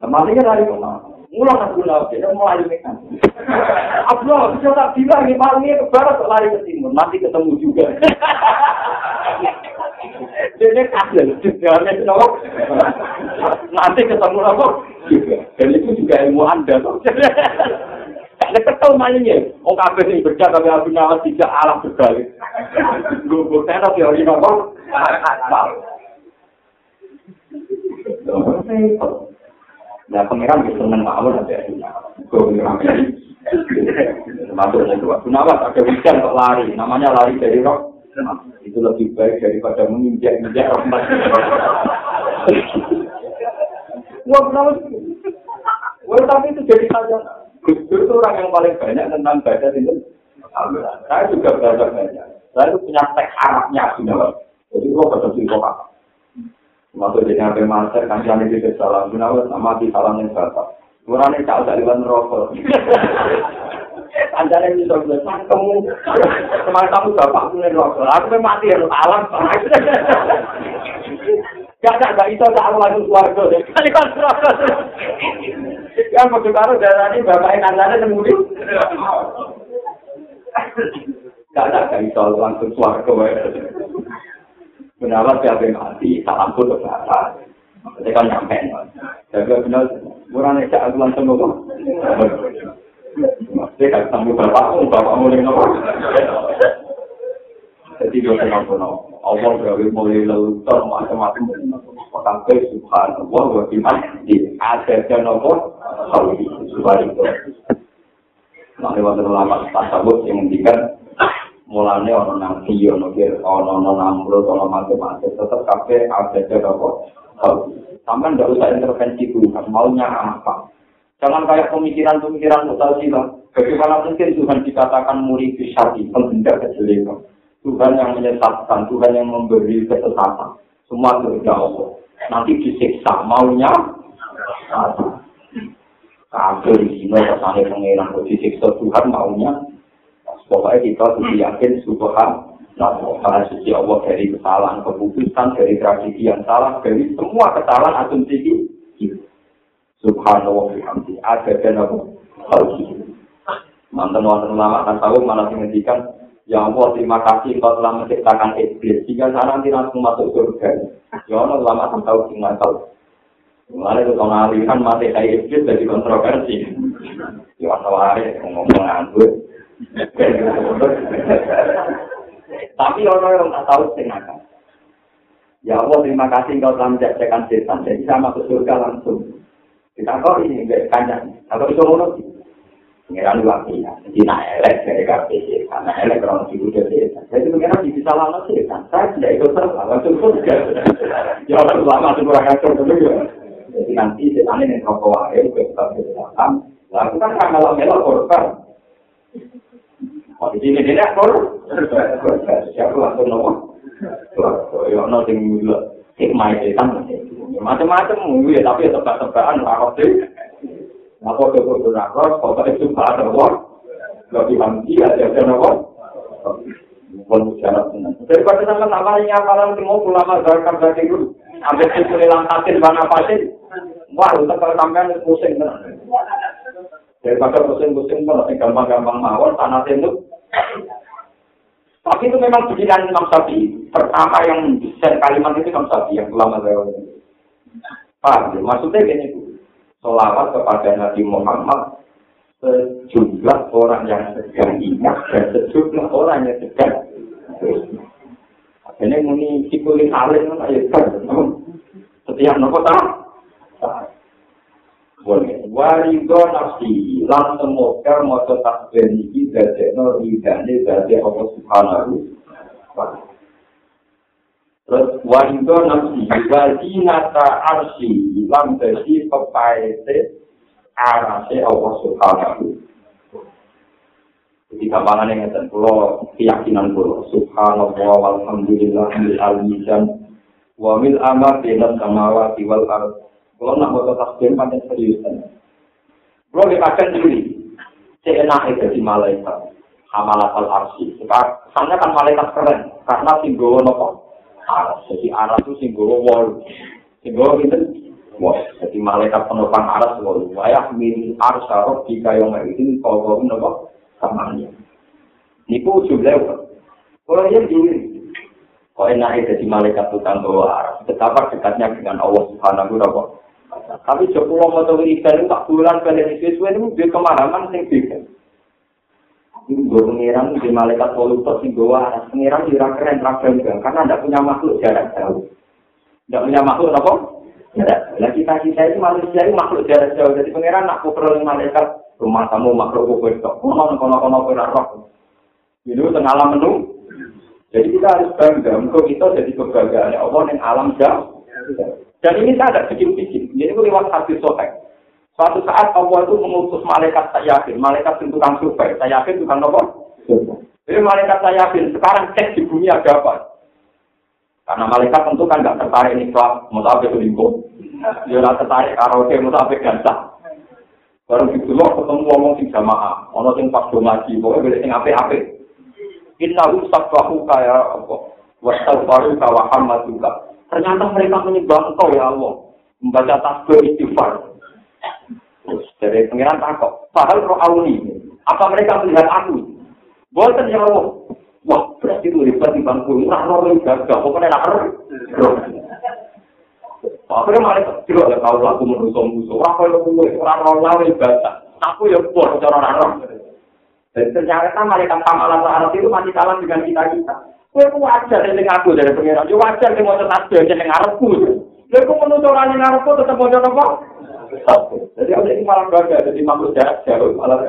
Mati kan dari rumah. Mulang aku laut, dia mau lari mekan. Abdullah, bisa tak bilang ini malingnya ke barat, lari ke timur. Nanti ketemu juga. Dia kasih, jangan kenapa. Nanti ketemu apa? Dan itu juga ilmu anda. Nek ketemu malingnya, oh kabeh ini berjaga tapi Abu Nawas tidak alam berbalik. Gue gue tenar teori apa? Nah, pengiran bisa seneng mawon nanti ya. Gue pengiran. Masuk itu. Kenapa ada hujan kok lari? Namanya lari dari roh. Itu lebih baik daripada menginjak-injak rahmat. Wah, kenapa? Wah, tapi itu jadi saja. Gus itu orang yang paling banyak tentang baca itu. Saya juga belajar banyak. Saya itu punya teks Arabnya, Jadi, gue kok. Masuk di nabi master, kan jangan di salam. Kenapa? Nama di salam yang. Kurang ini cak dari ban rokok. Anda yang bisa bilang, kamu kemarin kamu bapak punya rokok. Aku mati ya, alam. Gak ada, gak bisa tak langsung keluarga. Kali kan rokok. Yang mau karo darah ini bapak yang anda. Gak ada, gak bisa langsung keluarga. Benar siapa yang mati, salam pun berkata. Jadi kan nyampe. Jadi benar, murah nih cak langsung ngomong. Jadi kan ketemu bapakmu, bapakmu yang ngomong. Jadi dia kenal kenal. Allah gawe mulai lelutor macam-macam. Sampai subhanallah wa. Ada dan nopo. Subhanallah. Nah, lewat ulama tasawuf yang mendikan mulane ana nang video no kir ana ana mulo ana macam-macam. Tetap kafe ada jaga kok sampai nggak usah intervensi Tuhan maunya apa? Jangan kayak pemikiran-pemikiran mutazilah. Bagaimana mungkin Tuhan dikatakan murid syari penghendak kejelekan? Tuhan yang menyesatkan Tuhan yang memberi kesesatan. Semua kerja Allah. Nanti disiksa maunya apa? Kabel di sini, ke sana pengiran, disiksa Tuhan maunya Pokoknya kita harus yakin subhan Nah, karena suci Allah dari kesalahan keputusan, dari tradisi yang salah, dari semua kesalahan asumsi ini. Subhanallah bihamdi. Ada dan apa? Mantan mantan lama akan tahu mana menghentikan Ya Allah, terima kasih kau telah menciptakan iblis. Jika sana nanti langsung masuk surga. Ya Allah, lama akan tahu, cuma tahu. Mulai itu ngalihan mati kayak iblis jadi kontroversi. Ya Allah, ngomong nganggur. Tapi orang yang tak tahu setengah Ya Allah, terima kasih engkau telah menjajakan setan. Jadi saya masuk surga langsung. Kita kok ini enggak kanyang. Atau itu. Pengiran lagi ya. Jadi nak elek dari KPC. Karena elek orang ibu dari setan. Jadi pengiran bisa lama setan. Saya tidak ikut serta. Langsung surga. Ya Allah, lama itu kurang kacau dulu ya. Jadi nanti setan ini rokok wae. Kita bisa Lalu kan kalau melok korban. Di sini dia kor. Siapa langsung nopo? Yo no sing dulu hikmah setan. Macam-macam ya tapi tebak-tebakan rakot sih. Apa kebetulan rakot, pokoknya itu pada nopo. Lebih hamdi aja ada nopo. Bukan bicara tenang. Daripada sama nama ini apalan semua ulama zakat berarti itu. Ambil itu hilang hasil mana pasti. Wah, untuk sampean pusing Daripada pusing-pusing pun gampang-gampang mawon tanah tenduk Tapi itu memang pikiran Imam Syafi'i. Pertama yang desain kalimat itu Imam Syafi'i yang ulama saya. Paham ya? Maksudnya gini, Solawat kepada Nabi Muhammad sejumlah orang yang sedang ingat dan sejumlah orang yang sedang ini muni cikulin alim ya setiap nopo boleh warido nafsi. Lan semoga moto takbir iki dadekno ridane dadi Allah Subhanahu Terus warido nafsi. Wadi nata arsi lan dadi pepaete arase Allah Subhanahu Jadi kapangan yang ngeten. Kula keyakinan kula. Subhanallah walhamdulillah bil almizan wa mil amal bina samawati wal ardh Kalau nak mau tasbih pakai serius Kalau kita akan diri, seenak itu di malaikat, hamalat al arsi. Kesannya kan malaikat keren, karena singgowo nopo. Aras, jadi aras itu singgowo wall. Singgowo itu Wah, jadi malaikat penopang aras wah, wayah min arsarok jika yang itu kau kau nopo samanya. Niku jumlah kalau yang diri, kau enak jadi malaikat tukang bawa aras. Betapa dekatnya dengan Allah Subhanahu wa Taala. Tapi Joko mau tahu ikan tak bulan kalian itu itu dia kemarahan yang beda. Pengiran di malaikat polutor di bawah aras di keren rakyat karena tidak punya makhluk jarak jauh. Tidak punya makhluk apa? Nah kita kita itu manusia itu makhluk jarak jauh. Jadi pangeran nak perlu malaikat rumah kamu makhluk kue itu. Kono kono kono kono roh. Itu tengah alam menu. Jadi kita harus bangga. Untuk kita jadi kebanggaan Allah yang alam jauh. Dan ini saya ada bikin-bikin. Jadi itu lewat hati sotek. Suatu saat Allah itu mengutus malaikat saya yakin. Malaikat itu tukang survei. Saya yakin tukang apa? Jadi malaikat saya yakin. Sekarang cek di bumi ada apa? Karena malaikat tentu kan nggak tertarik nih kelab, mau sampai selingkuh. Dia nggak tertarik karaoke, sampai gantah. Baru gitu loh ketemu ngomong sing jamaah, ono sing pas ngaji, pokoknya beda sing ape-ape. Inna usah bahu kaya apa? Wasal baru kawa juga. Ternyata mereka menyembah engkau ya Allah, membaca tasbih istighfar. Terus dari pengiran takut, padahal roh auni, apa mereka melihat aku? Buatan ya Allah, Wah, berarti itu hebat di bangku. Nah, orang yang gagah. Pokoknya nak Akhirnya malah kecil ada tahu lagu menuso-muso. Wah, kalau gue orang-orang yang baca. Aku ya bor, cara orang Dan ternyata malaikat kamalan Arab itu masih kalah dengan kita-kita. Kue ku wajar yang aku dari pengiran. Ya wajar yang mau tetap dia yang Arabku. Kue ku menutup orang yang Arabku tetap mau apa? Jadi aku ini malah bangga. Jadi makhluk jarak jauh. Malah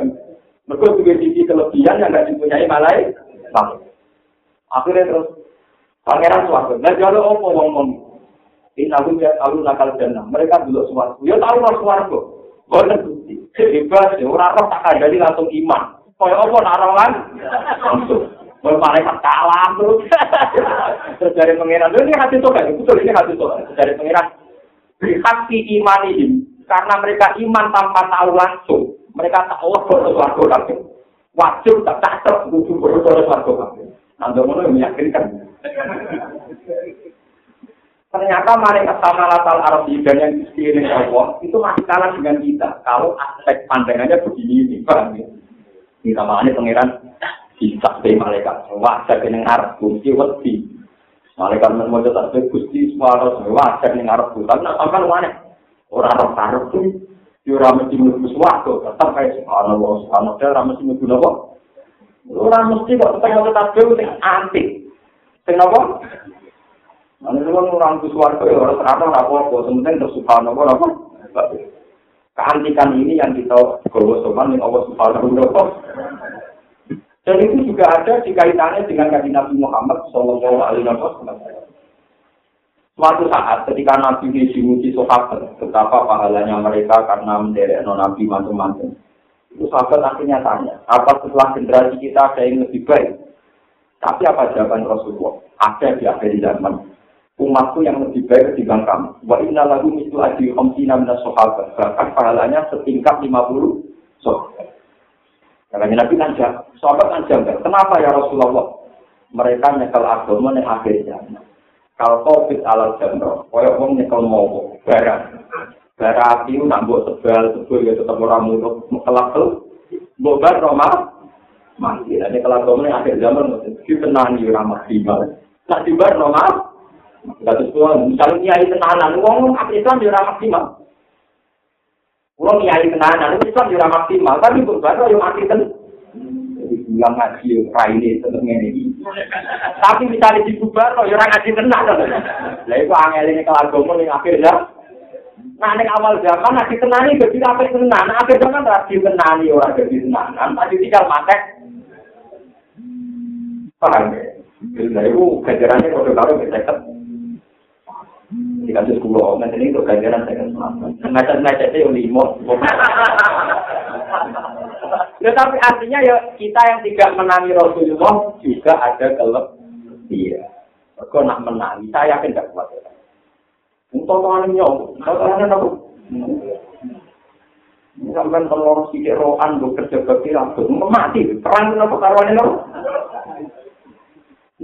mereka juga sisi kelebihan yang tidak dipunyai malaikat. Akhirnya terus pangeran suatu. Nah jadi apa wong ngomong? Ini aku ya tahu nakal jannah. Mereka dulu suatu. Ya tahu lah suatu. Boleh bukti. Hebat. Orang roh tak ada langsung iman. Kaya apa narongan? Langsung. Mau malaikat kalah terus. terus dari pangeran. Ini hati sobat. Betul ini hati sobat. Dari pangeran. Hati iman ini. Karena mereka iman tanpa tahu langsung. Mereka tahu bahwa suatu langsung. Wajib tak tak. Butuh berdoa suatu langsung. Anda mau meyakinkan. Ternyata mereka sama latar Arab dan yang di Allah itu masih kalah dengan kita. Kalau aspek pandangannya begini ini, paham ya? Ini makanya pangeran bisa dari malaikat. Wajar dengan Arab, kunci wedi. Malaikat mau tetap gusti suara wajar dengan Arab. Tapi nak sampai mana? Orang Arab Arab tuh, dia ramai di mulut suatu. Tetap kayak subhanallah, subhanallah, orang mesti menggunakan Ora mesti kok tetep tetap dhewe sing antik. Sing apa? Ana sing ora ngus warga ya ora terang ora apa-apa, sementing terus subhanallah apa? Keantikan ini yang kita gawa sopan yang Allah taala. Dan itu juga ada di kaitannya dengan kajian Nabi Muhammad Shallallahu Alaihi Wasallam. Suatu saat ketika Nabi dimuji sahabat, betapa pahalanya mereka karena menderek Nabi mantu-mantu. Itu sahabat akhirnya tanya, apa setelah generasi kita ada yang lebih baik? Tapi apa jawaban Rasulullah? Ada di akhir zaman. Umatku yang lebih baik ketimbang kamu. Wa inna lagu mitu adi omsina minas sahabat. Bahkan pahalanya setingkat 50 sahabat. Karena Nabi kan sahabat kan janggal. Kenapa ya Rasulullah? Mereka nyekel agama yang akhir zaman. Kalau COVID ala jamro, kaya wong nyekel mau barang. Bara api nak mbok tebal tebal ya tetap ora mulut kelak tuh. Mbok bar Roma mati. Ini kelak ini akhir zaman mesti tenang di ramah tiba. Tak tiba Roma. Gak semua misalnya kiai tenanan, uang apa Islam di ramah tiba. Uang kiai tenanan, Islam di ramah tiba. Tapi mbok bar yang mati ten. bilang ngaji raine tetep ngene iki. Tapi misalnya dibubar kok ya ora ngaji tenan. Lah iku angel ini kelagama ning akhir ya. Nah, ning awal zaman nek ditenani dadi apik tenan, apik zaman ora ditenani ora dadi tenanan, tadi tinggal matek. Paham ya? Jadi itu ganjarannya kalau karo kita di kasus kulo, nanti ini untuk ganjaran saya kan Ngacet-ngacetnya yang limo. Ya tapi artinya ya kita yang tidak menangi Rasulullah juga ada kelebihan. Iya. Kau nak menangi, saya yakin tidak kuat. Ya. Totoane nyok, totoane nopo? Sampai kalau sidik rohan gue kerja bakti langsung mati, perang nopo karuannya nopo?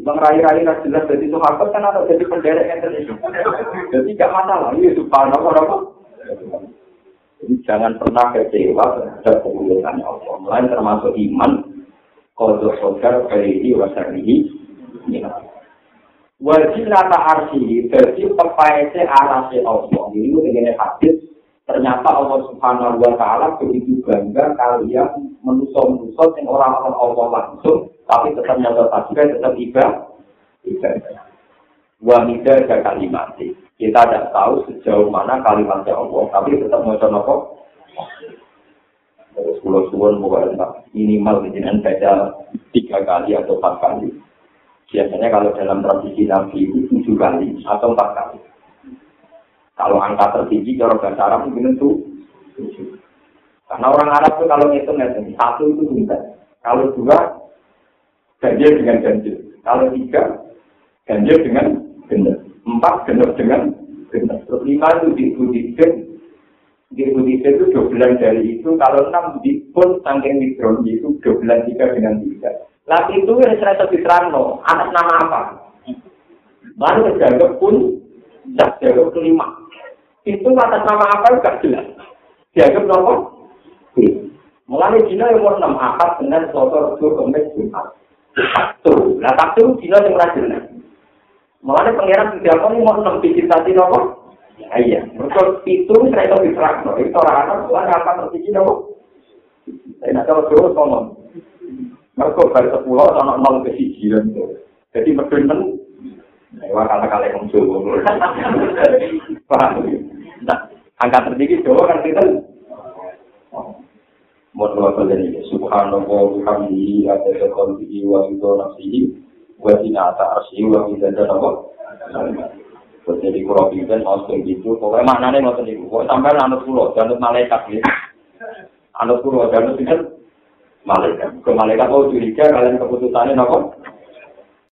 Bang rai-rai nggak jelas jadi sahabat kan ada jadi penderek yang terjadi. Jadi gak masalah, ini subhanallah nopo. Jadi jangan pernah kecewa terhadap kemuliaan Allah. Mulai termasuk iman, kodok sodar, kaihi, wasarihi, Wajib nata arsi, jadi pepaese arasi Allah. Ini dengan hadis, ternyata Allah subhanahu wa ta'ala begitu bangga kalian menusuk-menusuk yang orang-orang Allah langsung, tapi tetap nyata juga, tetap ibadah. Ibadah. Wanita ada kalimat. Kita tidak tahu sejauh mana kalimatnya Allah, tapi tetap mau coba Terus pulau suwon minimal dengan baca tiga kali atau empat kali. Biasanya kalau dalam tradisi Nabi itu tujuh kali atau empat kali. Kalau angka tertinggi kalau bahasa Arab mungkin itu tujuh. Karena orang Arab itu kalau ngitung ngitung satu itu bintang. Kalau dua ganjil dengan ganjil. Kalau tiga ganjil dengan genap. Empat genap dengan genap. Terus lima itu di Buddhism. Di Buddhism itu dua bulan dari itu. Kalau enam di pun sangking mikron itu dua bulan tiga dengan tiga. Lah itu yang saya diterang no, atas nama apa? Baru terjaga pun, tidak jaga kelima. Itu atas nama apa juga jelas. Dianggap nopo? Mulai Cina yang umur enam akad dengan sotor itu kemis jumat. Tuh, nah tapi Cina yang mulai jelas. Mulai pangeran tidak apa nih mau enam biji tadi nopo? Iya, mereka itu saya tahu diterang no. Itu orang-orang mulai apa tertinggi nopo? Saya nak tahu terus ngomong. Mereka baru sepuluh, sama nol ke siji. Jadi medun men, Wah, kala-kala yang Jawa. Paham? Nah, angka tertinggi Jawa kan kita. Maaf ini. Subhanallah, bihamdihi, ada qalbihi, wa itu nafsihi, wa sinata arsihi, wa idada nama. Jadi kurang bimbing, mau begitu. Pokoknya maknanya mau sendiri. Pokoknya sampai anut pulau, anut malaikat. Anut pulau, anut malaikat. Ke malaikat mau curiga kalian keputusannya nopo.